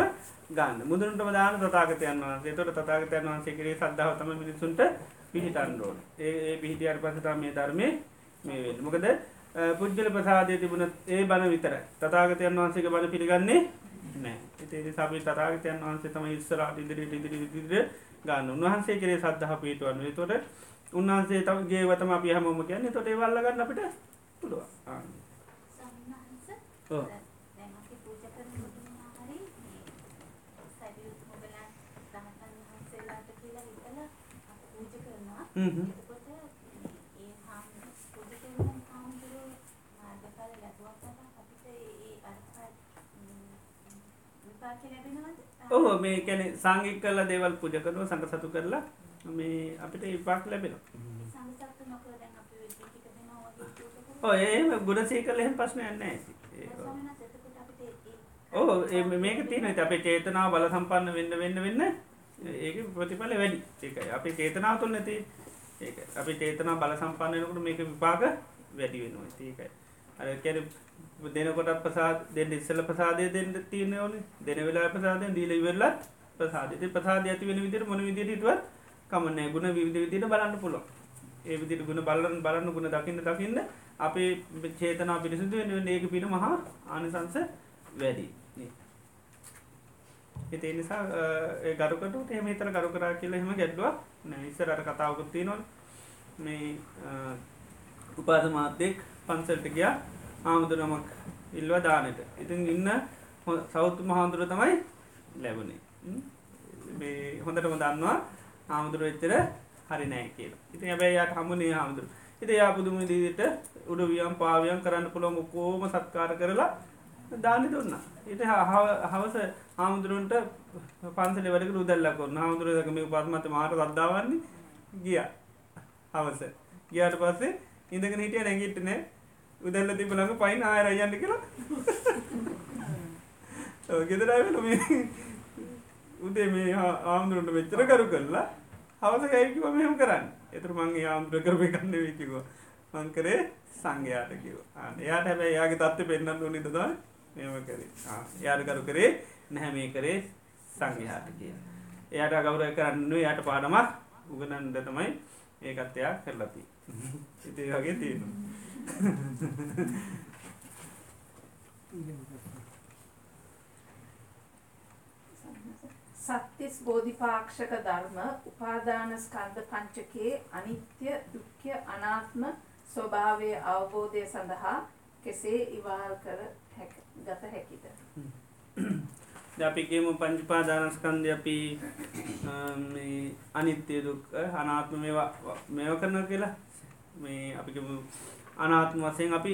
[SPEAKER 1] ගන්න. මුදුරටම දාන තතාගතයන් වන්සේ තොට තතාගතයන් වන්සේ කරේ සද්ධාව තම මිනිසුන්ට පිහිටන්ඩෝන ඒ පිහිටියට පසතා මේ ධර්මය මේ මොකද පුද්ගල ප්‍රසාදය තිබුණ ඒ බණ විතර තතාගතයන් වහන්සේක බණ පිළිගන්නේ නෑ එතේ සබි තරාගතයන් වහන්සේ තම ඉස්සරට ඉදිරිට ඉදිරි ඉදිර ගන්න. උන්වහන්සේ කරේ සද්ධහ පිටුවන්න තොට උන්වහන්සේ තගේ වතම අපි හමම කියන්න. තොට වල්ලගන්න අපිට පුළුව
[SPEAKER 8] දැන් අපි පූජා කරන මුදුන්නා හරි මේ සරියුත් මොගලන් රහතන් වහන්සේලාට කියලා හිතලා අපි පූජා කරනවා. එතකොට ඒ හාම් පූජා කරන හාමුදුරුවෝ මාර්ගඵල ලැබුවක් තමයි අපිට ඒ අර්ථ විපාක ලැබෙනවද?
[SPEAKER 1] ඕහ මේ කැන සංගික් කරලා දේවල් පුජ කරනවා සංග සතු කරලා මේ අපිට විපාක් ලැබෙනවා
[SPEAKER 8] සංසත්ත මොකද දැන් අපි වෙද්දී ටික දෙනවා වගේ පූජා කරනවා.
[SPEAKER 1] ඔය ඒ ගුණසී කල එහෙම ප්‍රශ්නයක් නෑ
[SPEAKER 8] ස්වාමීන් වහන්සේ එතකොට අපිට ඒ
[SPEAKER 1] ඕ ඒ මේක තියෙන අපේ චේතනාව බල සම්පන්න වෙන්න වෙන්න වෙන්න ඒක ප්‍රතිඵල වැඩි. ඒකයි. අපි චේතනාව තුළ නැති ඒක. අපි චේතනා බල සම්පන්නනකට මේක විපාක වැඩි වෙනවා. ඒකයි. අර කැර දෙනකොට ප්‍රසාද දෙන්න ඉස්සල ප්‍රසාදය දෙන්න තියන ඕන. දෙන වෙලා ප්‍රසාදයෙන් දීල ඉවරලත් ප්‍රසාදයට ප්‍රසාද ඇති වෙන විදිර මොන විදිරටුවත් කමන්න ගුණ විවිධ විදිට බලන්න පුළො ඒ විදිට ගුණ බලන්න බලන්න ගුණ දකින්න දකින්න අපේ චේතනා පිරිසිදු වෙන ඒක පින මහා ආනිසංස වැඩි. එතේ නිසා ගරුකට එම තර ගරු කරා කියල හෙම ගැඩ්ලුවක් ඉස්සරට කතාවකුත්ති නොල් මේ උපාද මාත්‍යයෙක් පන්සල්ට ගියා ආමුදුරමක් ඉල්ව දානට. ඉතින් ඉන්න සෞතු මහාන්දුර තමයි ලැබුණේ. මේ හොඳටම දන්නවා හාමුදුරුව එච්චර හරි නෑ කියලා. ඉති හැබැයි යට හමුණේ හාමුදුරු ඉති යා පුදුම දීට උඩ වියම් පාවියන් කරන්න පුළොම කෝම සත්කාර කරලා දානි දුන්න. ඉති හවස හාමුදුරුවන්ට පන්සල වැඩක රුදල්ලකො හාමුදුරුවක මේ පත්මත මාට රද්දාවන්නේ ගිය. හවස. ගියාට පස්සේ ඉඳගෙන හිටිය නැගිට්ටනෑ උදැල්ල තිබලඟ පයින් ආයරයන්න කියලා. ගෙදරාවෙන මේ උදේ මේ ආමුදුරට වෙච්චර කරු කරලා හවස ගැයකිව මෙහම කරන්න. එතුර මංගේ ආමුදුර කරපය කන්න වේකිව මංකරේ සංඝයාට කිව එයාට හැබැයි යාගේ තත්ත පෙන්න්න ඕනි දද මෙම කරේ. යාට කරු කරේ නැහැ මේ කරේ සංඝයාට කිය එයට ගෞරය කරන්න යට පාඩමක් උගනන්ද තමයි ඒකත්තයා කරලති ඉති වගේ තියෙනවා.
[SPEAKER 3] සත්‍යස් බෝධිපාක්ෂක ධර්ම උපාදාන ස්කන්ධ පංචකයේ අනිත්‍ය දුක්ඛ අනාත්ම ස්වභාවය අවබෝධය සඳහා කෙසේ ඉවහල් කර ගත හැකිද?
[SPEAKER 1] අපිගේම පංචිපාදානස්කන්ධ අපි අනිත්‍ය දුක් අනාත්ම මේවා මේව කරන කියලා. මේ අපි අනාත්ම වසයෙන් අපි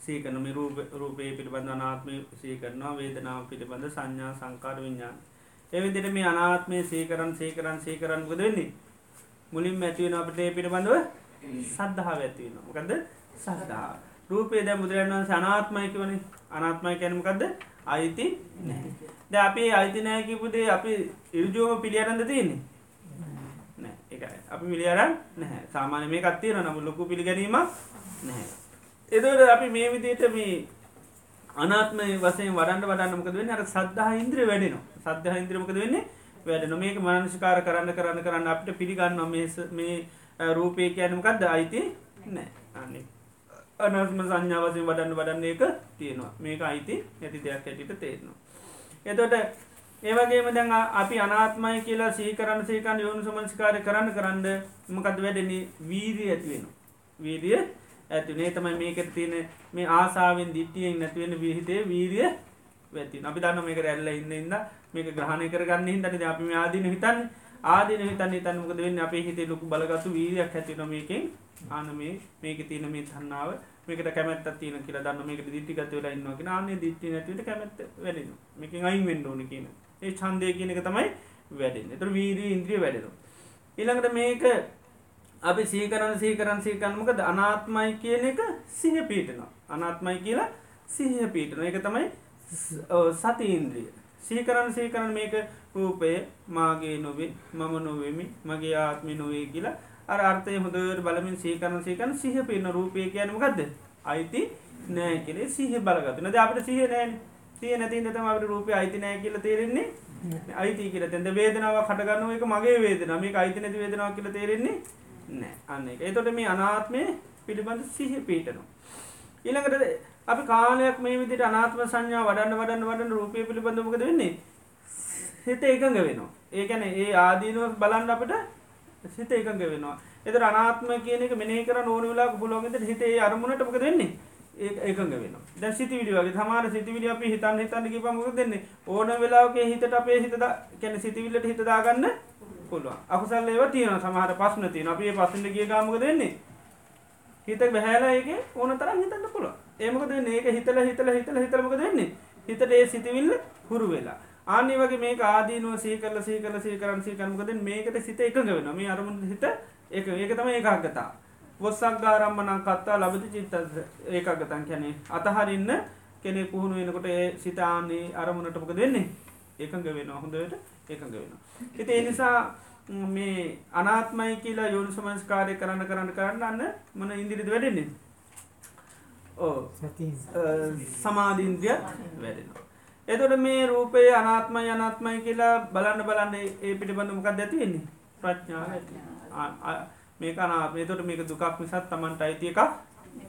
[SPEAKER 1] සීකන මේ රූපය පිළිබඳ අනාත්මය සීකරනවා වේදනාව පිළිබඳ සංඥා සංකාර විඤ්ඥාන එවිදිට මේ අනාත්මය සීකරන් සීකරන් සීකරන් ගොද වෙන්නේ? මුලින් ඇතිවෙන අපට ඒ පිළිබඳව සද්ධහාව ඇතිවෙන මොකද සද්ධා රූපේ දැ බුදුරන් වන්ස අනාත්මයක වන අනාත්මය කැනමකක්ද අයිති ද අපි අයිති නෑකිපුදේ අපි ඉරජෝම පිළියරන්ද තියන්නේ? එක අපි මිලියරන් නැහැ. සාමාන්‍ය මේ කත්තියන නම ලොකු පිළිගැනීම නැහැ. එදට අපි මේ විදියට මේ අනාත්ම වසයෙන් වඩන්න වඩන්න මොකද වෙන්න? අර සද්ධහ ඉන්ද්‍රිය වැඩෙනවා. සද්ධහ ඉන්ද්‍රියමකද වෙන්නේ? වැඩන මේක මනසිකාර කරන්න කරන්න කරන්න අපිට පිළිගන්න මේ Eh, රූපය කියනමකක්ද අයිති නෑ. අන්නේ අනස්ම සංඥාවසින් වඩන්න වඩන්න එක තියෙනවා. මේක අයිති ඇති දෙයක් ඇටිට තේරනවා. එතොට ඒවගේම දැන් අපි අනාත්මයි කියලා සීකරන්න සේකන් යොනු සමංස්කාරය කරන්න කරන්න මකද වැඩෙන වීරී ඇතිවෙන වීරිය ඇතිනේ තමයි මේකට තියෙන මේ ආසාාවෙන් දිට්ටියෙන් නැතිවෙන විහිතේ වීරිය වැති අපි දන්න මේක රැල්ල ඉන්න ඉන්න මේක ග්‍රහණය කරගන්න හිතන අපි ආදීන හිතන් ආදීන හිතන් තන්මකද වෙන්න? අපේ හිතේ ලොකු බලගතු වීරයක් ඇතින මේකින්. ආන මේ මේක තියන මේ තන්නාව මේකට කැමැත් තියන කියලා දන්න මේක දිට්ටිගත වෙලා ඉන්නක නාන්නේ දිට්ටි නැතිවට කැමැත් වැඩෙන මේකින් අයින් වෙන්න ඕන කියන ඒ චන්දය කියන එක තමයි වැඩෙන් එතර වීරී ඉන්ද්‍රිය වැඩෙන ඊළඟට මේක අපි සීකරන සීකරන් සීකරනමකද අනාත්මයි කියන එක සිහ පීටනවා අනාත්මයි කියලා සිහ පීටන එක තමයි සතිඉන්ද්‍රිය සීකරන සීකරන මේක රූපය මාගේ නොවේ මම නොවෙමි මගේ ආත්මි නොවේ කියලා අර අර්ථය හොදර බලමින් සීකරන සීකන සිහ පින්න රූපය කියනමකක්ද අයිති නෑ කෙරේ සිහ බලගතුන ද අපට සිහ නෑන්. තිය නැති තම අපට රූපය අයිති නෑ කියල තේරෙන්නේ. අයිති කියල. තැද වේදනාව කටගන්න එක මගේ වේදන මේ අයිති නැති වේදනාව කියල තේරෙන්නේ නෑ. අන්න එක එතොට මේ අනාත්මය පිළිබඳ සිහ පීටනවා. ඊළඟට අපි කාලයක් මේ විදිට අනාත්ම සංඥා වඩන්න වඩන්න වඩන්න රූපය පිළිබඳමකද වෙන්නේ? හිත එකඟ වෙනවා. ඒකැන ඒ ආදීනුව බලන්න අපට සිත එකඟ වෙනවා. එත අනාත්ම කියන එක මෙනේ කර නෝන වෙලා පුලොගෙත හිතේ අරමුණට මක දෙන්නේ ඒ එකඟ වෙන ද සිතිවිලි වගේ. සමාර සිතිවිලි අපි හිතන් හිතන්න කිපමක දෙන්නේ ඕන වෙලාක හිතට අපේ හිත කැන සිතිවිල්ලට හිතදාගන්න පුළුව අකුසල් ඒව තියෙන සමහර පස්සන තියන අපේ පස්සට ගිය ගාමක දෙන්නේ හිත බැහැලා ඒක ඕන තරම් හිතන්න පුළුව ඒමකද ඒක හිතල හිතල හිතල හිතරමක දෙන්නේ හිතට ඒ සිතිවිල්ල හුරු වෙලා. ආනි වගේ මේ ආදීනුව සීකරල සීකල සීකරන් සීකරමකද මේකට සිත එකඟ වෙන මේ අරමුණ හිත එක ඒක තම ඒකාගතා වොස්සක් ගාරම්මනං කත්තා ලබති චිත්ත ඒකාගතන් කැනේ අතහරින්න කෙනෙ පුහුණු වෙනකොට ඒ සිතාන්නේ අරමුණටමක දෙන්නේ ඒකඟ වෙන හොඳට එකඟ වෙන. හිත එනිසා මේ අනාත්මයි කියලා යෝනු සමස්කාරය කරන්න කරන්න කරන්න අන්න මන ඉදිරිද වැඩෙන්නේ? ඕ සමාධීන්ද්‍රිය වැඩෙනවා. එතොට මේ රූපය අනාත්මයි අනාත්මයි කියලා බලන්න බලන්න ඒ පිටිබඳ මොකක් ඇතිවෙන්නේ ප්‍රඥාව මේක අනාත්මය තොට මේක දුකක් මිසත් තමන්ට අයිතිය එකක්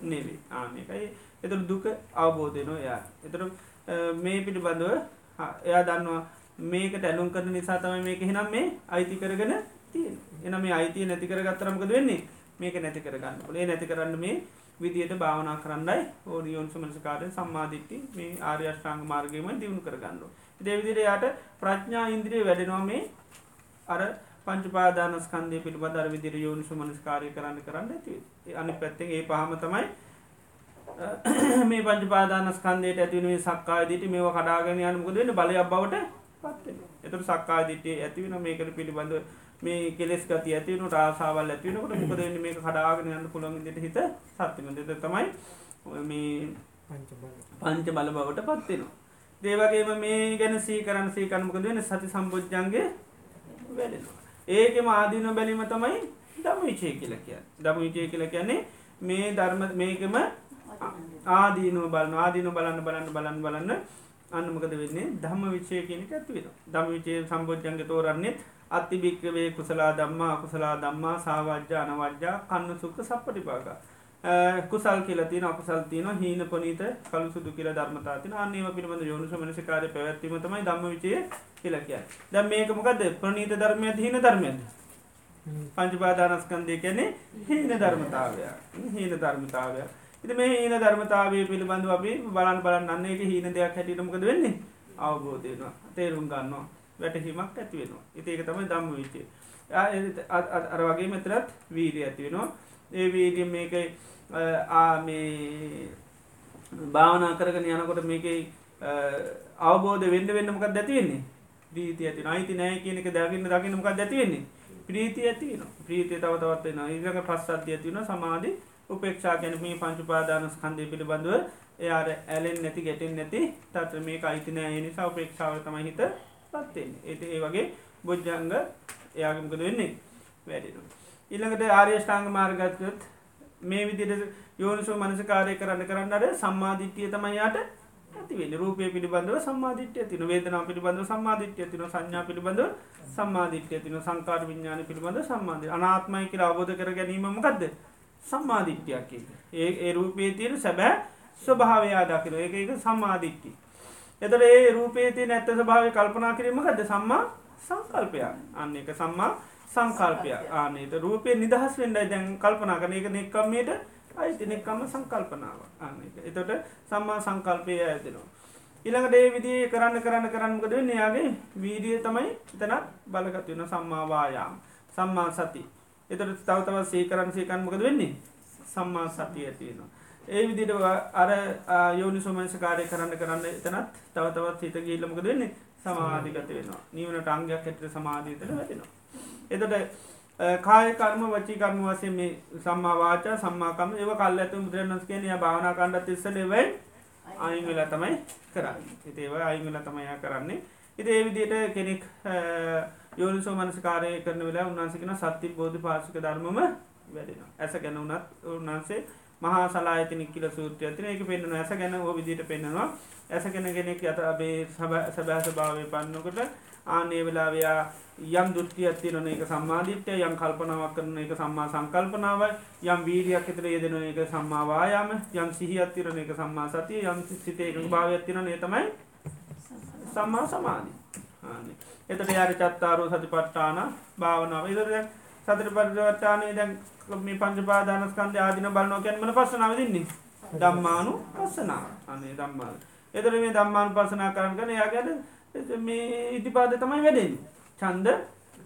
[SPEAKER 1] නෙවේ ආනකයි එතුර දුක අවබෝධය නො එයා. එතර මේ පිටිබඳව එයා දන්නවා මේකට ඇලුම් කරන නිසා තම මේක හිනම් මේ අයිති කරගෙන තිය එන මේ අයිතිය නැති කරගත්තරමකද වෙන්නේ? මේක නැති කරගන්න පොලේ නැති කරන්න මේ විදියට භාවනා කරන්නයි ඕනියෝන් සමනසකාරය සම්මාධිට්ටි මේ ආර්යෂ්ඨාංග මාර්ගයම දියුණු කරගන්නු. දෙවිදිර යායට ප්‍රඥා ඉන්ද්‍රිය වැඩෙනවා මේ අර පංචපාදානස්කන්දය පිළිබඳ අර විදිර යෝනිසු මනස්කාරය කරන්න කරන්න ඇති අනි පැත්තෙන් ඒ පහම තමයි මේ පංචපාදානස්කන්දයට ඇතිවනේ සක්කාදිට මේ කඩාගෙන යනමුකද වෙන බලයක් බවට පත් එතුට සක්කාදිටේ ඇතිවෙන මේකට පිළිබඳ මේ කෙස් ගති ඇතිවන රාසාවල් ඇතිවනකට මොකද මේ කඩාගෙන යන්න පුළොන් ට හිත සත්තිමද තමයි මේ පංච බල බවට පත්වෙනවා දේවගේම මේ ගැන සී කරන්න සී කරමකද වෙන සති සම්බෝජ්ජන්ගේ වැඩෙනවා. ඒකෙම ආදීන බැලීම තමයි දම විචය කියල කිය දම විචය කියල කියන්නේ මේ ධර්ම මේකම ආදීනුව බලන්න ආදීන බලන්න බලන්න බලන්න බලන්න අන්නමකද වෙන්නේ? ධම්ම විචය කියනක ඇතිවෙන දම විචය සම්බෝජ්ජන්ග තෝරන්නේ අති භික්කවේ කුසලා දම්මා කුසලා දම්මා සාවජ්‍යා අනවජ්‍යා කන්න සුක්ක සප්පටිපාගා කුසල් කියලතින අපසල් තියන හීන පනීත කලු සුදු කියල ධර්මතාතින අන්නේම පිළිබඳ යෝනිස මනසිකාරය පැවැත්වීම තමයි දම්ම විචය කියලකිය දැ මේක මොකද ප්‍රනීත ධර්මය හීන ධර්මයද පංචපාදානස්කන්දය කැනෙ හීන ධර්මතාවය හීන ධර්මතාවය ඉති මේ හීන ධර්මතාවය පිළිබඳව අපි බලන් බලන්න අන්න එක හීන දෙයක් හැටිටමකද වෙන්නේ? අවබෝධයනවා තේරුම් ගන්නවා. වැටහිමක් ඇතිවෙනවා ඉතිඒක තමයි දම්ම විචේ. අර වගේ මෙතරත් වීඩිය ඇතිවෙනවා ඒ වීඩිය මේක මේ භාවනා කරගෙන යනකොට මේක අවබෝධ වෙන්න වෙන්නමකක් දැතිවෙන්නේ ප්‍රීති ඇති අයිති නෑ කියනක දැගන්න දකිනමකක් දැතිවෙන්නේ ප්‍රීති ඇතින ප්‍රීතිය තව තවත්වෙන ඉරක පස්සද්ධිය ඇතිවන සමාධි උපේක්ෂා ගැන මේ පංචුපාදානස් කන්දය පිළිබඳව එයාට ඇලෙන් නැති ගැටෙන් නැති. තත්ර මේ අයිතිනෑ නිසා උපේක්ෂාව තමයි හිත පත්වෙන් ඒට ඒ වගේ බොජ්ජංග එයාගමකද වෙන්නේ? වැඩෙන ඉළඟට ආර්යෂ්ඨාංග මාර්ගත්වත් මේ විදිට යෝනිසෝ මනසකාරය කරන්න කරන්නට සම්මාධිට්්‍යය තමයියාට ඇතිවෙන රූපය පිළිබඳව සම්මාධිට්‍ය තින වේදනා පිළිබඳව සම්මාධිට්‍ය තින සංඥා පිළිබඳව සම්මාධිට්‍ය තින සංකාර විඤ්ඥාන පිළිබඳ සම්මාධ අනාත්මයි කියලා අවබෝධ කර ගැනීමමකක්ද සම්මාධිට්‍යයක් ඒ ඒ රූපේ තියෙන සැබෑ ස්වභාවයා දකින එක එක සම්මාධිට්ටි එතට ඒ රූපේති නැත්ත ස්භාව කල්පනා කිරීමකද සම්මා සංකල්පයක්. අන්න එක සම්මා සංකල්පය ආනේත රූපය නිදහස් වෙන්ඩයි දැන් කල්පනා කන එක නෙක්කම්මයට අයිතිනෙක්කම්ම සංකල්පනාව අන්න එතොට සම්මා සංකල්පය ඇතිනවා ඉළඟට ඒ විදිේ කරන්න කරන්න කරන්නකද එයාගේ වීඩිය තමයි තැනත් බලගත්වවෙන සම්මාවායාම් සම්මා සති. එතට තවතව සේකරන් සේකන්මකද වෙන්නේ? සම්මා සතිය ඇතිවෙනවා ඒ විදිට අර යෝනි සුමංස කාරය කරන්න කරන්න එතනත් තවතවත් හිත ගීල්ලමකද වෙන්නේ? සමාධිගත වෙනවා. නිවනට අංගයක් ඇට සමාධීතන වැටෙනවා. එතට කාය කර්ම වචි කර්ම වසේ මේ සම්මා වාචා සම්මාකම ඒව කල් ඇතු බුදුරන්ස් කියන භාවනා කණ්ඩ තිස්සලෙවයි අයිවෙලා තමයි කරන්න. හිතේව අයිවෙලා තමයියා කරන්නේ. ඉති ඒ විදියට කෙනෙක් යෝනිසෝ මනස්කාරය කරන වෙලා උන්වන්සිකෙන සත්‍ය බෝධි පාසික ධර්මම වැඩෙන ඇස ගැන වනත් උන්වන්සේ මහා සලායතනික් කියල සූත්‍රය ඇතින එක පෙන්න්න ඇස ගැන හෝ විදිට පෙන්නවා ඇස ගැන කෙනෙක් යත අබේ සැබෑස භාවය පන්නකොට ආනේ වෙලාවයා යම් දුෘතිය ඇතිරන එක සම්මාධිත්‍යය යම් කල්පනාවක් කරන එක සම්මා සංකල්පනාව යම් වීඩියක් එතර යෙදෙන එක සම්මාවායාම යම් සිහි අත්තිරන එක සම්මා සතිය යම් සිතේ එක භාව ඇතිරන ඒ තමයි සම්මා සමාධී එතට යාර චත්තාරෝ සති පට්ටාන භාවනාව. ඉදර සතර පරිවට්ටානය දැන් මේ පංචපාදානස්කන්ද ආදින බලනෝ කැන්මන පස්සනාව දින්නේ? දම්මානු පස්සනා අනේ දම්මාල එතර මේ දම්මානු පසනා කරන කන යාගැට මේ ඉතිපාද තමයි වැඩෙන් චන්ද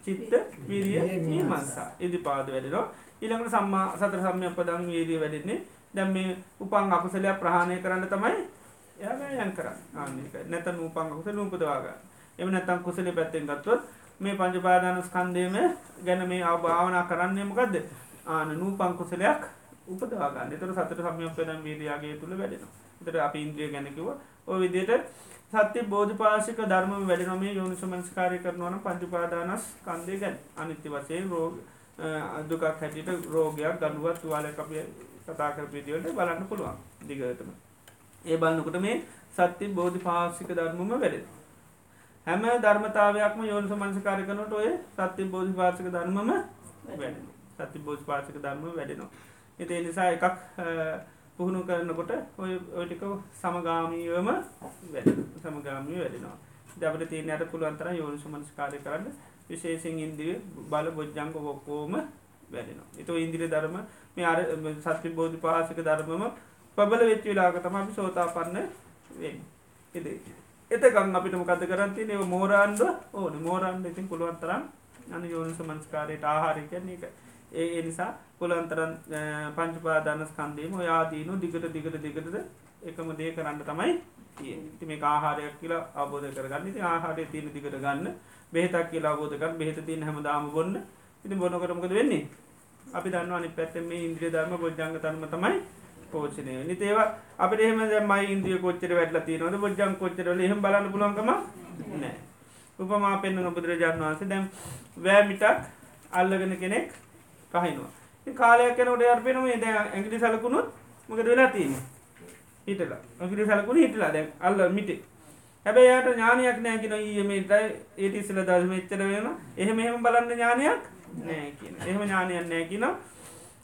[SPEAKER 1] චිත්ත විරිය මස්සා ඉදිපාද වැඩෙනවා. ඉළඟට සම්මා සතර සම්ය පදං වේදී වැඩෙන්නේ. දැම් මේ උපන් අකුසලයක් ප්‍රහණය කරන්න තමයි යන් කරන්න. ආක නැත නූපන් අකුස නූපදවාගන්න එම නැතම් කුසල පැත්තෙන් ගත්වත් මේ පංචපාදානස් කන්දේම ගැන මේ අවභාවනා කරන්නේමකක්ද ආන නූපං කුසලයක් උපදවාගන්න තර සතර සම්යක් පදම් වේදයාගේ තුළ වැඩෙනවා. තර අප ඉන්ද්‍රිය ගැනකිව ඔය විදියට සත්‍ය බෝධපාශික ධර්ම වැඩනොමේ යෝනිසමංස්කාරය කරනවන පංචුපාදානස් කන්දේ ගැන්. අනිත්‍ය වසයෙන් රෝග අදුකක් හැටිට රෝගයක් ගඩුවත් තුවාල අපිය කතාකර පිදිියලට බලන්න පුළුවන් දිගටම. ඒ බලන්නකොට මේ සත්‍ය බෝධි පාශික ධර්මම වැඩෙන හැම ධර්මතාවයක්ම යෝනිස මංසකාරකනට ඔය සත්‍ය බෝධි පාශික ධර්මම වැඩ සත්‍ය බෝධ පාශික ධර්ම වැඩෙනවා. එති නිසා එකක් පුහුණු කරනකොට ඔය ඔටික සමගාමීවම වැඩ සමගාමී වැඩෙනවා. දබට තියනයට පුළුවන්තර යෝනු සුමනස් කාරය කරන්න විශේෂෙන් ඉන්දිය බල බොජ්ජංක ඔක්කෝම වැඩෙනවා. එත ඉන්දිරි ධර්ම මේ අර සත්‍ය බෝධි පාසික ධර්මම පබල වෙච්ච වෙලාක තම අපි සෝතා පන්න වෙන් එද එතකං අපිට මොකද කරන්ති නව මෝරන්ද ඕන. මෝරන්ඩ ඉතින් පුළුවන්තරම් අන යෝනිස මංස්කාරයට ආහාරය කියන්නේ එක ඒ ඒ නිසා පුළන්තරන් පංචපාදාන ස්කන්දේම ඔයාදීනු දිගට දිගට දිගටද එකම දේ කරන්න තමයි ති මේ ආහාරයක් කියලා අබෝධ කරගන්න. ති ආහාරය තියෙන දිගට ගන්න බෙහතක් කියලා අබෝධකන් බෙහත තියන හැම දාම බොන්න ඉති බොන කරමකද වෙන්නේ? අපි දන්න අනි පැත්තම මේ ඉන්ද්‍රිය ධර්ම බොජ්ජංග තරම තමයි පෝෂණය නිතේව අපට එහෙම මයි ඉන්ද්‍රිය කොච්චර වැටල තියනවද? බොජ්ජං කොච්චරල එහෙම බලන්න පුලන්කම නෑ උපමා පෙන්න්න බුදුරජාණන් වහන්සේ දැම් වෑමිටක් අල්ලගෙන කෙනෙක් කහිනවා. කාලයක් යනට අර්පෙනම ද ඇගිලි සලකුණුත් මකද වෙලා තියෙන හිටලා. ඇගිලි සලකුණ හිටලා. දැන් අල්ල මිටේ. හැබැයි යාට ඥානයක් නෑකින ඒමට ඒටිස්සල දශම එච්චර වෙන එහෙම එහෙම බලන්න ඥානයක් නෑ කියන එහෙම ඥානයක් නෑ කියන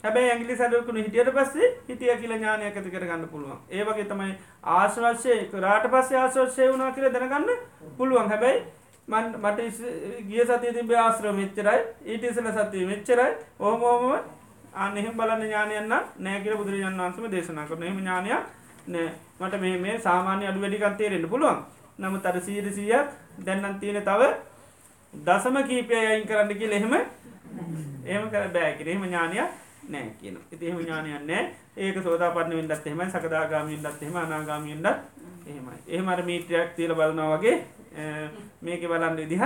[SPEAKER 1] හැබැයි ඇගිලි සලකුණ හිටියට පස්සේ හිටිය කියල ඥානයක් ඇති කරගන්න පුළුවන්. ඒවගේ තමයි ආශවශ්‍යය රාට පස්සේ ආශවශ්‍යය වුණනා කියල දැනගන්න පුළුවන්. හැබැයි මන් මට ගිය සතිය තිබේ ආශ්‍රම මෙච්චරයි. ඊටිසල සතිය මෙච්චරයි. ඕමෝම අනෙහ බලන්න ඥානයන්න නෑකර බුදුරජන් වන්සම දේශනා කරන එම ඥානයක් නෑ. මට මේ මේ සාමාන්‍ය අඩු වැඩිකන්තේරෙන්ට පුළුවන්. නම තර සීරසියක් දැන්නන් තියෙන තව දසම කීපය අයින් කරන්න කියල එහෙම ඒම කර බෑකිර එහෙම ඥානයක් නෑ කියන ඉති එහෙම ඥානයන් නෑ. ඒක සෝදා පන්න වින්නත් එහෙම සකදාගාමින්ටත් එහෙම අනාගාමින්ටත් එහෙමයි එහෙමට මීට්‍රයක් තියල බලනවා වගේ මේක බලන්න විදිහක්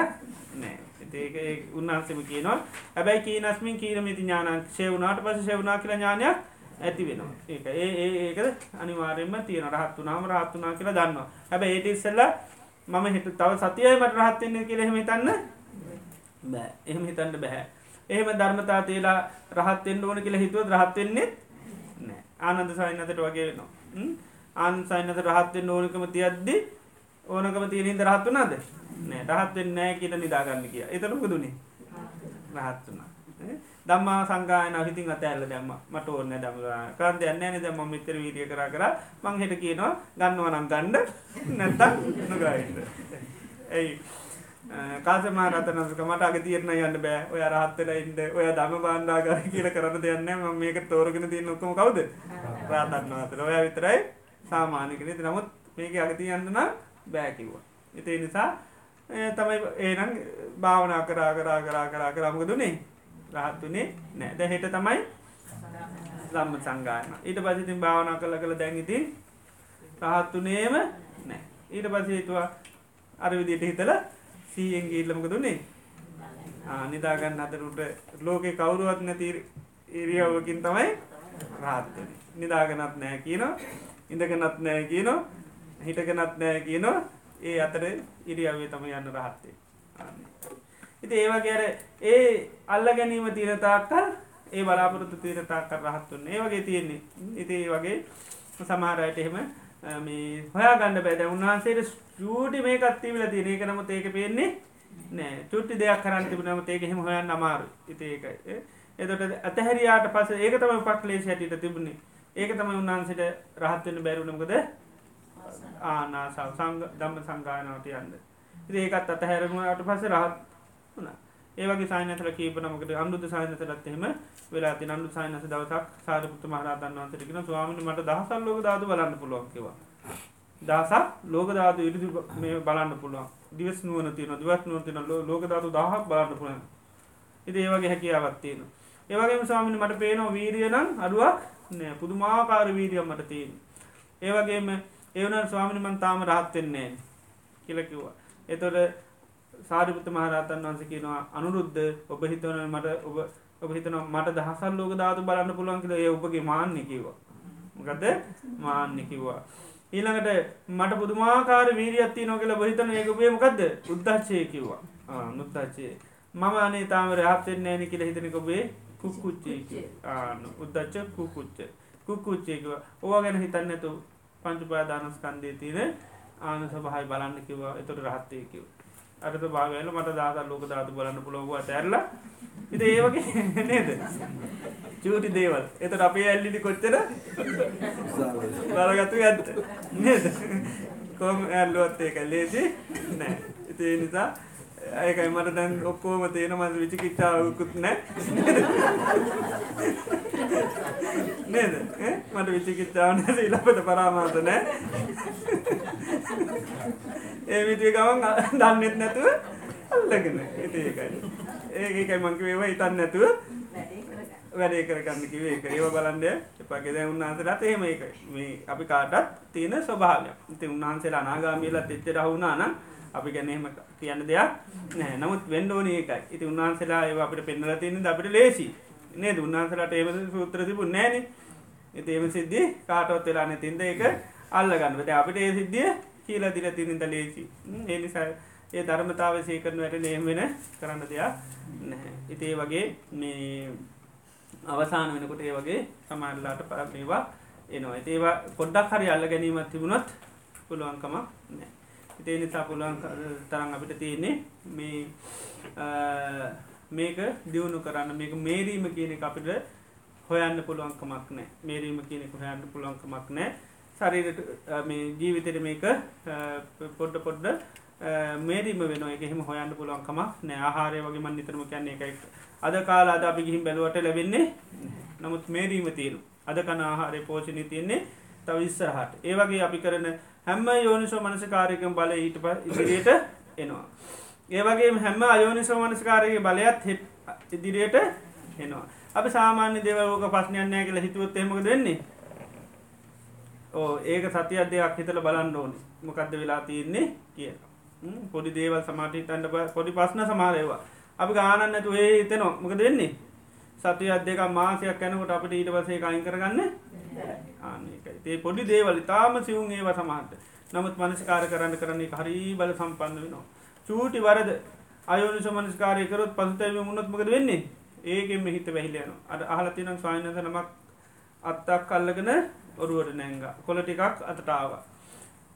[SPEAKER 1] නෑ. ඒක උන්වන්සම කියනවා. හැබැයි කීනස්මින් කීරමිති ඥානන් ශයවුනාට පස ශයවනා කියල ඥානයක් ඇති වෙනවා. ඒක ඒ ඒක අනිවාරෙන්ම තියෙන රහත්තු නාම රහත්තුනා කියලා දන්නවා. හැබ ඒට ඉස්සල්ල මම හිට තව සතියයිමට රහත්වෙන්න කියල එහෙම හිතන්න බෑ. එහෙම හිතන්න බැහැ එහෙම ධර්මතා තියලා රහත්තෙන්ට ඕන කියලා හිතුව රහත්වෙන්නේ නෑ. ආනන්ද සයින්නතට වගේ වෙනවා. ආන් සයින්නත රහත්වෙන් ඕනකම තියද්දි ඕනකම තියනින්ද රහත්තු නද නෑ රහත්වෙන් නෑ කියට නිදාගන්න කිය. එතනකදුනේ රහත් වුණා. දම්මා සංගායන හිතින් අත ඇල්ල දැම්ම මට ඕන්න දම කාන්ද යන්න ද ම මිතර වීදිය කර කර මං හෙට කියනවා ගන්නවනම් ගණ්ඩ නැත්තම් නොගයින්න. ඇයි කාසම රතනක මට අග තියරන යන්න බෑ. ඔය රහත්තල ඉන්ද ඔය දම බාන්ඩාගර කියල කරන්න දෙයන්න ම මේක තෝරගෙන තිය නොක්කම කවුද? රාතන්න අතර ඔය විතරයි සාමානකන නමුත් මේක අගති යන්නන බෑකිව්වා එතේ නිසා තමයි ඒනම් භාවනා කරා කරා කරා කරා කරමක දුනේ රහත්තුනේ නෑ. ද හෙට තමයි සම්ම සංගායන ඊට පසිතින් භාවනා කළ කළ දැන්ගිතින් රහත්තුනේම නෑ. ඊට පසේතුවා අර විදියට හිතල සීයෙන් ගීල්ලමක දුන්නේ නිදාගන්න අතරුට ලෝකෙ කවුරුවත් නැති ඉරියව්වකින් තමයි රාත්ත නිදාගනත් නෑ කියනවා ඉඳගනත් නෑ කියනවා. හිටගෙනත් නෑ කියනවා. ඒ අතර ඉරියවේ තම යන්න රහත්තේ ඉති ඒවගේර ඒ අල්ල ගැනීම තීරතාක්කල් ඒ බලාපොරොත්තු තීරතාක්කර රහත්තුන්න ඒ වගේ තියෙන්නේ. ඉති වගේ සමහරයට එහෙම මේ හොයා ගන්න බැද උන්වහන්සේට චූටි මේ කත්තිීමල තියෙන එක නමුත් ඒක පේන්නේ නෑ. චුට්ටි දෙයක් කරන්න තිබුණම ඒක එහෙම හොයන්න අමාරු ඉති ඒකයි එතට අතහැරයාට පස ඒක තම පක්ලේශ හැටිට තිබුණේ. ඒක තම උන්වහන්සට රහත්වන්න බැරුණමකද ආනාසාව සංග දම්ම සංගායනාවට යන්න. ඒකත් අතහැරමුණට පස රහත් වුණ. ඒවගේ සායනතල කීපනමකට අනුද සායනතලත් එහෙම වෙලා නු සයිනස දවසක් සාරපුත මහරතන් වන්සටකෙන ස්වාමිනි මට දහසල් ලෝක දාතු බලන්න පුළුවන්කිවා දසක් ලෝක ධාතු ඉරිදි මේ බලන්න පුළුවන්. දිවස් නුවන තියන දවත් නුව තින ලෝක ධාතු දහක් බලන්න පුළන් ඉති ඒවගේ හැකියාවත් තියෙන ඒවගේ ස්වාමිනි මට පේනවා වීරියනම් අඩුවක් නෑ. පුදුමාකාර වීරියම් මට තියෙන ඒවගේම ඒවන ස්වාමිනි මන් තාම රහත්වෙන්නේ කියලකිවා එතොට සාරිපුත මහරතන් වන්ස කියනවා අනුරුද්ධ ඔබ හිතවන මට ඔබ ඔබ හිතන මට දහසල් ලෝක ධාතු බලන්න පුළුවන් කියල ඒ ඔබගේ මාන්‍ය කිවා ගද මාන්‍ය කිව්වා. ඊළඟට මට පුදුමාකාර වීරියත්ති නොකල බහිතන ඒකබේ මොකක්ද උද්දච්චය කිව්වා. නුත්තච්චේ මම අනේ තාම රහත්වෙන්න ෑනි කියල හිතනකොබේ කුක්කුච්චේ ආන උද්දච්ච කුකුච්ච කුක්කුච්චේකිව ඕවා ගැන හිතන්නතු පංචුපාදානස්කන්දේ තියන ආන සභහයි බලන්න කිවා එතොට රහත්තය කිව අට භාවල මට දාත ලෝක ධාතු බලන්න පුළොව ඇරල. ඉත ඒවගේ නේද? චූටි දේවල්. එතට අපේ ඇල්ලිදි කොච්චර? බලගත්තු ඇත්ත. නේද? කොම ඇල්ලුවත් ඒක ලේසි නෑ. ඉතිේ නිසා ඒකයි මට දැන් ඔක්කෝම තියෙන මද විචිකිච්චාවකුත් නෑ නේද මට විචිකිච්චාව නැ ඉලපට පරාමාත නෑ ඒ විතිය ගමන් දන්නෙත් නැතුව අල්ලගෙන ඉති ඒකයි ඒකයි මං කිව්වේ හිතන්න නැතුව
[SPEAKER 3] වැඩේ කරගන්න.
[SPEAKER 1] වැඩේ කරගන්න කිව්වේ ඒක. ඒව බලන්න එපාගේ දැන් උන්වහන්සේලාට එහෙම ඒක. මේ අපි කාටත් තියෙන ස්වභාවයක්. ඉතින් උන්වහන්සේලා අනාගාමීලාත් එච්චර වුණා නම් අපි ගැන එහෙම කියන්න දෙයක් නැහැ. නමුත් වෙන්න ඕනේ ඒකයි. ඉතින් උන්වහන්සේලා ඒව අපිට පෙන්වලා තියෙන්නේ අපිට ලේසි. නේද? උන්වහන්සේලාට එහෙම සූත්‍ර තිබුණේ නැහනේ. ඉතින් එහෙම සිද්ධි කාටවත් වෙලා නැතිඳ ඒක අල්ලගන්න. දැන් අපිට ඒ සිද්ධිය කියලා දීලා තියෙන ඉඳ ලේසි. ඒ නිසා ඒ ධර්මතාවය සීකරන වැටෙන එහෙම වෙන කරන්න දෙයක් නැහැ. ඉතින් ඒ වගේ මේ අවසාන වෙනකොට ඒ වගේ සමාජලාට මේවා එනවා. ඉතින් ඒවා පොඩ්ඩක් හරි අල්ල ගැනීමක් තිබුණොත් පුළුවන්කමක් නැහැ. ඉතින් ඒ නිසා පුළුවන් තරම් අපිට තියෙන්නේ මේ මේක දියුණු කරන්න මේක මේරීම කියන එක අපිට හොයන්න පුළුවන්කමක් නෑ මේරීම කියන එක හොයන්න පුළුවන්කමක් නෑ ශරීරට මේ ජීවිතයට මේක පොඩ්ඩ පොඩ්ඩ මේරීම වෙන එක එහෙම හොයන්න පුළුවන්කමක් නෑ ආහාරය වගේ මන් නිතරම කියන්නේ එකයි අද කාලා අද අපි ගිහින් බැලුවට ලැබෙන්නේ නමුත් මේරීම තියෙනු අද කන ආහාරය පෝෂණය තියෙන්නේ තව ඉස්සරහට. ඒ වගේ අපි කරන හැම්ම යෝනිසෝ මනසකාරයකම් බල ඊට ප ඉදිරියට එනවා. ඒ වගේ හැම අයෝනිසෝ මනස්කාරයේ බලයත් ඉදිරියට එනවා. අපි සාමාන්‍ය දෙවෝක පස්්නයන්නෑ කියලා හිතුවොත් එමක දෙන්නේ ඕ ඒක සතියක් දෙයක් හිතල බලන්න ඕනි. මොකක්ද වෙලා තියන්නේ කියලා. පොඩි දේවල් සමාටිතන්ට පොඩි පස්න සමාරයවා අපි ගානන්නතු ඒ හිතනවා. මොක දෙන්නේ සතියක් දෙක මාසයක් කැනකොට අපට ඊට පසේ කයින් කරගන්න ආනකයි පොඩි දේවල් තාම සිවුන් ඒව සමහට නමුත් මනස්කාර කරන්න කරන්නේ හරි බල සම්පන්න වෙනවා. චූටි වරද අයෝනිස මනස්කාරය කරොත් පසුතැව මුණොත්මකද වෙන්නේ? ඒකෙම හිත වැහිලයන අට අහලතිනම් ස්වායනස නමක් අත්තක් කල්ලගෙන ඔරුවට නැංග. කොල ටිකක් අතටාව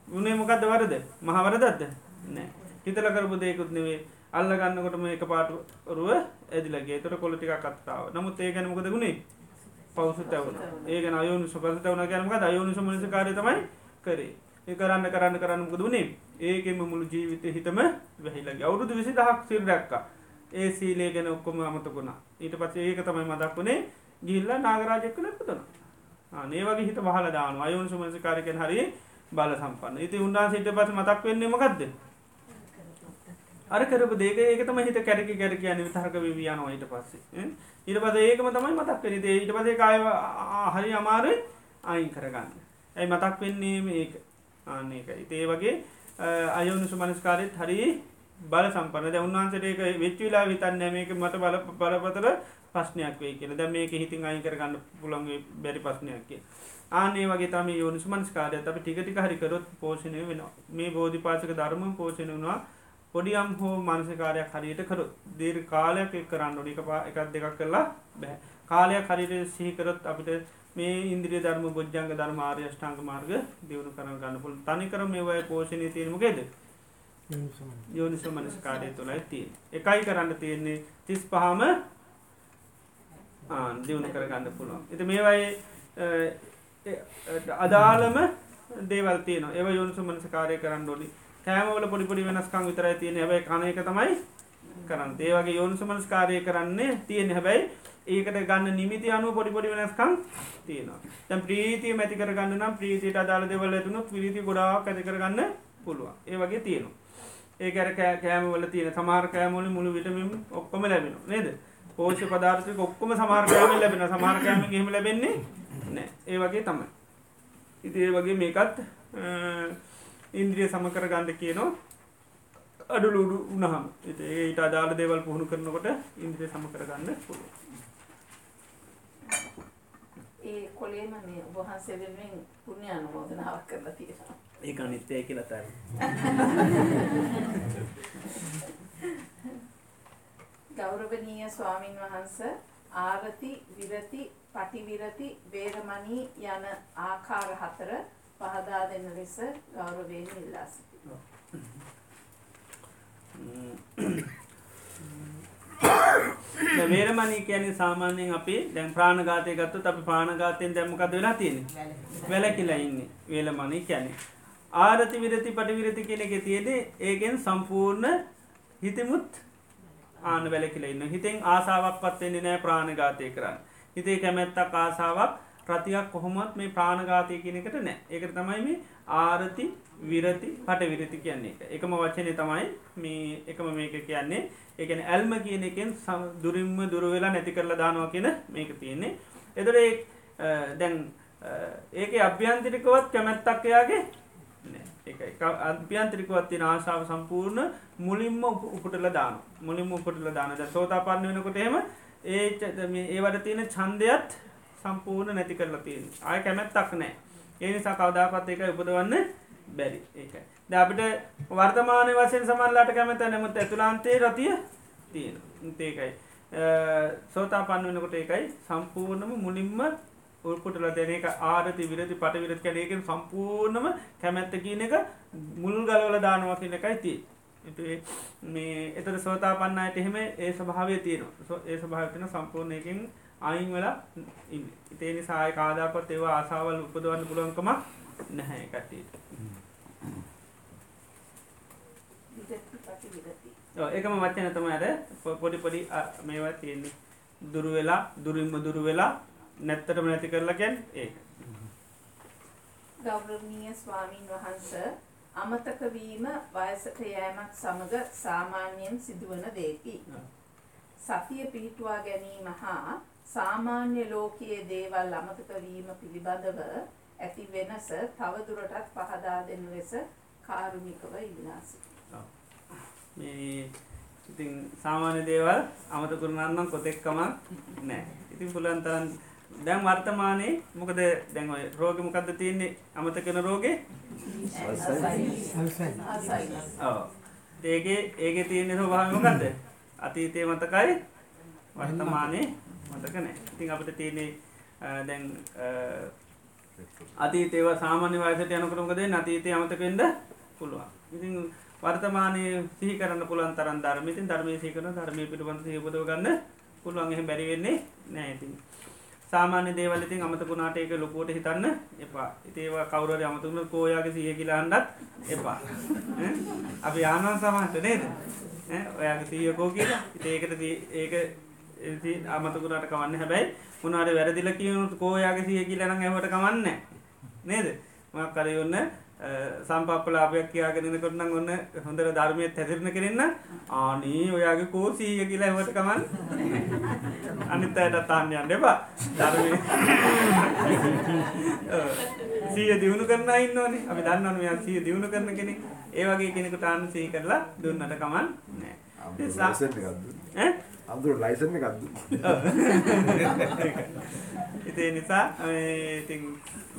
[SPEAKER 1] උනේ මොකක්ද වරද? මහවරදත්ද නෑ. හිතල කරපු දෙයකුත් නෙවේ අල්ල ගන්නකොටම එක පාට ඔරුව ඇදිලගේ තොට කොල ටික කත්තාව නමුත් ඒ ගැන මොකද ගුණේ පවසු තැවන ඒගෙන අයෝනු සුපස තවන ගැනමක අයෝනු සමනස කාරය තමයි කරේ. ඒ කරන්න කරන්න කරන්න දුනේ ඒකෙම මුළු ජීවිත හිතම වැහිලගේ අවුරුදු විසි දහක් සිල් රැක්ක ඒ සීලේ ගැන ඔක්කොම අමතකුණා ඊට පස්සේ ඒක තමයි මදක් වුණේ ගිල්ල නාගරාජෙක්ක ලැපතන ඒ වගේ හිත බහල දාන අයෝනු සමනසකාරකෙන් හරි බල සම්පන්න. ඉති උන්ඩා සිට පස මතක් වෙන්නේ මකක්ද අර කරපු දේක ඒකතම හිත කැරකි කැර කියන විතරක වියනවා ඊට පස්සේ. ඊට පද ඒකම තමයි මතක් වෙනි ඊට පසේ කාය හරි අමාරු අයින් කරගන්න. ඇයි මතක් වෙන්නේ මේක? ආන්නේක ඉතේ වගේ අයෝනිසු මනස්කාරයත් හරි බල සම්පන උන්වහන්සට ඒක වෙච්චවිලා විතන්න මේක මට බල බලපතර ප්‍රශ්නයක් වේ කියල. ද මේක හිතින් අයින් කරගන්න පුළන්ගේ බැරි ප්‍රශ්නයක් කිය ආනේ වගේ තම යෝනිසු මනස්කාරය අප ටිකටි හරිකරොත් පෝෂණය වෙනවා. මේ බෝධි පාසක ධර්ම පෝෂණ වනවා පොඩියම් හෝ මනසකාරයක් හරියට කරු දීර් කාලයක් එක් කරන්න ොඩික පා එකක් දෙකක් කරලා බැහ කාලයක් හරිට සිහිකරොත් අපිට මේ ඉන්ද්‍රිය ධර්ම බොජ්ජංග ධර්මාර්ය ෂ්ඨාංග මාර්ග දියුණු කරන ගන්න පුළ තනිකර මේවය පෝෂණය තියීමගේද යෝනිස මනස්කාරය. තුළයි තිය එකයි කරන්න තියෙන්නේ තිස් පහම දියුණු කරගන්න පුළුවන්. එති මේවයි අදාළම දේවල් තියන ඒව යෝනිසු මනසකාරය කරන්න ොඩි කෑමවල පොඩිපොඩි වෙනස්කං විතරයි තියෙන හැබයි කණයක තමයි කරන්න. ඒවගේ යෝනිසු මනස්කාරය කරන්නේ තියෙන හැබැයි ඒකට ගන්න නිමිති අනුව පොඩිපොඩි වෙනස්කං තියෙනවා. තැන් ප්‍රීතිය මැති කරගන්න නම් ප්‍රීතියට අදාල දෙවල ඇතුනුත් පිරිති ගොඩාක් ඇති කරගන්න පුළුවන්. ඒ වගේ තියෙනවා. ඒකර කෑමවල තියෙන සමාර කෑමවල මුළු විටමින් ඔක්කොම ලැබෙන නේද? පෝෂ පදාර්ථක ඔක්කොම සමාර්කෑම ලැබෙන සමාර්කෑම හෙම ලැබෙන්නේ නෑ ඒ වගේ තමයි. ඉති ඒ වගේ මේකත් ඉන්ද්‍රිය සමකර ගන්ධ කියනවා අඩුලුඩු උනහම ඒට අදාළ දේවල් පුහුණු කරනකොට ඉන්ද්‍රිය සමකර ගන්න පුළුව
[SPEAKER 3] ඒ කොලේම මේ ඔබහන්සේ වෙනුවෙන් පුුණ්‍ය අනුමෝදනාවක් කරලා තියෙනවා.
[SPEAKER 1] ඒ අනිත්‍යය කියලා තැර
[SPEAKER 3] ගෞරවනීය ස්වාමින් වහන්ස ආරති විරති පටිවිරති වේරමණී යන ආකාර හතර පහදා දෙන ලෙස ගෞරවයෙන් ඉල්ලා සිටිනවා.
[SPEAKER 1] වේරමණී කියන්නේ සාමාන්‍යයෙන් අපි දැන් ප්‍රාණඝාතය ගත්තොත් අපි ප්‍රාණඝාතයෙන් දැන් මොකද වෙලා තියෙන්නේ? වැළකීලා ඉන්නේ. වේලමණී කියන්නේ. ආරති විරති පටිවිරති කියන එකේ තියෙන්නේ ඒකෙන් සම්පූර්ණ හිතමුත් ආන වැළකීලා ඉන්න. හිතෙන් ආසාවක්වත් වෙන්නේ නැහැ ප්‍රාණඝාතය කරන්න. හිතේ කැමැත්තක් ආසාවක් රතියක් කොහොමත් මේ ප්‍රාණඝාතය කියන එකට නෑ. ඒකට තමයි මේ ආරති විරති පට විරති කියන්නේ එක. එකම වචනය තමයි මේ එකම මේක කියන්නේ. එකන ඇල්ම කියන එකෙන් දුරින්ම දුරවෙලා නැති කරලා දානවා කියන මේක තියෙන්නේ. එදර දැන් ඒක අභ්‍යන්තිරිකවත් කැමැත්තක්කයාගේ අභ්‍යන්ත්‍රිකවත් තියෙන ආශාව සම්පූර්ණ මුලින්ම උපටල දාන මුලින්ම උපටල දාන ද සෝතා පන්න වෙනකොට එම ඒ ඒවට තියෙන චන්දයත් සම්පූර්ණ නැති කරලා තියෙන ආය කැමැත්තක් නෑ ඒ නිසා කවදාපත් එක උපදවන්න බැරි ඒකයි. ද අපිට වර්තමානය වසයෙන් සමල්ලාට කැමත නැමුත් ඇතුලාන්තේ රතිය තියෙන ඒකයි. සෝතා පන්න වෙනකොට ඒකයි සම්පූර්ණම මුලින්ම උල්පුටල දෙන එක ආරති විරති පට විරත් කැනයකෙන් සම්පූර්ණම කැමැත්ත කියන එක මුල් ගලවල දානවා කියන එකයි තිය මේ එතර සෝතා පන්නයට එහෙම ඒ ස්භාවය තියෙනවා. ඒ ස්භාවතින සම්පූර්ණයකින් අයින් වෙලා ඉතේ නිසාය කාදාපත් ඒවා ආසාවල් උපදවන්න පුළුවන්කම නැහැ කට්ටට ඒකම වච්චන තම අර පොඩි පොඩි මේවා තියෙන්නේ. දුරු වෙලා දුරින්ම දුරු වෙලා නැත්තටම නැති කරලකැන් ඒක.
[SPEAKER 3] ගෞරවනීය ස්වාමීන් වහන්ස අමතකවීම වයසට යෑමත් සමඟ සාමාන්‍යයෙන් සිදුවන දෙයකි. සතිය පිහිටුවා ගැනීම හා සාමාන්‍ය ලෝකයේ දේවල් අමතකවීම පිළිබඳව ඇති වෙනස තවදුරටත් පහදා දෙන ලෙස කාරුණිකව ඉල්ලාසි.
[SPEAKER 1] මේ ඉතින් සාමාන්‍ය දේවල් අමත කරනන්නම් කොතෙක්කමක් නෑ. ඉතින් පුලන්තරන් දැන් වර්තමානයේ මොකද දැන් ඔය රෝග මොකක්ද තියෙන්නේ? අමත කරන රෝගේ? ඒගේ ඒගේ තියෙන ස්වභාවය මොකද්ද? අතීතයේ මතකයි? වර්තමානයේ මතක නැහැ. ඉතින් අපිට තියෙන්නේ දැන් අතීතේව සාමාන්‍ය වයසට යනකොට මොකද වෙන්නේ? අතීතයේ අමතක වෙන්න පුළුවන්. ඉතින් වර්තමානයේ සිහි කරන්න පුළුවන් තරම් ධර්ම. ඉතින් ධර්මයේ සිහි කරන ධර්මයේ පිටපන්ත සිහි උපදව ගන්න පුළුවන්. එහෙම බැරි වෙන්නේ නැහැ ඉතින්. සාමාන්‍ය දේවල් ඉතින් අමතකුණාට ඒක ලොකුවට හිතන්න එපා. ඉතින් ඒවා කවුරු හරි අමතකුණ කෝයාගේ 100 කියලා අහන්නත් එපා. අපි ආනන් සමහරට නේද? ඈ? ඔයාගේ 100 කෝ කියලා. ඉතින් ඒකට ඒක ඉතින් අමතකුණාට කවන්නේ හැබැයි මොනවාරි වැරදිලා කියනොත් කෝයාගේ 100 කියලා නම් ඒවට කවන්නේ නේද? මොකක් හරි ඔන්න සම්පප්පලාපයක් කියාගෙනනකොට නම් ඔන්න හොඳට ධර්මයත් හැදිරෙන කෙනෙන්න ආනී ඔයාගේ කෝ 100 කියලා ඒවට කමන්න අනිත් අයට තාන්න යන්න එපා. ධර්මයේ සිය දියුණු කරන ඉන්න ඕනේ අපි දන්නවනේ මෙයා සිය දියුණු කරන කෙනෙක්. ඒ වගේ කෙනෙකුට ආන්න සිහි කරලා දුන්නට කමන් නෑ
[SPEAKER 7] අම්දුර ලයිසන් එකක්
[SPEAKER 1] ඉතින් නිසා ඉතින්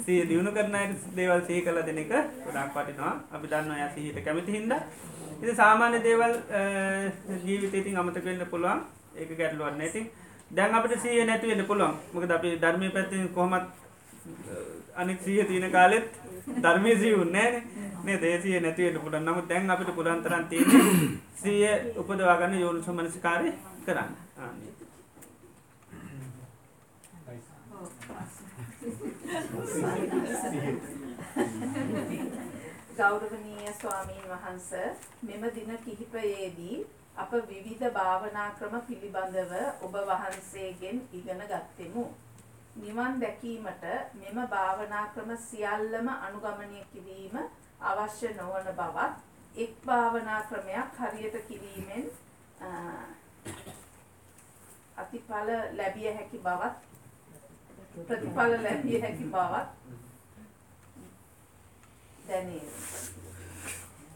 [SPEAKER 1] සිය දියුණු කරන අයට දේවල් සිහි කරලා දෙන එක ගොඩාක් වටිනවා. අපි දන්නවා එයා සිහියට කැමති හින්දා. ඉතින් සාමාන්‍ය දේවල් ජීවිතේ ඉතින් අමතක වෙන්න පුළුවන්. ඒක ගැටලුවක් නෑ. ඉතින් දැන් අපිට සිහිය නැති වෙන්න පුළුවන්. මොකද අපි ධර්මයේ පැත්තෙන් කොහොමත් අනික් සිහිය තියෙන කාලෙත් ධර්මයේ සිහිුන්නේ නෑනේ නේද? ඒ සිහිය නැති වෙන්න පුළුවන්. නමුත් දැන් අපිට පුළුවන් තරම් තියෙන්නේ සිහිය උපදවා ගන්න යෝනිසමනසිකාරය කරන්න ආන්නේ
[SPEAKER 3] ගෞරවනීය ස්වාමීන් වහන්ස මෙම දින කිහිපයේදී අප විවිධ භාවනා ක්‍රම පිළිබඳව ඔබ වහන්සේගෙන් ඉගෙන ගත්තෙමු. නිවන් දැකීමට මෙම භාවනා ක්‍රම සියල්ලම අනුගමනය කිරීම අවශ්‍ය නොවන බවත් එක් භාවනා ක්‍රමයක් හරියට කිරීමෙන් අතිඵල ලැබිය හැකි බවත් ප්‍රතිඵල ලැබිය හැකි බවත් දැනේ.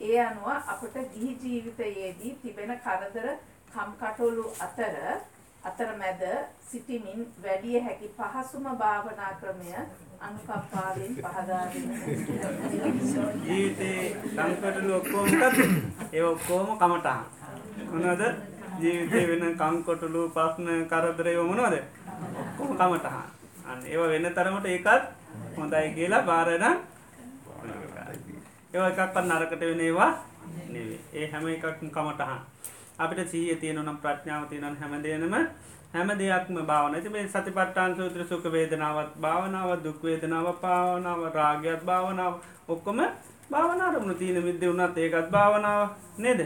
[SPEAKER 3] ඒ අනුව අපට ගිහි ජීවිතයේදී තිබෙන කරදර කම්කටොළු අතර අතරමැද සිටිමින් වැඩි හැකි පහසුම භාවනා ක්‍රමය අනුකම්පාවෙන් පහදා දෙන්න.
[SPEAKER 1] ජීවිතේ කම්කටොළු ඔක්කොම මොකද? ඒ ඔක්කොම කමටහන්. මොනවද? ජීවිතේ වෙන කම්කටොළු ප්‍රශ්න කරදර ඒව මොනවද? ඔක්කොම කමටහන්. අන්න ඒව වෙන තරමට ඒකත් හොඳයි කියලා බාරණ ඒවා එකක්වත් නරකට වෙන ඒවා නෙවෙයි. ඒ හැම එකක්ම කමටහන්. අපිට සීය තියෙනවා නම් ප්‍රඥාව තියෙනවා හැම දෙයක්ම හැම දෙයක්ම භාවනා. ඉතින් මේ සතිපට්ඨාන සූත්‍ර සුඛ වේදනාවත් භාවනාව, දුක් වේදනාව භාවනාව, රාගයත් භාවනාව ඔක්කොම භාවනා අරමුණු තියෙන විද්‍ය උනත් ඒකත් භාවනාව නේද?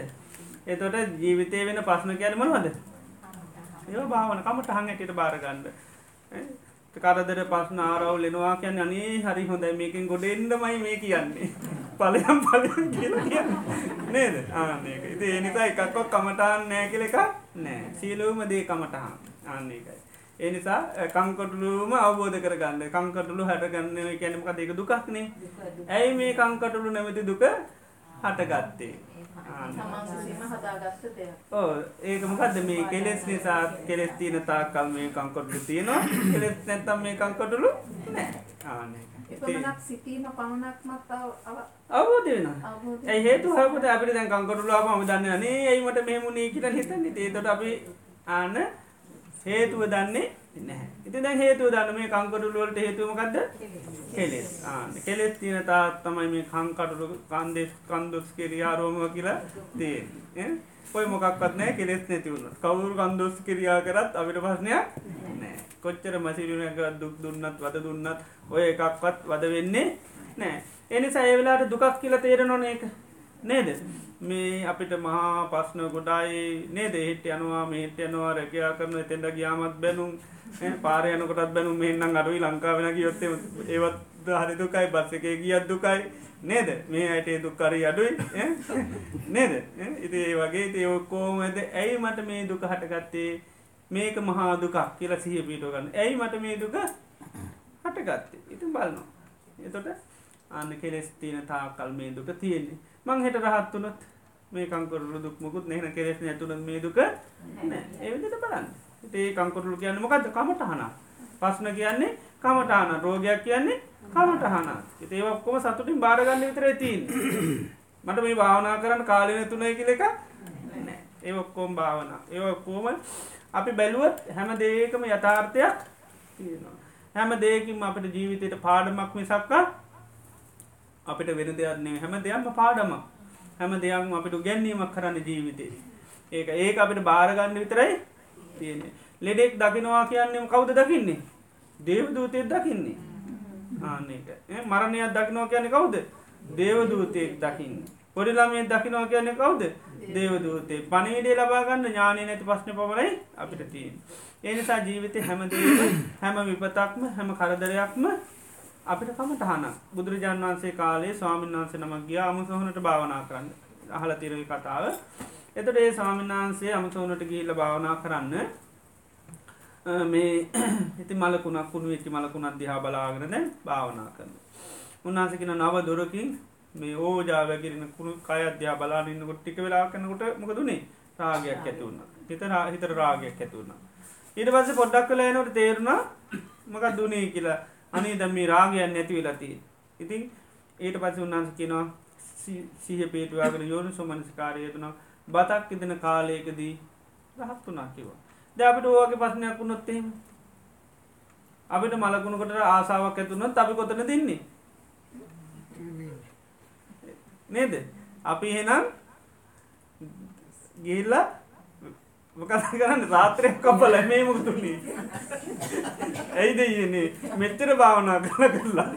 [SPEAKER 1] එතකොට ජීවිතේ වෙන ප්‍රශ්න කියන්නේ මොනවද? ඒවා භාවනා. කමටහන් ඇටියට බාර ගන්න. කරදර පස්න ආරවුල් එනවා කියන්න අනේ හරි හොඳයි. මේකින් ගොඩ එන්නමයි මේ කියන්නේ. පලයම් පලයම් කිය නේද? ආනක ඉති එනිසා එකක්කොක් කමටාන් නෑ කියල එක නෑ. සීලූම දේ කමටහන් ආන්න එකයි ඒ නිසා කංකටලුම අවබෝධ කරගන්න. කංකටලු හැටගන්න කැනමක දෙක දුකක්නේ ඇයි මේ කංකටලු නැමති දුක හටගත්තේ ඕ ඒක මොකක්ද මේ කෙලෙස් නිසා කෙලෙස් තියන තාකල් මේ කංකොටලු තියෙනවා? කෙලෙස් නැත්තම් මේ කංකොටලු ආන
[SPEAKER 3] සිටීම පමණක්මත්
[SPEAKER 1] අවබෝධ වෙන ඇයි හේතු හපට අපිට දැන් කංකොටලු ආපම දන්න නේ ඇයිමට මෙමුණේ කියලා හිතන්නේ. තේතොට අපි ආන්න හේතුව දන්නේ නැහැ. ඉති දැන් හේතුව දන්න මේ කංකොටුලුවලට හේතුවමකක්ද කෙලෙස්. ආන කෙලෙස් තියෙන තාත් තමයි මේ කංකටුළු කන්දෙස් කන්දුස් කිරියා රෝම කියලා තියෙන් ඔය මොකක්වත් නෑ කෙලෙස් නැතිවුණ කවුරු කන්දොස් කිරියා කරත් අපිට ප්‍රශ්නයක් නෑ කොච්චර මසිරුණ කරත් දුක් දුන්නත් වද දුන්නත් ඔය එකක්වත් වද වෙන්නේ නෑ එනිසා ඒවෙලාට දුකක් කියලා තේරෙනොන එක නේද? මේ අපිට මහා පස්්න ගොඩයි නේද? හිට යනවා මේට යනවා රැකයා කරන එතෙන්ට ගියාමත් බැනුම් පාරයනකොටත් බැනු මෙන්නම් අඩුයි ලංකාවෙන ගියොත්තේ ඒවත් හරි දුකයි බස් එක ගියත් දුකයි. නේද? මේ අයට දුක්කරි අඩුයි නේද? ඉති ඒ වගේ තයෝකෝම ඇද ඇයි මට මේ දුක හටගත්තේ? මේක මහා දුකක් කියලා සිහ පිටෝ ගන්න. ඇයි මට මේ දුක හටගත්තේ? ඉතින් බලනවා. එතොට අන්න කෙලෙස් තියෙන තාකල් මේ දුක තියෙන්නේ. මං හෙට රහත්තුනත් මේ කංකරු දුක් මුකුත් නැන කෙරෙස් නැතුන මේ දුක ඒවිදිට බලන්න ඒ කංකොටලු කියන්න මොකක්ද කමටහන පස්න කියන්නේ කමටහන රෝගයක් කියන්නේ කමටහන ඒ ඔක්කොම සතුටින් බාරගන්න විතර ඇතින් මට මේ භාවනා කරන්න කාලන තුනයි කියල එක ඒ ඔක්කෝම් භාවන. ඒ ඔක්කෝම අපි බැලුවත් හැම දේකම යථාර්ථයක් තියෙනවා. හැම දේකින් අපට ජීවිතයට පාඩමක් මිසක්කා අපිට වෙන දෙයක්න්නේ හැම දෙයක්ම පාඩම හැම දෙයක් අපිට ගැන්නීමක් කරන්න ජීවිතේ. ඒක ඒක අපිට බාරගන්න විතරයි තියෙන්නේ. ලෙඩෙක් දකිනවා කියන්නෙම කවුද දකින්නේ? දේවදූතයක් දකින්නේ. ආන්නක මරණයක් දකිනවා කියන්නේ කවුද? දේවදූතයෙක් දකින්න. පොඩිලාමේ දකිනවා කියන්නේ කවුද? දේවදූතේ පනීඩේ ලබාගන්න ඥානය නැති පශ්න පමණයි අපිට තියෙන් ඒනිසා ජීවිතය හැමදේ හැම විපතක්ම හැම කරදරයක්ම අපිට කමටහන බුදුරජාන් වන්සේ කාලේ ස්වාමීන් වන්සේ නමක් ගිය අමුසහනට භාවනා කරන්න. අහල තිරවි කතාව එතට ඒ ස්වාමින්නාන්සේ අමසෝනට ගිහිල්ල භාවනා කරන්න මේ ඉති මලකුණක් කුණු වෙච්චි මලකුණක් දිහා බලාගෙන දැන් භාවනා කරන උන්නාසකින නව දොරකින් මේ ඕජාවැකිරෙන කුණු කය අධ්‍යා බලාන්නකොට ටික වෙලා කනකොට මොකදුනේ රාගයක් ඇතිවුණ හිත හිතර රාගයක් ඇතිවුණ ඊට පස්ස පොඩ්ඩක් කළ එනට තේරුණා මකක් දුනේ කියලා. අනේ දම් මේ රාගයන් නැති වෙලති ඉතින් ඊට පස්ස උන්නාන්ස කියෙනවා සීහ පේටවාගෙන යෝනු සුමනස්කාරයතුනා බතක් ඉදන කාලයකදී රහත් වනා කිවා ද අපිට ඕගේ පස්නයක් වුණොත්තෙම අපිට මලකුණකට ආසාාවක් ඇතුනත් අපි කොතන දෙන්නේ නේද? අපි හෙනම් ගිල්ලා මොකද කරන්න. රාත්‍රයක් කපල මේ මුතුන්නේ ඇයිද යන්නේ මෙච්චර භාවනා කරන කරලා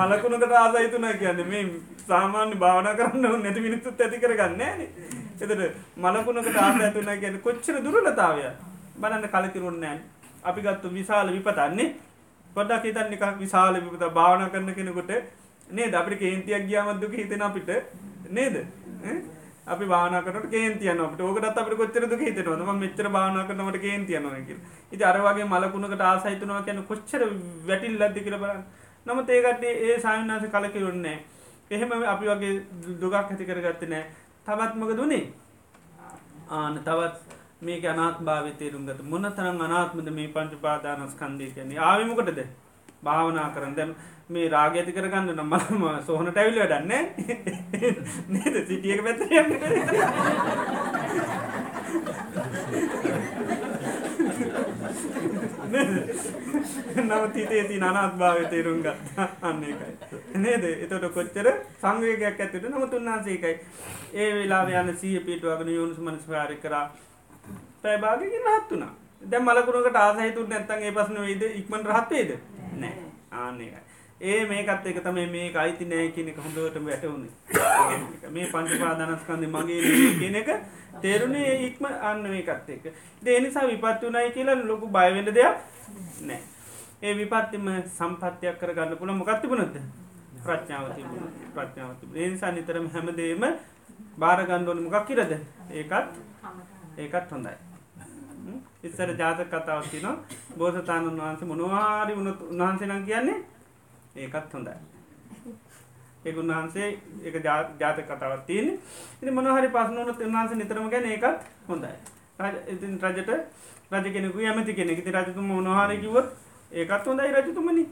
[SPEAKER 1] මලකුණකට ආසයිතුනා කියන්න මේ සාමාන්‍ය භාවනා කරන්න නැති මිනිස්සුත් ඇති කරගන්න නේ. එතට මලකුණකට ආස ඇතුන ගැන කොච්චර දුරලතාවය බලන්න කලකිරුන්නෑ අපි ගත්තු විශාල විපතන්නේ පොඩක් හිතන්න එක විශාල විපත භාවන කරන කෙනෙකොට නේ අපිට කේන්තියක් ගියාමත්දුක හිතෙන අපිට. නේද? අපි බානකට කේන්තියන අපට. ඕකටත් අපට කොච්චර දුක හිතනවා ම මෙච්චර බානකනට කේන්තියනවා කිය ඉති අරවාගේ මලකුණකට ආසහිතනවා කියන කොච්චර වැටිල් ලද්දි කියල බලන්න. නම ඒකට ඒ සාමනාස කලකිරුන්නේ එහෙම අපි වගේ දුගක් ඇති කරගත්ත නෑ තවත්මක දුනේ ආන තවත් මේ අනාත් භාව තේරුම්ගත මොන තරම් අනාත්මද මේ පංච පාදානස් කන්දී කියන්නේ ආවිමකටද භාවනා කරන්න. දැම් මේ රාග ඇති කරගන්න නම්මම සෝහනට ඇවිල වැඩන්න නේද? සිටියක පැත්ත නවතීතේ ති අනාත් භාව තේරුම් ගත් අන්න එකයි නේද? එතොට කොච්චර සංවේගයක් ඇතට නමුත් උන්නාසේකයි ඒ වෙලා යන සීහ පිටුවගෙන යුණුස් මනස් පාරි කරා. පැබාගකින් රහත් වුණා. දැ මලකුණකට ආසහිතුට නැත්තන් ඒ පසන වේද ඉක්මන් රහත්වේද නෑ. ආන්න එකයි ඒ මේකත් එක තමයි මේ අයිති නෑ කියනෙ හොඳට වැටවුණේ මේ පංචපාදානස්කන්ද මගේ කියන එක තේරුණේ ඉක්ම අන්න මේකත් එක දේනිසා විපත් වනයි කියලා ලොකු බයවෙඩ දෙයක් නෑ. ඒ විපත්තිම සම්පත්තියක් කර ගන්න පුළ මොකක් තිබුණද? ප්‍රඥාව තිබුණ. ප්‍රඥාව තිබුණ. ඒ නිසා නිතරම හැමදේම භාරගණ්ඩුවන මොකක් කිරද ඒකත් ඒකත් හොඳයි. ඉස්සර ජාතක කතාවතින බෝසතාණන් වහන්සේ මොනවාරි වුණු උන්වහන්සේනම් කියන්නේ ඒකත් හොඳයි. ඒක උන්වහන්සේ එක ජාත කතාවත් තියෙන ඉති මොනහරි පස්සනුවනත් උන්වහන්සේ නිතරම ගැන ඒකත් හොඳයි. ඉතින් රජට රජ කෙනෙකු ඇමති කෙනෙ ති රජතුම මොනහරකිවොත් ඒකත් හොඳයි රජතුමනි.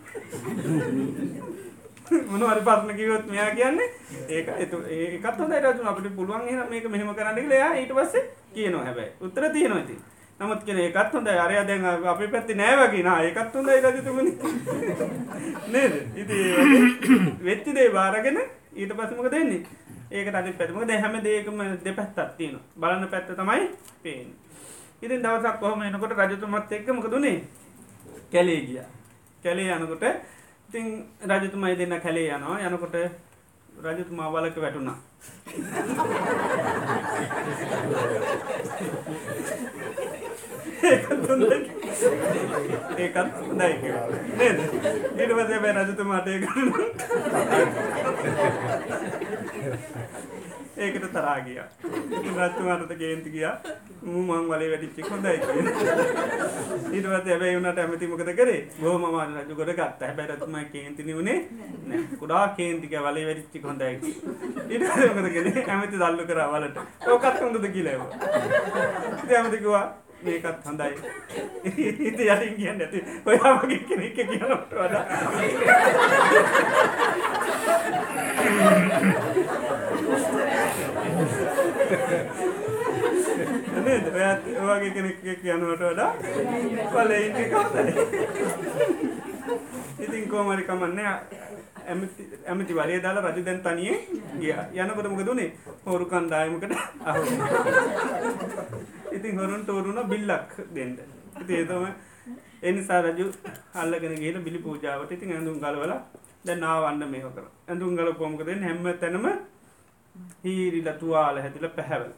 [SPEAKER 1] මොනවරි පත්න කිවොත් මෙයා කියන්නේ ඒක ඒකත් හොඳයි රජු අපට පුළුවන් එන මේක මෙහෙම කරන්න ලයා ඊට පස්සේ කියනවා හැබැයි. උත්තර තියෙනවා ඉතින්. නමුත් කෙන එකත් හොඳ අරය දැන් අපි පැත්ති නෑවගේ නා එකත් හොඳයි රජතුමනි. නේද? ඉති වෙච්චි දේ බාරගෙන ඊට පසමක දෙන්නේ ඒක අදි පැතුම දැහැම දේකම දෙපැත්තත් තියෙන බලන්න පැත්ත තමයි පේෙන් ඉතින් දවසක් කොහම එනකොට රජතුමත් එක්ක මොක දුනේ කැලේ ගිය. කැලේ යනකොට ඉතින් රජතුමයි දෙන්න කැලේ යනවා. යනකොට රජතුමා වලක වැටුණා. ඒකත් හොඳයි. නේද? ඊට පස්සේ බෑ රජතුමාට ඒක ඒකට තරහා ගියා. රජතුමාට කේන්ති ගියා. මූ මං වලේ වැඩිච්චෙක් හොඳයි කියලා. ඊට පස්සේ හැබැයි උනාට ඇමති මොකද කරේ? බොහොම අමාරු රජු කොට ගත්තා. හැබැයි රජතුමා කේන්ති නෙවුනේ නෑ. කුඩා කේන්ති කිය වලේ වැඩිච්චෙක් හොඳයි ඊට පස්සේ මොකද කළේ ඇමති දල්ලු කරා වලට. ඕකත් හොඳද? කියලා ඇහුවා. ඉතින් ඇමති කිව්වා මේකත් හොඳයි. ඉති යටින් කියන්න ඇති ඔයාමගේ කෙනෙක් කියනට වඩා. ඔයාගේ කෙනෙක් කියනුවට වඩා පල ඉට කවතයි ඉතින් කෝමරි කමන්න. ඇමති වරේ දාලා රජ දැන් තනියේ ගිය. යනකොට මොක දුනේ හෝරු කන්දායමකට අහ ඉතින් හොරුන් තෝරුණ බිල්ලක් දෙන්න. ඉති ඒතම එනිසා රජු අල්ලගෙන ගේල බිලි පූජාවට ඉතින් ඇඳුම් ගලවල දැ නාවන්න මේක කර. ඇඳුම් ගල පොමකද හැම තැනම හීරිල තුවාල හැතිල පැහැවල්.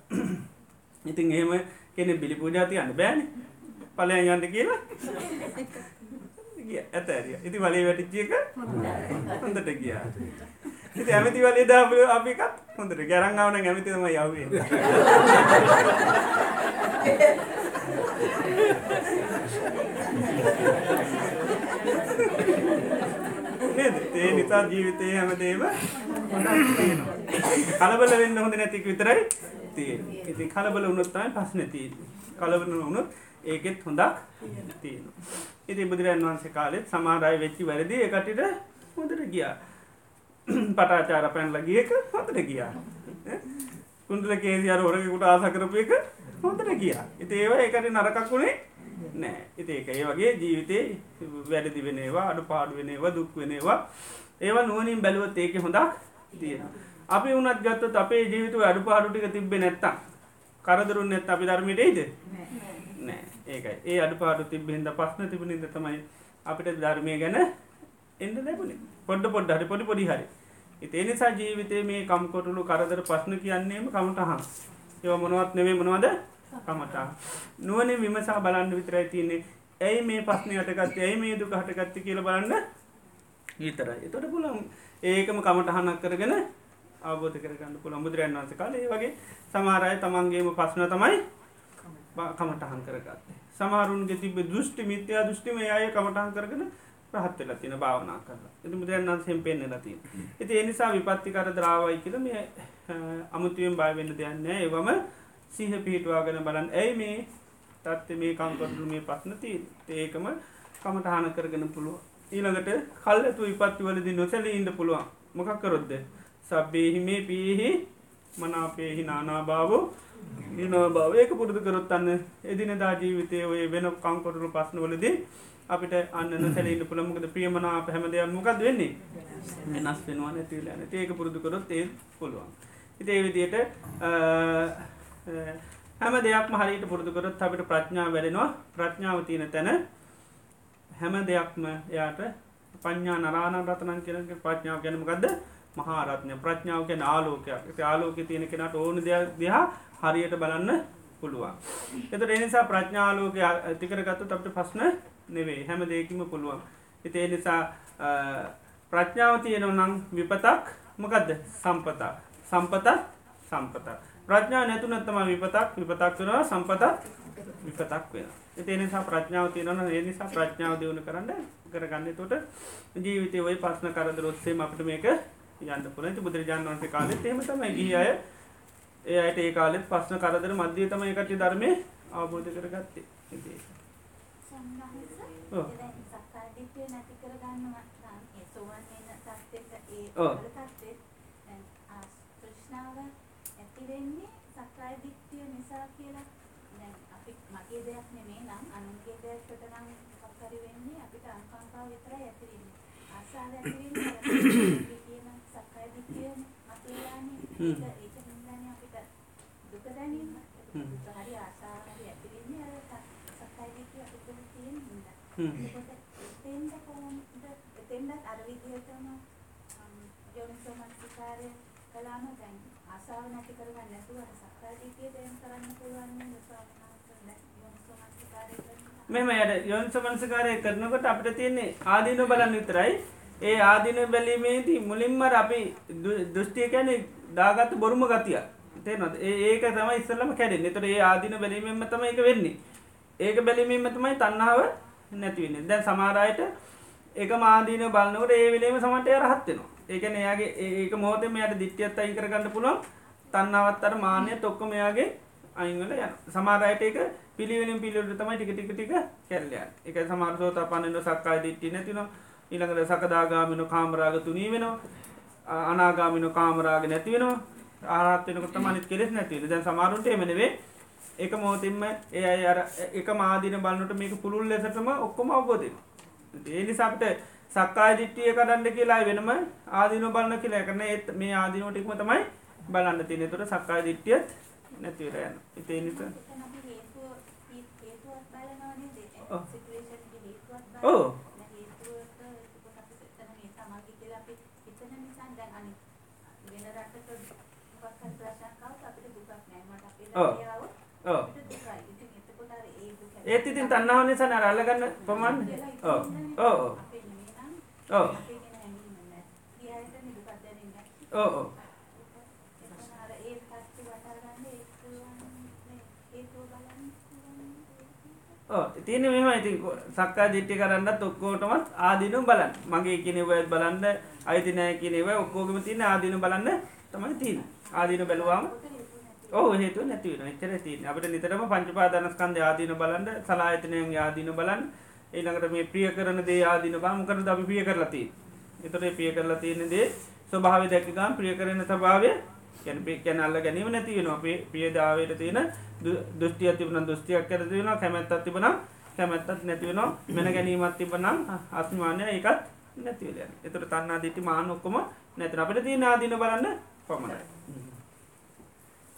[SPEAKER 1] ඉතින් එහෙම කෙනෙ බිලි පූජාතියන්න බෑන. පලයන් යන්න කියලා. ඇත ඇරිය ඉති වලේ වැටිච්චියක හොඳට. ගියා. ඉති ඇමති වලේ දාප අපිකත් හොඳට ගැරංගාවන ඇමතිතම යවේ ඒ නිසා ජීවිතය හැමදේම කලබල වෙන්න හොඳ නැතික විතරයි තිය ඉති කලබල උනොත්තයි පස් නැති කලබල වුණුත් ඒකෙත් හොඳක් තියෙන ඉති බුදුරන් වහන්සේ කාලෙත් සමාරය වෙච්චි වැරදි එකටට හොඳට ගියා. පටාචාර පැන්ල ගියක හොතට ගියා. කුන්ටල කේසි අර හොරකුට ආසකරපු එක හොඳට ගියා. ඉති ඒවා එකට නරකක් වුණේ නෑ. ඉති ඒක ඒ වගේ ජීවිතේ වැඩදි වෙනවා අඩු පාඩු වෙනවා දුක් වෙනවා ඒවා නුවනින් බැලුවත් ඒක හොඳක් තියෙන අපි උනත් ගත්තොත් අපේ ජීවිතු අඩු පාඩුටික තිබ්බේ නැත්තම් කරදරුන් නැත් අපි ධර්මයටයිද නෑ. ඒකයි. ඒ අඩු පාඩු තිබ්බෙන්ද පස්න තිබුණින්ද තමයි අපිට ධර්මය ගැන එන්න ලැබුණේ. පොඩ්ඩ පොඩ්ඩ හරි පොඩි පොඩි හරි. ඉතිේ නිසා ජීවිතේ මේ කම්කොටුළු කරදර පස්්න කියන්නේම කමටහන් ඒව මොනවත් නෙවේ මොනවද? කමටා නුවනේ විමසා බලන්න විතරයි තියන්නේ. ඇයි මේ පස්්නය අටගත් ඇයි මේ දුක හටගත්ති කියල බලන්න ඊතර එතොට පුළම් ඒකම කමටහනක් කරගෙන අවබෝධ කරගන්න පුළ මුදුරන් වන්ස කාල ඒ වගේ සමාරය තමන්ගේම පස්න තමයි කමටහන් කරගත්තේ. සමාරුන්ගේ තිබ දෘෂ්ටි මිත්‍යයා දෘෂ්ටිම අය කමටහන් කරගෙන රහත් වෙලා තින භාවනා කරලා. එති බුදුරන් වන්සෙන් පෙන්න්න ලතින් ඇති එනිසා විපත්ති කර ද්‍රාවයි කියල මේ අමුතුවෙන් බයවෙන්න දෙයන්න ඒවම සිහ පිහිටවාගෙන බලන් ඇයි මේ තත්ත මේ කංකොටලු මේ පස්නති ඒකම කමටහන කරගෙන පුළුව ඊළඟට කල් ඇතු විපත්තිවලදි නොසැල ඉන්න පුළුවන්. මොකක් කරොද්ද සබ්බේහි මේ පියෙහි මනාපේහි නානාභාවෝ නිනෝ භාවයක පුරුදු කරොත්තන්න එදිනදා ජීවිතය ඔය වෙන කංකොටරු පස්නවලදී අපිට අන්න සැලට පුළමකද ප්‍රියමනා පැහැමදයක් මොකක්ද වෙන්නේ? වෙනස් වෙනවා නැතිල න ඒක පුරුදු කරොත් ඒ පුළුවන්. ඉති ඒවිදියට හැම දෙයක් හරිට පුරදුකරත් අපිට ප්‍රඥා වැඩෙනවා. ප්‍රඥාව තියෙන තැන හැම දෙයක්ම එයාට පඥා නරාණ රතනන් කියනක ප්‍රඥාව ගැනමකක්ද මහාරත්නය. ප්‍රඥාව ගැන ආලෝකයක්. ආලෝක තියෙන කෙනට ඕන දෙයක් දෙහා හරියට බලන්න පුළුවන්. එත එනිසා ප්‍රඥාලෝක ඇතිකරගත්තු අපට පස්න නෙවේ හැම දෙයකිම පුළුවන්. ඉතේ නිසා ප්‍රඥාව තියෙනව නම් විපතක් මොකදද? සම්පතා සම්පතත් සම්පත ප්‍රඥා නැතුනත්තම විපතක් විපතක් වෙනවා සම්පතත් විපතක් වෙන එතේ නිසා ප්‍රඥාව තියෙනවන ඒ නිසා ප්‍රඥාව දියුණු කරන්න කරගන්න. තොට ජීවිතය ඔය පස්සන කරදර ඔස්සේ අපට මේක යන්න පුළති බුදුරජාන් වන්සේ කාලෙත් එම තමයි ගිය අය. ඒ අයට ඒ කාලෙත් පස්සන කරදර මධ්‍යය තම එකට ධර්මය අවබෝධ කරගත්තේ. ඉතිේ ඔව්.
[SPEAKER 8] නැති කරගන්නවා නම් ඒ සෝවන් වෙන තත්ත්වෙට ඒ
[SPEAKER 1] ඔව්.
[SPEAKER 8] තත්ත්වෙත් දැන් ආ තෘෂ්ණාව ඇති වෙන්නේ සක්කාය දිට්ඨිය නිසා කියලා. දැන් අපි මගේ දෙයක් නෙමෙයි නම් අනුන්ගේ දෙයකට නම් මොකක් හරි වෙන්නේ අපිට අනුකම්පාව විතරයි ඇති වෙන්නේ. ආසාව ඇති වෙන්නේ අර කියන සක්කාය දිට්ඨියනේ අපේලානේ
[SPEAKER 1] හ්ම්.
[SPEAKER 8] ඒක ඒක නින්දානේ අපිට දුක දැනීම
[SPEAKER 1] හ්ම්.
[SPEAKER 8] දුක හරි ආසාව හරි ඇති වෙන්නේ අර ස- සක්කාය දිට්ඨිය අපිට තියෙන හින්දා
[SPEAKER 1] හ්ම්.
[SPEAKER 8] එතකොට එතෙන්ද කොහොමද එතෙන්දත් අර විදිහටම අම්, යෝනිසෝ මනසිකාරය කළාම දැන් ආසාව නැති කරගන්න නැතුව අර සක්කාය දිට්ඨිය දැන් කරන්න පුළුවන් නේද ස්වාමීන් වහන්සේ දැන් යෝනිසෝ මනසිකාරය කරනවා
[SPEAKER 1] මෙම යට යොන්සමන්සකාරය කරනකොට අපට තියන්නේ ආදීන බලන්න විතරයි ඒ ආදින බැලීමේදී මුලින්ම අපි දෘෂ්ටිය කැන දාගත්ත බොරුම ගතිය. තේනොත් ඒ ඒක තම ඉස්සල්ලම කැඩෙන් එතට ඒ ආදින බැලීමෙන්ම තම එක වෙන්නේ. ඒක බැලිමීම තමයි තන්නාව නැතිවන්න දැන් සමාරයට එක මාදීන බලන්නකට ඒ වෙලේම සමට රහත්වෙනවා ඒකන එයාගේ ඒක මෝතම යට දිට්්‍යයත් අයි කරගන්න පුළුවන්. තන්නාවත් අර මාන්‍ය තොක්කම එයාගේ අයිංගල යන සමාරයට එක පිළිවෙලින් පිළිවට තමයි ටික ටික ටික කැල්ලයන් එක සමාර්සෝත පන්නන්න සක්කාය දිට්ටි නැතින ඉළඟට සකදාගාමින කාමරාග තුනී වෙනවා. අනාගාමින කාමරාග නැති වෙනවා. ආරත්වනකොට මනිත් කෙෙස් නැතිව දැන් සමාරුන්ට එමනවේ එක මෝතින්ම ඒ අය අර එක මාදින බලන්නට මේක පුළුල් ලෙසටම ඔක්කොම අවබෝධය ඒ නිසාට සක්කාය දිට්ටිය කරන්න කියලා වෙනම ආදින බලන්න කියලා. කරන ඒත් මේ ආදිනෝටික්ම තමයි බලන්න තිනෙ තුර සක්කාය දිට්ටියත් නැතිවරයන්න ඉතේ නිසා
[SPEAKER 8] එතන අපි හේතුව හේතුවක් බලනවා නේද
[SPEAKER 1] ඔව්.
[SPEAKER 8] සිටුේෂන් එක හේතුවක්
[SPEAKER 1] ඔව්.
[SPEAKER 8] බලනවා හේතුවට එතකොට අපි එතන මේ තමන්ගේ කියලා අපි හිතන නිසා දැන් අනිත් වෙන රටක මොකක් හරි ප්‍රශ්නයක් ආවොත් අපිට දුකක් නෑ මට අපේ
[SPEAKER 1] ඔව්.
[SPEAKER 8] රටේ ආවොත්
[SPEAKER 1] ඕ
[SPEAKER 8] අපිට දුකයි ඉතින් එතකොට අර ඒ දුක
[SPEAKER 1] ඒත් ඉතින් තන්නාව නිසා නර අල්ලගන්න ප්‍රමාණ ඕ ඕ ඕ
[SPEAKER 8] අපේ නෙමෙයි නම්
[SPEAKER 1] ඕ
[SPEAKER 8] අපේ ගැන හැඟීම නෑ ගියාට නේ දුකක් දැනෙන්නේ
[SPEAKER 1] ඕ ඕ
[SPEAKER 8] එතන අර ඒ පැත්ත වටහා ගන්න ඒක පුළුවන් මේ හේතුව බලන්න පුළුවන්
[SPEAKER 1] ඕ තියන මෙම ඉති සක්කා දිට්ටි කරන්නත් ඔක්කෝටමත් ආදිනු බලන්න. මගේ කියනවයත් බලන්න. අයිතිනෑ කියනව ඔක්කෝගම තියන ආදිනු බලන්න තමයි තිීන ආදින බැලවාම ඕ හේතු නැතිවන එච්චර තින අපට නිතරම පංචපාදනස්කන්ද ආදින බලන්න සලාහිතනයන් ආදින බලන් ඒළඟට මේ ප්‍රිය කරන දේ ආදින බාමකර ද අපි පිය කරලති එතොට පිය කරලා තියෙන දේ ස්වභාව දැකගම් ප්‍රිය කරන සභාවය කැනපේ කැනල්ල ගැනීම නැති වෙන අපේ පියදාවට තියෙන දෘෂ්ටිය තිබන දෘෂ්ටියක් කර තියෙන කැමැත්තත් තිබන කැමැත්තත් නැතිවෙන මෙන ගැනීමත් තිබනම් අස්මානය එකත් නැතිවල එතට තන්නා දිටි මාන ඔක්කොම නැතන අපට තිය නාදින බලන්න පමණයි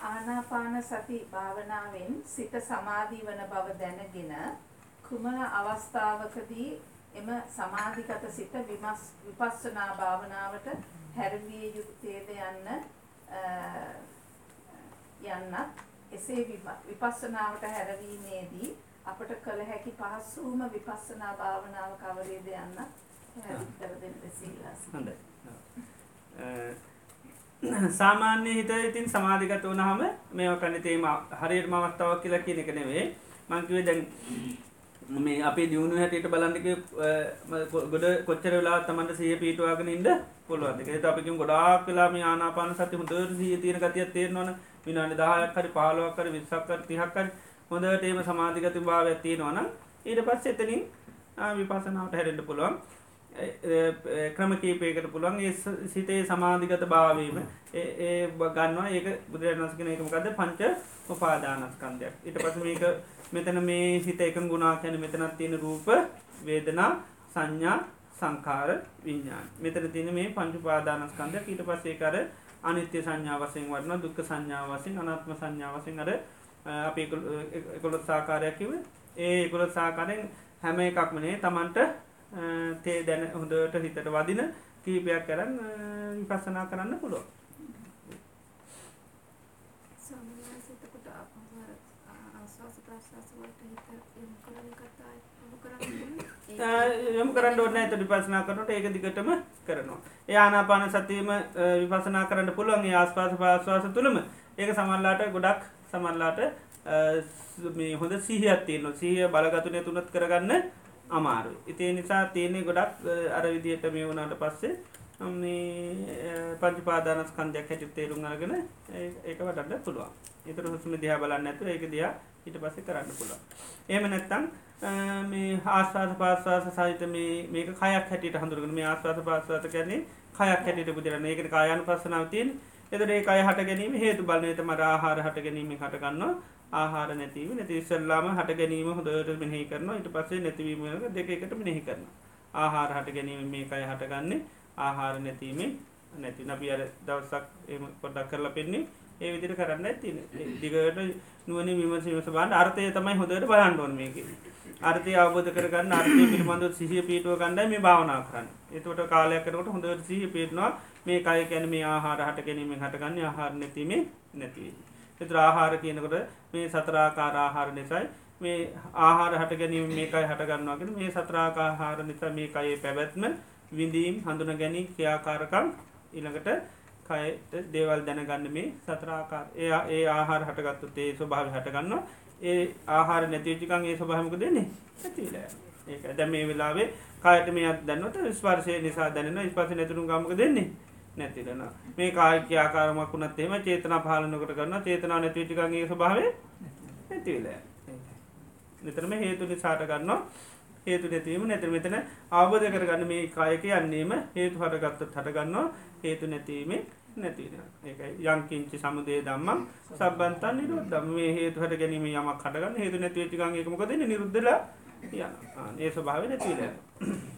[SPEAKER 3] ආනාපාන සති භාවනාවෙන් සිත සමාධී වන බව දැනගෙන කුමන අවස්ථාවකදී එම සමාධිගත සිත විපස්සනා භාවනාවට හැරවිය යුත්තේද යන්න යන්නත් එසේ විප- විපස්සනාවට හැරවීමේදී අපට කළ හැකි පහසුම විපස්සනා භාවනාව කවරේද යන්න කර දෙන්න සීලාස.
[SPEAKER 1] හොඳයි සාමාන්‍ය හිත ඉතින් සමාධිගත වනහම මේ කනතේම හරියට මවස්ථාවක් කියලා කියන එක නෙවේ මංකිවේ දැන් මේ අපේ දියුණු හැටියට බලන්නක ගොඩ කොච්චර වෙලා තමන්ට සිය පීටවාගෙන ඉන්න පුළුවන්ක අපිකින් ගොඩාක් වෙලා මේ ආනාපාන සති හොඳර සිය තියෙන ගතියක් තේරනවන. විනාඩි දහයක් හරි පහලුවක්කර විස්සක්කර තිහක්කර හොඳට ඒම සමාධිගත භාව ඇතියෙනවන ඊට පස්ස එතනින් විපසනාවට හැරෙන්ට පුළුවන්. ක්‍රම කීපයකට පුළුවන් ඒ ස- සිතේ සමාධිගත භාවීම ඒ ගන්නවා. ඒක බුදුරජාණන්සකන එකමකද පංච උපාදානස්කන්දයක් ඊට පස මේක මෙතන මේ හිත එක ගුණා කැන මෙතනත් තියෙන රූප වේදනා සංඥා සංකාර විඤ්ඥාන් මෙතන තින මේ පංචු පාදානස්කන්දයක් ඊට පස්සේ කර අනිත්‍ය සංඥාවසයෙන් වරන දුක්ක සංඥාවසින් අනත්ම සංඥාවසින් අර අප එකොළොත් සාකාරයක්කිව ඒ එකොළොත් සාකාරයෙන් හැම එකක්මනේ තමන්ට තේ දැන හොඳට හිතට වදින කීපයක් කරන්න විපස්සනා කරන්න
[SPEAKER 9] කරන පුළුවන්.
[SPEAKER 1] යොමු කරන්න ඕනේ එතකොට විපස්සනා කරනකොට ඒක දිගටම කරනවා. ඒ ආනාපාන සතියම අ, විපස්සනා කරන්න පුළුවන් ඒ ආස්වාස ප්‍රාස්වාස තුලම. ඒක සමහරලාට ගොඩක් සමහරලාට අ, ස්- මේ හොඳ සිහියක් තියෙනවා. සිහිය බලගතුනේ තුනත් කරගන්න අමාරුයි. ඉතින් ඒ නිසා තියෙන්නේ ගොඩක් අ, අර විදිහට මේ වුණාට පස්සේ මේ පංච පාදානස්කන්ධයක් හැටියට තේරුම් අරගෙන ඒ- ඒක වඩන්න පුළුවන්. ඒතර හුස්ම දිහා බලන්නේ නැතුව ඒක දිහා ඊට පස්සේ කරන්න පුළුවන්. එහෙම නැත්නම් අ, මේ ආස්වාද පාස්වාස සහිත මේ මේක කයක් හැටියට හඳුනගෙන මේ ආස්වාද පාස්වාස කියන්නේ කයක් හැටියට බුදිරන්නේ. ඒකනේ කායානුපස්සනාව තියෙන්නේ. එතකොට ඒ කය හට ගැනීම හේතු බලන විට මර ආහාර හට ගැනීමෙන් හට ගන්නවා. ආහාර නැතිවීම නැති ඉස්සල්ලාම හට ගැනීම හොඳට මෙනෙහි කරනවා. ඊට පස්සේ නැතිවීම වෙනකොට දෙක එකට මෙනෙහි කරනවා. ආහාර හට ගැනීම මේ කය හටගන්නේ ආහාර නැතිවීමෙන් නැති අපි අර දවසක් එහෙම පොඩ්ඩක් කරලා පෙන්නේ ඒ විදිහට කරන්නයි තියෙන්නේ. දිගට නුවණින් විමස විමස බලන්න අර්ථය තමයි හොඳට බලන්න ඕනේ මේකේ. අර්ථය අවබෝධ කරගන්න අර්ථය පිළිබඳව සිහිය පිටුව ගන්නයි මේ භාවනා කරන්නේ. එතකොට කාලයක් යනකොට හොඳට සිහිය පිටනවා මේ කය කියන්නේ මේ ආහාර හට ගැනීමෙන් හටගන්නේ ආහාර නැතිවීමෙන් නැතිවීම. ඒතර ආහාර කියනකොට මේ සතර ආකාර ආහාර නිසායි මේ ආහාර හට ගැනීම මේකයි හට ගන්නවා කියන මේ සතර ආකාර නිසා මේ කයේ පැවැත්ම විඳීම් හඳුන ගැනීම ක්‍රියාකාරකම් ඊළඟට කයට දේවල් දැනගන්න මේ සතර ආකාර ඒ ඒ ආහාර හටගත්තොත් ඒ ස්වභාවය හට ගන්නවා. ඒ ආහාර නැති වෙච්ච ගමන් ඒ ස්වභාවය මොකද වෙන්නේ? නැති වෙලා යනවා. ඒක දැන් මේ වෙලාවේ කායට මේක් දැනනොත් ස්පර්ශය නිසා දැනෙනවා. ස්පර්ශ නැතුණු ගමන් මොකද වෙන්නේ නැති වෙනවා. මේ කාය ක්‍රියාකාරමක් වුණත් එහෙම චේතනා පාලනකට කරනවා චේතනාව නැති වෙච්ච ගමන් ඒ ස්වභාවය නැති වෙලා යනවා. නිතරම හේතු නිසාට ගන්නවා. හේතු නැතිවීම නැතිර මෙතන අවබෝධ කරගන්න මේ කාය කියන්නේම හේතු හටගත්තොත් හටගන්නවා හේතු නැතිවීමේ නැතිවෙන ඒකයි. යංකින්චි සමුදේ දම්මම් සබ්බන්තන් නිරුද්ධම් මේ හේතු හට ගැනීම යමක් හටගන්න හේතු නැති වෙච්ච ගමන් ඒක මොකද වෙන්නේ? නිරුද්ධලා යනවා. ඒ ස්වභාවය නැති වෙලා යනවා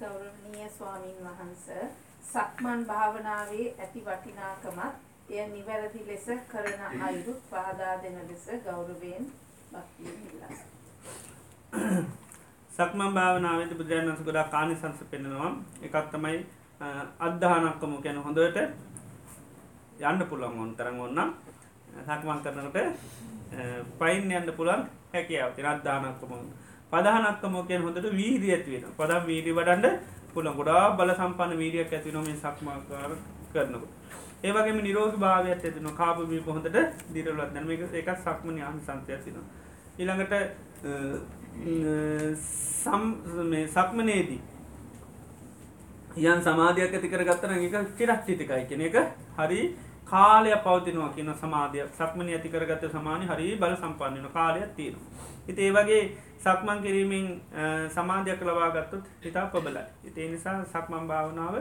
[SPEAKER 3] ගෞරවනීය ස්වාමින් වහන්සේ සක්මන් භාවනාවේ ඇති වටිනාකමත් එය නිවැරදි ලෙස කරන අයුරු පහදා දෙන ලෙස ගෞරවයෙන් භක්තියෙන් ඉල්ලා සිටිනවා.
[SPEAKER 1] සක්මන් භාවනාවේද බුදුරජාණන් වහන්සේ ගොඩාක් ආනිසංස පෙන්නනවා. එකක් තමයි අ, අද්ධානක්කම කියන හොඳට යන්න පුළුවන් ඕන තරම් ඕන සක්මන් කරනකොට අ, පයින් යන්න පුළුවන් හැකියාව තියෙන අද්ධානක්කම පදහනක්කම කියන හොඳට වීර්යය ඇති වෙනවා. පදම් වීර්යය වඩන්න පුළුවන්. ගොඩාක් බල සම්පන්න වීර්යයක් ඇති වෙනවා මේ සක්මන් කරනකොට. ඒ වගේම නිරෝගී භාවයක් ඇති වෙනවා. කාපු බීප හොඳට දිරවලක් දැන් මේක ඒකත් සක්මන් ආනිසංසයක් තියෙනවා. ඊළඟට අ, සම් මේ සක්මනේදී යන් සමාධයක් ඇති කරගත්තන එක චිරක්්චිතිකයි කෙන එක හරි කාලය පවතිනවා කියන සමාධය. සක්මන ඇති කරගත්ත සමානය හරි බල සම්පන්නන කාලයක් තියෙන. හිත ඒ වගේ සක්මන් කිරීමෙන් සමාධයක් ලබාගත්තුත් හිතා පබලයි. ඉතිේ නිසා සක්මන් භාවනාව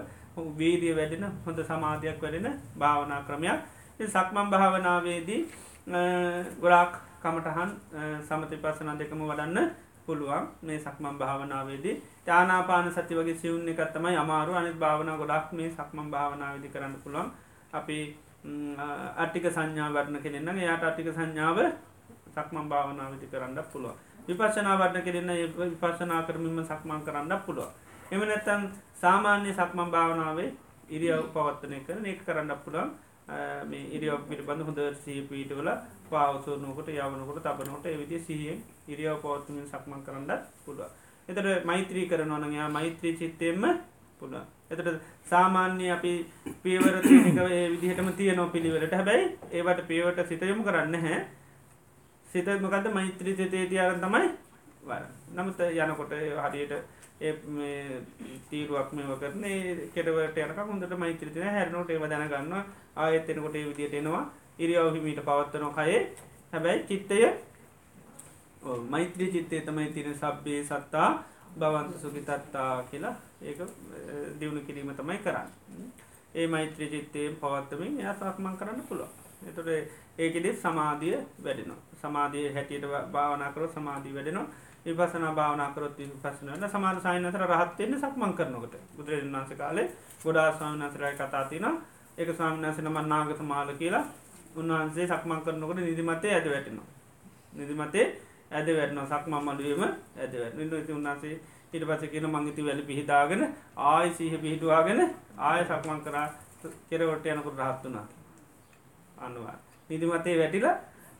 [SPEAKER 1] වීදිය වැඩෙන හොඳ සමාධයක් වැඩෙන භාවනා ක්‍රමයක්. සක්මන් භාවනාවේදී ගොඩාක් කමටහන් සමති පසන දෙකම වඩන්න පුළුවන් මේ සක්මන් භාවනාවේදී. යානාපාන සති වගේ සිවුන් එකත් තමයි අමාරු. අනිත් භාවනා ගොඩක් මේ සක්මන් භාවනාවේදී කරන්න පුළුවන්. අපි අට්ටික සංඥා වර්ණ කෙනෙන්න යාට අට්ටික සංඥාව සක්මන් භාවනාවදි කරන්න පුළුවන්. විපශනා වර්ණ කෙරෙන්න විපශනා කරමින්ම සක්මන් කරන්න පුළුවන්. එම නැත්තන් සාමාන්‍ය සක්මන් භාවනාවේ ඉරියව් පවත්තනය කරන ඒ කරන්න පුළුවන්. මේ ඉරියව් පිළිබඳ හොඳ සී පීටවල පාවසුනකට යවනකට තබනකොට එවිදි සිහියෙන් ඉරියව් පවත්තුමින් සක්මන් කරන්නත් පුළුව එතට මෛත්‍රී කරනවනයා මෛත්‍රී චිත්තයෙන්ම පුළුවන්. එතට සාමාන්‍ය අපි පියවර තියනික ඒ විදිහටම තියනෝ පිළිවෙලට. හැබැයි ඒවට පියවට සිතයමු කරන්න හැ සිතමකද මෛත්‍රී සිතේ තියාරන් තමයි වර නමුත් යනකොට හරියට තීරුවක් මෙව කරන කෙරවට යනක හොඳට මෛත්‍රතින හැරනොට ඒව දැනගන්න ආයත්තෙනකොට ඒ විදිට එනවා. ඉරියවහිමීට පවත්වනො කයේ හැබැයි චිත්තය මෛත්‍රී චිත්තේ තමයි තින සබ්බේ සත්තා බවන්ත සුගිතත්තා කියලා ඒක දියුණු කිරීම තමයි කරන්න. ඒ මෛත්‍රී චිත්තයෙන් පවත්තමින් එය සක්මන් කරන්න පුළුව එතොට ඒකෙදෙ සමාධිය වැඩෙනවා. සමාධිය හැටියට භාවනා කර සමාධී වැඩෙනවා. විපසන භාවනාකරොත් පසනට සමාධ සයිනතර රහත්වයන්න සක්මන් කරනකට. බුදුරජන් වන්ස කාලේ ගොඩා ස්වාමිනසරයි කතාතින එක ස්වාමිනසන මන්නාගත මාල කියලා. උන්වහන්සේ සක්මන් කරනකට නිදිමතේ ඇද වැටෙනවා. නිදිමතේ ඇද වැටන සක්ම මඩුවම ඇද වැට උන්වන්සේ ඊට පස කියන මංගති වැලි පිහිදාගෙන ආය සීහ පිහිටුවාගෙන ආය සක්මන් කරා. කෙරවට යනකුට රහත්තුනා අනුවා. නිදිමතේ වැටිලා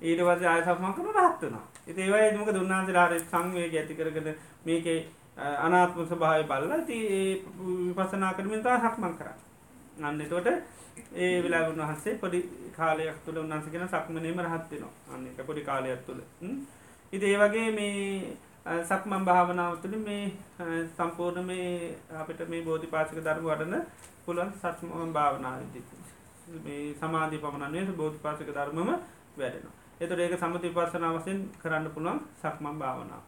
[SPEAKER 1] ඊට පස්සේ ආය සක්මන් කරන රහත් වෙනවා. ඉතින් ඒ වගේ මොකද උන්වහන්සේලා හරිය සංවේගය ඇති කරගෙන මේකේ අනාත්ම ස්වභාවය බලලා ඉතින් ඒ විපස්සනා කරමින් තමයි සක්මන් කරන්නේ. අන්න එතකොට ඒ වෙලාව උන්වහන්සේ පොඩි කාලයක් තුළ උන්වහන්සේ කියන සක්මනේම රහත් වෙනවා. අන්න ඒක පොඩි කාලයක් තුළ. ඉතින් ඒ වගේ මේ සක්මන් භාවනාව තුළ මේ සම්පූර්ණ මේ අපිට මේ බෝධිපාශික ධර්ම වඩන පුළුවන් සක්මන් භාවනාවේදී මේ සමාධිය පමණ නෙවෙයි බෝධිපාශික ධර්මම වැඩෙනවා. එතකොට ඒක සමථ විපස්සනා වශයෙන් කරන්න පුළුවන් සක්මන් භාවනාව.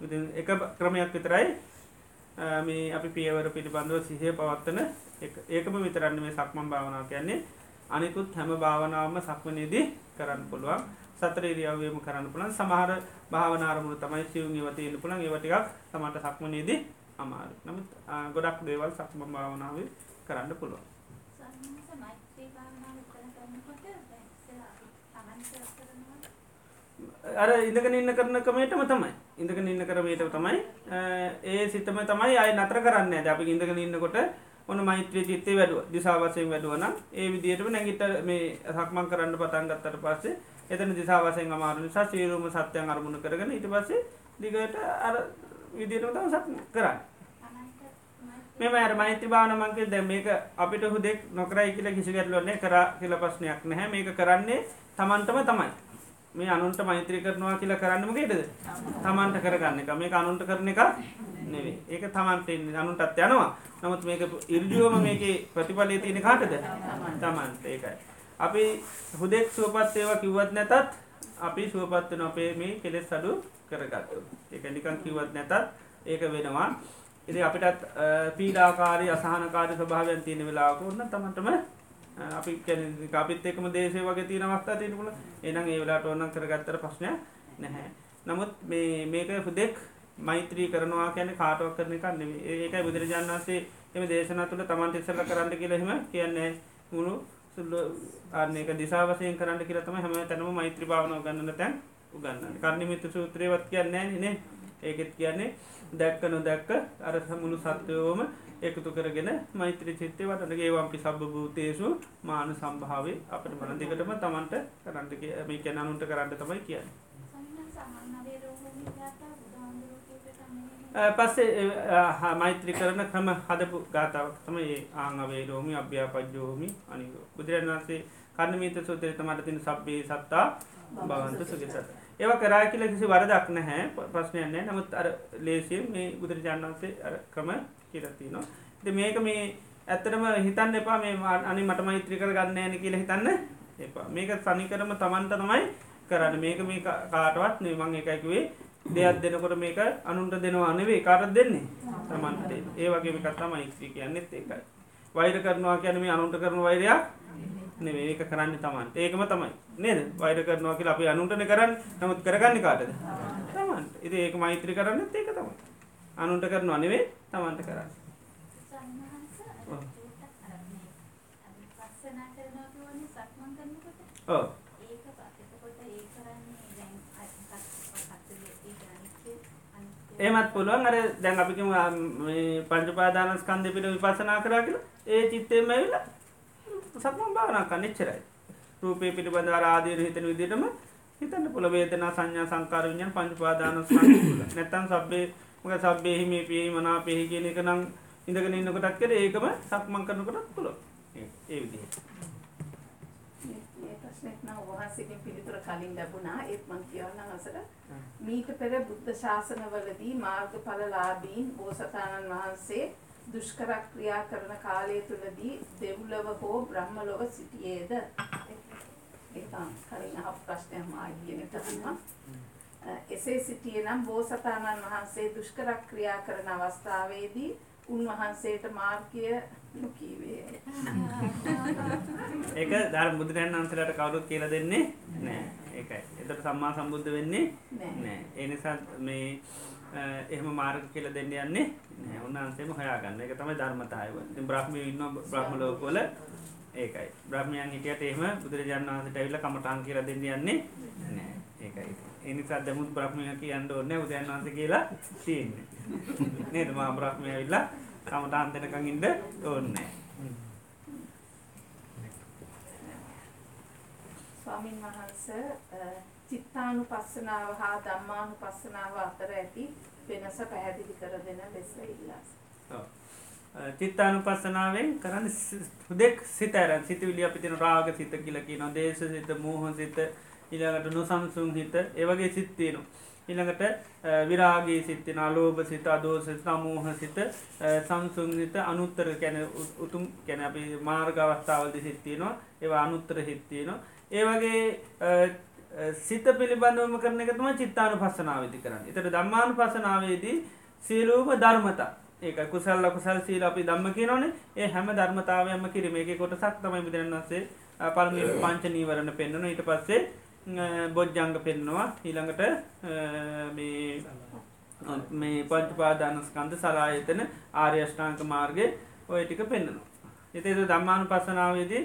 [SPEAKER 1] ඉතින් එක ක්‍රමයක් විතරයි මේ අපි පියවර පිළිබඳව සිහිය පවත්වන ඒකම විතරන්න මේ සක්මන් භාවනාව කියන්නේ අනිකුත් හැම භාවනාවම සක්මනේදී කරන්න පුළුවන් සතර ඉරියව්වෙම කරන්න පුළුවන් සමහර භාවනා අරමුණු තමයි සියුම් ඒවා තියෙන්න පුළුවන් ඒවා ටිකක් තමන්ට සක්මනේදී අමාරු. නමුත් ගොඩක් දේවල් සක්මන් භාවනාවේ කරන්න පුළුවන්.
[SPEAKER 8] සම්මත මෛත්‍රී භාවනාව කරන කරනකොට දැන් ඉස්සෙල්ලා අපි තමන්ට කරනවා
[SPEAKER 1] අර ඉඳගෙන ඉන්න කරන ක්‍රමයටම තමයි. ඉඳගෙන ඉන්න ක්‍රමයට තමයි ඒ සිතම තමයි ආය නතර කරන්න ඇද අපි ඉඳගෙන ඉන්නකොට ඔන්න මෛත්‍රී චිත්තේ වැඩුව දිසා වශයෙන් වැඩුව නම් ඒ විදිහටම නැගිට මේ සක්මන් කරන්න පටන් ගත්තට පස්සේ එතන දිසා වශයෙන් අමාරු නිසා සියලුම සත්‍යයන් අරමුණු කරගෙන ඊට පස්සේ දිගට අර විදිහටම තමයි සක්මන් කරන්නේ. මෙම අර මෛත්‍රී භාවනාව මං කිව්වේ දැන් මේක අපිට හුදෙක් නොකරයි කියලා කිසි ගැටලුවක් නැහැ කරා කියලා ප්‍රශ්නයක් නැහැ මේක කරන්නේ Tamanටම තමයි. මේ අනුන්ට මෛත්‍රී කරනවා කියලා කරන්න මොකේද? Tamanට කරගන්න එක. මේක අනුන්ට කරන එක නෙවෙයි. ඒක Tamanට ඉන්නේ අනුන්ටත් යනවා. නමුත් මේක ඉර්ජුවම මේකේ ප්‍රතිඵලයේ තියෙන කාටද? Tamanට ඒකයි. අපි හුදෙක් සුවපත් ඒවා කිව්වත් නැතත් අපි සුවපත් වෙන අපේ මේ කෙලෙස් අඩු කරගත්තොත්. ඒක නිකන් කිව්වත් නැතත් ඒක වෙනවා. ඉතින් අපිටත් පීඩාකාරී අසහනකාරී ස්වභාවයන් තියෙන වෙලාවක උන්න තමන්ටම අපි කියන්නේ අපිත් එක්කම දේශේ වගේ තියෙන අවස්ථා තියෙන පුළුවන්. එහෙනම් ඒ වෙලාවට ඕනනම් කරගත්තට ප්‍රශ්නයක් නැහැ. නමුත් මේ මේක හුදෙක් මෛත්‍රී කරනවා කියන්නේ කාටවත් කරන එකක් නෙවෙයි. ඒකයි බුදුරජාණන් වහන්සේ එමෙ දේශනා තුළ තමන්ට ඉස්සෙල්ලා කරන්න කියලා එහෙම කියන්නේ මුළු අනේක දිසා වශයෙන් කරන්න කියලා තමයි හැම තැනම මෛත්‍රී භාවනාව ගන්නන තැන් උගන්වන්නේ. කර්ණිමිත සූත්‍රයේවත් කියන්නේ නැහැ නේ. ඒකෙත් කියන්නේ දැක්ක නොදැක්ක අර මුළු සත්වයෝම එකතු කරගෙන මෛත්‍රී චිත්තය වටන ඒවම්පි සබ්බ භූතේසු මාන සම්භාවේ අපිට මන දෙකටම තමන්ට කරන්න මේ කියන අනුන්ට කරන්න තමයි කියන්නේ. පස්සේ මෛත්‍රී කරන ක්‍රම හදපු ගාතාවක් තමයි ආංගවේ රෝමි අභ්‍යාපජ්ජෝමි අනික බුදුරජාණන් වහන්සේ කර්ණමීත සූත්‍රයේ තමයි තියෙන සබ්බේ සත්තා භවන්ත සුඛිතත. ඒවා කරා කියලා කිසි වරදක් නැහැ ප්‍රශ්නයක් නැහැ. නමුත් අර ලේසියෙන් මේ බුදුරජාණන් වහන්සේ අර ක්‍රම කියලා තියෙනවා. ඉතින් මේක මේ ඇත්තටම හිතන්න එපා මේ අනේ මට මෛත්‍රී කරගන්න නැහැ කියලා හිතන්න එපා. මේක තනිකරම Tamanට තමයි කරන්නේ. මේක මේ කාටවත් නෙවෙයි මම ඒකයි කිව්වේ දෙයක් දෙනකොට මේක අනුන්ට දෙනවා නෙවෙයි කාටද දෙන්නේ? Tamanට දෙන්න. ඒ වගේම එකක් තමයි මෛත්‍රී කියන්නේත් ඒකයි. වෛර කරනවා කියන්නේ මේ අනුන්ට කරන වෛරයක් නෙවෙයි ඒක කරන්නේ Tamanට. ඒකම තමයි. නේද? වෛර කරනවා කියලා අපි අනුන්ටනේ කරන්නේ. නමුත් කරගන්නේ කාටද? Tamanට. ඉතින් ඒක මෛත්‍රී කරන්නේත් ඒක තමයි. අනුන්ට කරනවා නෙවෙයි Tamanට කරන්නේ. ඔව්.
[SPEAKER 8] ඒක එතකොට ඒ කරන්නේ දැන්
[SPEAKER 1] එහෙමත් පුළුවන් අර දැන් අපි කියමු මේ පංච උපාදානස්කන්ධය පිට විපස්සනා කරා කියලා ඒ චිත්තෙම ඇවිල්ලා සක්මන් භාවනා කරන්න එච්චරයි. රූපේ පිළිබඳව අර ආදීන හිතන විදිහටම හිතන්න පුළුවන් වේදනා සංඥා සංකාර විඤ්ඤාණ පංච උපාදානස්කන්ධය. නැත්තම් සබ්බේ මොකද සබ්බේහි මේ පියෙහි මනාපේහි කියන එක නම් ඉඳගෙන ඉන්නකොටත් කියලා ඒකම සක්මන් කරනකොටත් පුළුවන්. ඒ.
[SPEAKER 3] මේ නම් වහන්සේගෙන් පිළිතුර කලින් ලැබුණා. ඒත් මම කියන්නම් අසල. මීට පෙර බුද්ධ ශාසනවලදී මාර්ගඵලලාභීන් බෝසතාණන් වහන්සේ දුෂ්කර ක්‍රියා කරන කාලය තුලදී දෙව්ලොව හෝ බ්‍රහ්මලොව සිටියේද? ඒක කලින් අහපු ප්‍රශ්නයක් මායි කියන එක තමයි එසේ සිටියේ නම් බෝසතාණන් වහන්සේ දුෂ්කර ක්‍රියා කරන අවස්ථාවේදී උන්වහන්සේට මාර්ගය නොකීවේ.
[SPEAKER 1] ඒක ධර්ම බුදුරජාණන් වහන්සේලාට කවුරුත් කියලා දෙන්නේ නැහැ. ඒකයි. ඒතර සම්මා සම්බුද්ධ වෙන්නේ නැහැ. ඒ නිසා මේ එහෙම මාර්ග කියලා දෙන්න යන්නේ නැහැ. උන්වහන්සේම හොයාගන්න. ඒක තමයි ධර්මතාවය. ඉතින් බ්‍රහ්මිය ඉන්නවා බ්‍රහ්ම ලෝකවල ඒකයි. බ්‍රහ්මයන් හිටියට එහෙම බුදුරජාණන් වහන්සේට ඇවිල්ලා කමඨාන් කියලා දෙන්න යන්නේ නැහැ. ඒකයි. ඒ නිසා දැමුත් බ්‍රහ්මයා කියන්න ඕනේ උදයන් වහන්සේ කියලා තියෙන්නේ. නේද? මහා බ්‍රහ්මයා ඇවිල්ලා කමඨාන් දෙනකන් ඉන්න ඕනේ.
[SPEAKER 3] ස්වාමින් වහන්සේ චිත්තානුපස්සනාව හා ධම්මානුපස්සනාව අතර ඇති වෙනස පැහැදිලි කර දෙන ලෙස ඉල්ලා
[SPEAKER 1] චිත්තානුපස්සනාවෙන් කරන්න හුදෙක් සිත ඇරන් සිතවිලි අපි තින රාග සිත කියල කියන දේශ සිත මෝහ සිත ඉළඟට නොසන්සුන් හිත ඒවගේ සිත්තියනු. ඉළඟට විරාගේ සිත්තින අලෝභ සිත අදෝස සමූහ සිත සංසුන් සිත අනුත්තර කැන උතුම් කැන අපි මාර්ග අවස්ථාවලද සිත්තියනවා ඒවා අනුත්තර හිත්තියනවා. ඒවගේ සිත පිළිබඳවම කරන එකතුම චිත්තානු පස්සනාවති කරන්න. එතට දම්මානු පසනාවේදී සියලූම ධර්මතා ඒක කුසල් ලකුසල් සීල අපි දම්ම කියනනේ ඒ හැම ධර්මතාවයම කිරීම එක කොට සක්තමයි බුදුරන් වන්සේ පල්මි පංච නීවරණ පෙන්න්නන ඊට පස්සේ බොජ්ජංග පෙන්නවා ඊළඟට මේ පංචපාදානස්කන්ද සලායතන ආර්යෂ්ඨාංක මාර්ගය ඔය ටික පෙන්න්නනවා. එතේද දම්මානු පස්සනාවේදී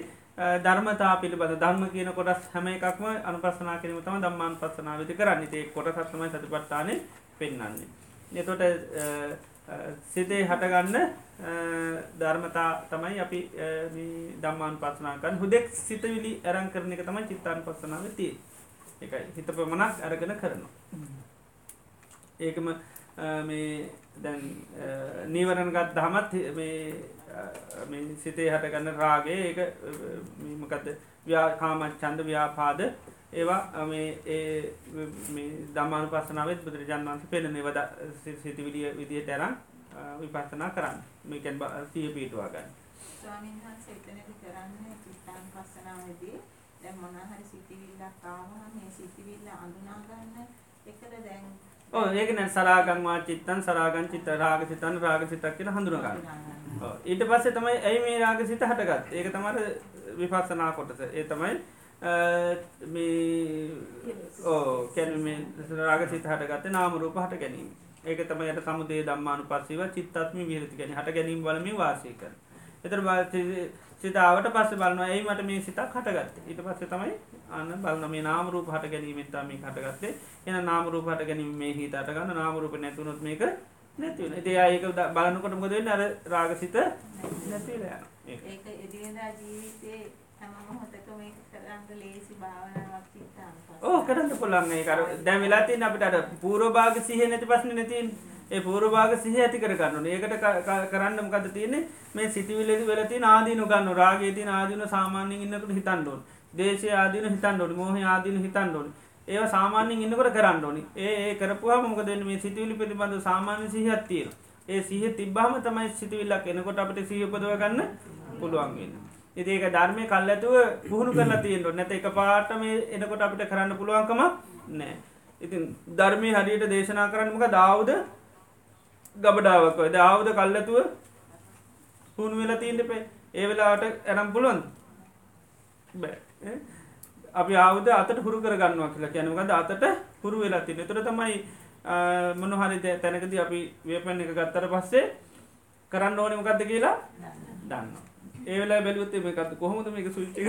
[SPEAKER 1] ධර්මතා පිළිබඳ ධර්ම කියන කොටස් හැම එකක්ම අනුපසනා කිරීම තම දම්මාන් පස්සනාවති කරන්න ඒ කොට සත්මයි සතිපට්ටාන පෙන්න්නන්නේ. එතොට සිතේ හටගන්න ධර්මතා තමයි අපි දම්මාන් පස්සනාකන් හුදෙක් සිතවිලි ඇරං කරන එක තමයි චිත්තාන් පස්සනාව තිය එකයි. හිත පමණක් අරගෙන කරනවා. ඒකම මේ දැන් නීවරණගත් දහමත් සිතේ හටගන්න රාගේ ඒක මකද ව්‍යාකාමත් චන්ද ව්‍යාපාද ඒවා මේ දමාන පස්සනාවත් බුදුරජාන් වන්ස පෙන වද සිතිවිඩිය විදිහට ඇරම් විපස්සනා කරන්න. මේකැන් සිය පීටවා ගන්න.
[SPEAKER 2] ස්වාමීන් වහන්සේ එතනදි කරන්නේ චිත්තාන් පස්සනාවේදී දැන් මොන හරි සිතිවිල්ලක් ආවම මේ සිතිවිල්ල අඳුනා ගන්න එකද දැන්?
[SPEAKER 1] ඕ ඒකන සරාගංවා චිත්තන් සරාගන් චිත්ත රාග සිතන් රාග සිතක් කියලා හඳුනගන්න ඊට පස්සේ තමයි ඇයි මේ රාග සිත හටගත් ඒක තමර විපස්සනා කොටස. ඒ තමයි මේ ඕ කැන රාග සිත හටගත නාම රූප හට ගැනීම. ඒක තමයට සමුදේ දම්මානු පස්සීව චිත්තත්ම විරති ගැන හට ගැනීම වලම වාසය කර එතර සිතාවට පස්ස බලන්න ඒ මට මේ සිතක් හටගත්ත. ඊට පස්ස තමයි අන්න බලන මේ නාමරූප හට ගැනීමෙන්තා මේ හටගත්තේ. එන නාමරූප හට ගැනීම මේ හිතට ගන්න නාමරූප නැතුනොත් මේක නැතිවන ඒ ඒක බලනකොට මොද අර රාගසිත
[SPEAKER 2] ඒක එදිනෙදා ජීවිතේ හැම මොහොතකම ඒක භාවනාවක් චිත්තාන
[SPEAKER 1] ඕ කරන්න පුළුවන්. ඒ කර දැන් වෙලා තියෙන අපිට අර පූර්ව භාග සිහිය නැති ප්‍රශ්නේ නැති ඒ පූර්ව භාග සිහිය ඇති කර ගන්න ඕනේ. ඒකට කරන්න මොකද තියෙන්නේ? මේ සිතිවිලි වල තියෙන ආදීනු ගන්න රාගයේ තියෙන ආදීනු සාමාන්‍යයෙන් ඉන්නකොට හිතන්න ඕනේ. දේශය ආදීනු හිතන්න ඕනේ. මෝහය ආදීනු හිතන්න ඕනේ. ඒවා සාමාන්‍යයෙන් ඉන්නකොට කරන්න ඕනේ. ඒ ඒ කරපුවාම මොකද වෙන්නේ? මේ සිතිවිලි පිළිබඳව සාමාන්‍ය සිහියක් තියෙනවා. ඒ සිහිය තිබ්බහම තමයි සිතිවිල්ලක් එනකොට අපිට සිහිය උපදව ගන්න පුළුවන් වෙන්නේ. ඉතින් ඒක ධර්මයේ කල්ැතුව පුහුණු කරලා තියෙන්න ඕනේ. නැත්නම් එකපාරට මේ එනකොට අපිට කරන්න පුළුවන්කම නැහැ. ඉතින් ධර්මයේ හරියට දේශනා කරන්න මොකද දාවුද ගබඩාවක් වගේ. දාවුද කල්ැතුව පුහුණු වෙලා තියෙන්න එපේ. ඒ වෙලාවට එනම් පුළුවන්ද? බෑ. අපි ආවුද අතට හුරු කර ගන්නවා කියලා කියන්නේ මොකද අතට හුරු වෙලා තියෙන. ඒතර තමයි මොන හරි තැනකදී අපි වේපන් එක ගත්තට පස්සේ කරන්න ඕනේ මොකද්ද කියලා දන්නවා. ඒවෙලා බැලුවොත් මේකත් කොහොමද මේක ස්විච් එක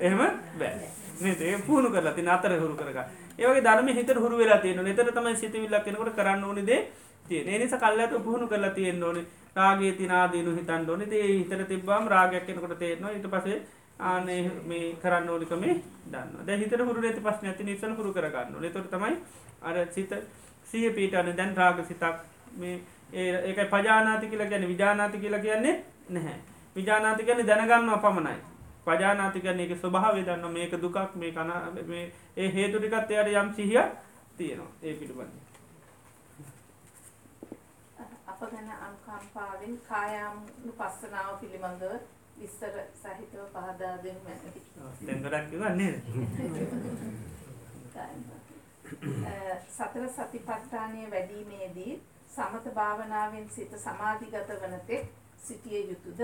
[SPEAKER 1] එහෙම බෑ නේද ඒක පුහුණු කරලා තියෙන අතර හුරු කරගන්න ඒ වගේ ධර්ම හිතට හුරු වෙලා තියෙනවා නේද තමයි සිතවිල්ලක් එනකොට කරන්න ඕනේ දේ තියෙන. ඒ නිසා කල්ලාට පුහුණු කරලා තියෙන්න ඕනේ. රාගයේ තින ආදීනු හිතන්න ඕනේ ඒ හිතට තිබ්බාම රාගයක් එනකොට තේරෙනවා. ඊට පස්සේ ආනේ මේ කරන්න ඕනිකමේ දන්නවා. දැන් හිතට හුරු නැති ප්‍රශ්න ඇති නිසා හුරු කර ගන්න ඕනේ. ඒතකොට තමයි අර සිත සිහිය පීඨන දැන් රාග සිතක් මේ ඒකයි පජානාති කියලා කියන්නේ. විජානාති කියලා කියන්නේ නැහැ. විජානාති කියන්නේ දැනගන්නවා පමණයි. පජානාති කියන්නේ ඒකේ ස්වභාවය දන්නවා. මේක දුකක් මේ කන මේ ඒ හේතු ටිකත් එයාට යම් සිහියක් තියෙනවා. ඒ පිළිබඳව.
[SPEAKER 3] අප ගැන අනුකම්පාවෙන් කායානුපස්සනාව පිළිබඳව විස්තර සහිතව පහදා දෙන්න මැනවි.
[SPEAKER 1] දැන් ගොඩක් කිව්වා නේද?
[SPEAKER 3] සතර සතිපට්ඨානය වැඩිීමේදී සමත භාවනාවෙන් සිත සමාධිගත වන තෙක් සිටිය යුතුයද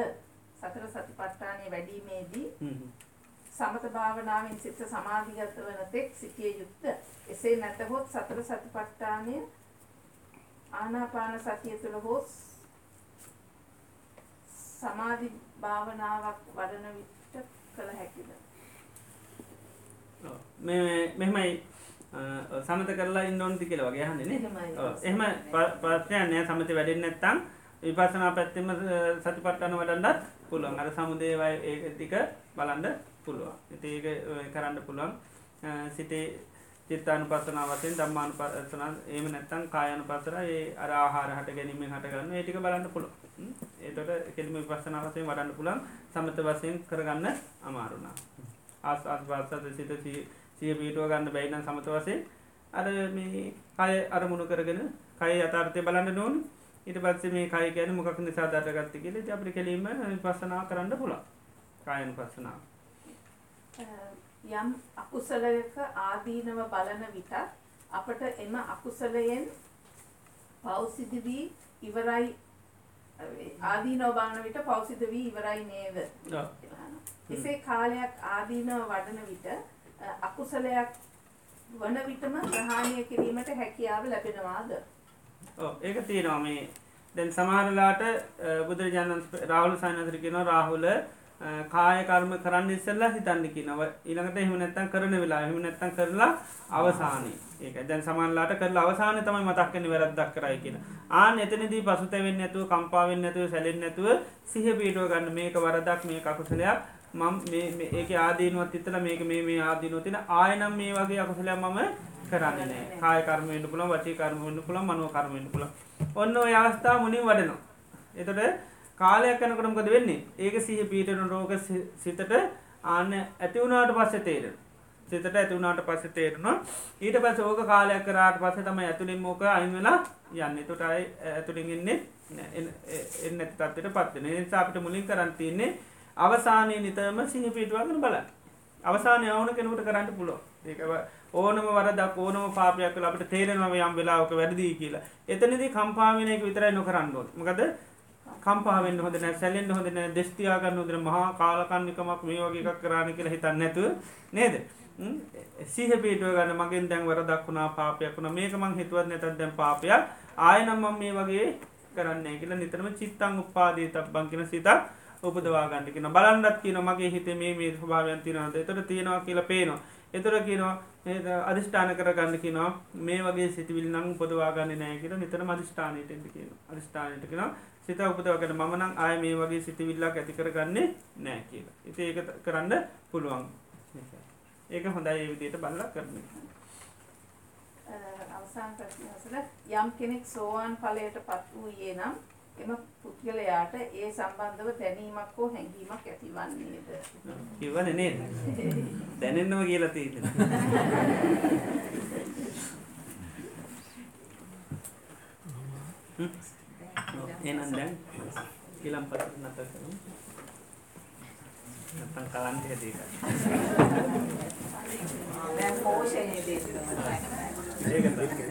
[SPEAKER 3] සතර සතිපට්ඨානය වැඩිීමේදී සමත භාවනාවෙන් සිත සමාධිගත වන තෙක් සිටිය යුතුයද එසේ නැතහොත් සතර සතිපට්ඨානය ආනාපාන සතිය තුළ හෝ සමාධි භාවනාවක් වඩන විට කළ හැකිද?
[SPEAKER 1] මේ මෙහෙමයි සමත කරලා ඉන්න ඕනද කියලා වගේ අහන්නේ නේ. එහෙම ප්‍රශ්නයක් නෑ. සමත වැඩෙන්නේ නැත්නම් විපස්සනා පැත්තෙම සතිපට්ටන වඩන්නත් පුළුවන්. අර සමුදේවයි ඒ ටික බලන්ඩ පුළුවන්. ඉති ඒක කරන්න පුළුවන්. සිතේ චිත්තානු පසනා වසයෙන් දම්මානු පසන ඒම නැත්තන් කායනු පසර ඒ අර ආහාර හට ගැනීමෙන් හටගන්න ඒටික බලන්න පුළුව ඒතොට කෙලිම විපස්සනා වසයෙන් වඩන්න පුළන් සමත වසයෙන් කරගන්න අමාරුණා ආස් අස්වාසත සිත සිය පීටුව ගන්න බැයින සමත වසේ අර මේ කය අරමුණු කරගෙන කයි අතාර්ථය බලන්න නොන් ඊට පත්සේ මේ කය ගැන මොකක් නිසා දටගත්ත කියල අපි කෙලීම පස්සනා කරන්න පුළා කායන පස්සනාව
[SPEAKER 3] යම් අකුසලයක ආදීනව බලන විට අපට එම අකුසලයෙන් පෞසිද වී ඉවරයි. ආදීනව බලන විට පෞසිද වී ඉවරයි නේද? එසේ කාලයක් ආදීනව වඩන විට අකුසලයක් වන විටම ප්‍රහාණය කිරීමට හැකියාව ලැබෙනවාද?
[SPEAKER 1] ඒක තියෙනවා. මේ දැන් සමහරලාට බුදුරජාණන් රාහුල සයිනසරිකෙන රාහුල කාය කර්ම කරන්න ඉස්සල්ලා හිතන්න කියනව ඊළඟට එහෙම නැත්තම් කරන වෙලා එහෙම නැත්තම් කරලා අවසානයේ ඒක දැන් සමහරලාට කරලා අවසානයේ තමයි මතක් වෙන්නේ වැරද්දක් කරයි කියන. ආන් එතනදී පසුතැවෙන්නේ නැතුව කම්පා වෙන්නේ නැතුව සැලෙන්නේ නැතුව සිහිය පිටව ගන්න මේක වරදක් මේක අකුසලයක් මම මේ ඒකේ ආදීනුවත් හිතලා මේක මේ මේ ආදීනුව තියෙන ආයෙනම් මේ වගේ අකුසලයක් මම කරන්නේ නැහැ. කාය කර්ම වෙන්න පුළුවන්, වචී කර්ම වෙන්න පුළුවන්, මනෝ කර්ම වෙන්න පුළුවන්. ඔන්න ඔය අවස්ථාව මුලින් වඩනවා. එතකොට කාලයක් යනකොට මොකද වෙන්නේ? ඒක සිහිය පීඩන රෝග සිතට ආන්න ඇති වුණාට පස්සේ තේරෙනවා. සිතට ඇති වුණාට පස්සේ තේරෙනවා. ඊට පස්සේ ඕක කාලයක් කරාට පස්සේ තමයි ඇතුලින් මොක අයින් වෙලා යන්නේ. එතකොට ආයි ඇතුලින් ඉන්නේ එන්නේ නැති තත්ත්වයටපත් වෙනවා. ඒ නිසා අපිට මුලින් කරන් තියෙන්නේ අවසානයේ නිතරම සිහිය පීඩවගෙන බලන්න. අවසානයේ ආවන කෙනෙකුට කරන්න පුළුවන්. ඒක ඕනම වරදක් ඕනම පාපයක් කළා අපිට තේරෙනවා යම් වෙලාවක වැරදි කියලා. එතනදී කම්පා වෙන එක විතරයි නොකරන්න ඕනේ. මොකද කම්පාවෙන්න හොඳ නෑ සැලෙන්න්න හොඳ නෑ දෙස්තියාගන්න හොදන මහා කාලකන්නිකමක් මේ වගේ එකක් කරාණ කියලා හිතන්න නැතුව නේද? සිහ පිටුව ගන්න මගෙන් දැන් වරදක් වුණා පාපයක් වුණ. මේක මං හිතුවත් නැතත් දැන් පාපයක්. ආයනම් මම මේ වගේ කරන්නේ කියලා නිතරම චිත්තං උපාදී තබ්බන් කියන සිතක් උපදවා ගන්න කියන බලන්නත් කියන මගේ හිතේ මේ මේ ස්වභාවයන් තියෙනවද එතකොට තියෙනවා කියලා පේනවා. එතකොට කියනවා අධිෂ්ඨාන කරගන්න කියනවා. මේ වගේ සිතිවිලි නම් උපදවා ගන්න නැහැ කියලා නිතරම අධිෂ්ඨානයට එන්න කියනවා. අධිෂ්ඨානයට කියනවා සිත උපදවගෙන මම නම් ආය මේ වගේ සිතිවිල්ලක් ඇති කරගන්නේ නෑ කියලා. ඉතින් ඒක කරන්න පුළුවන්. ඒක හොඳයි ඒ විදිහට බලලා කරන්න.
[SPEAKER 3] අවසාන ප්‍රශ්නය යම් කෙනෙක් සෝවාන් ඵලයටපත් වූයේ නම් එම පුද්ගලයාට ඒ සම්බන්ධව දැනීමක් හෝ හැඟීමක් ඇතිවන්නේද?
[SPEAKER 1] කිව්වනේ නේද? දැනෙන්නම කියලා තියෙනවා. එහෙනම් දැන් ඊළම් පතර නැතර කරමු. නැත්තම් කලන්තය දෙක.
[SPEAKER 2] දැන් පෝෂණය දෙක.
[SPEAKER 1] ඒක තමයි.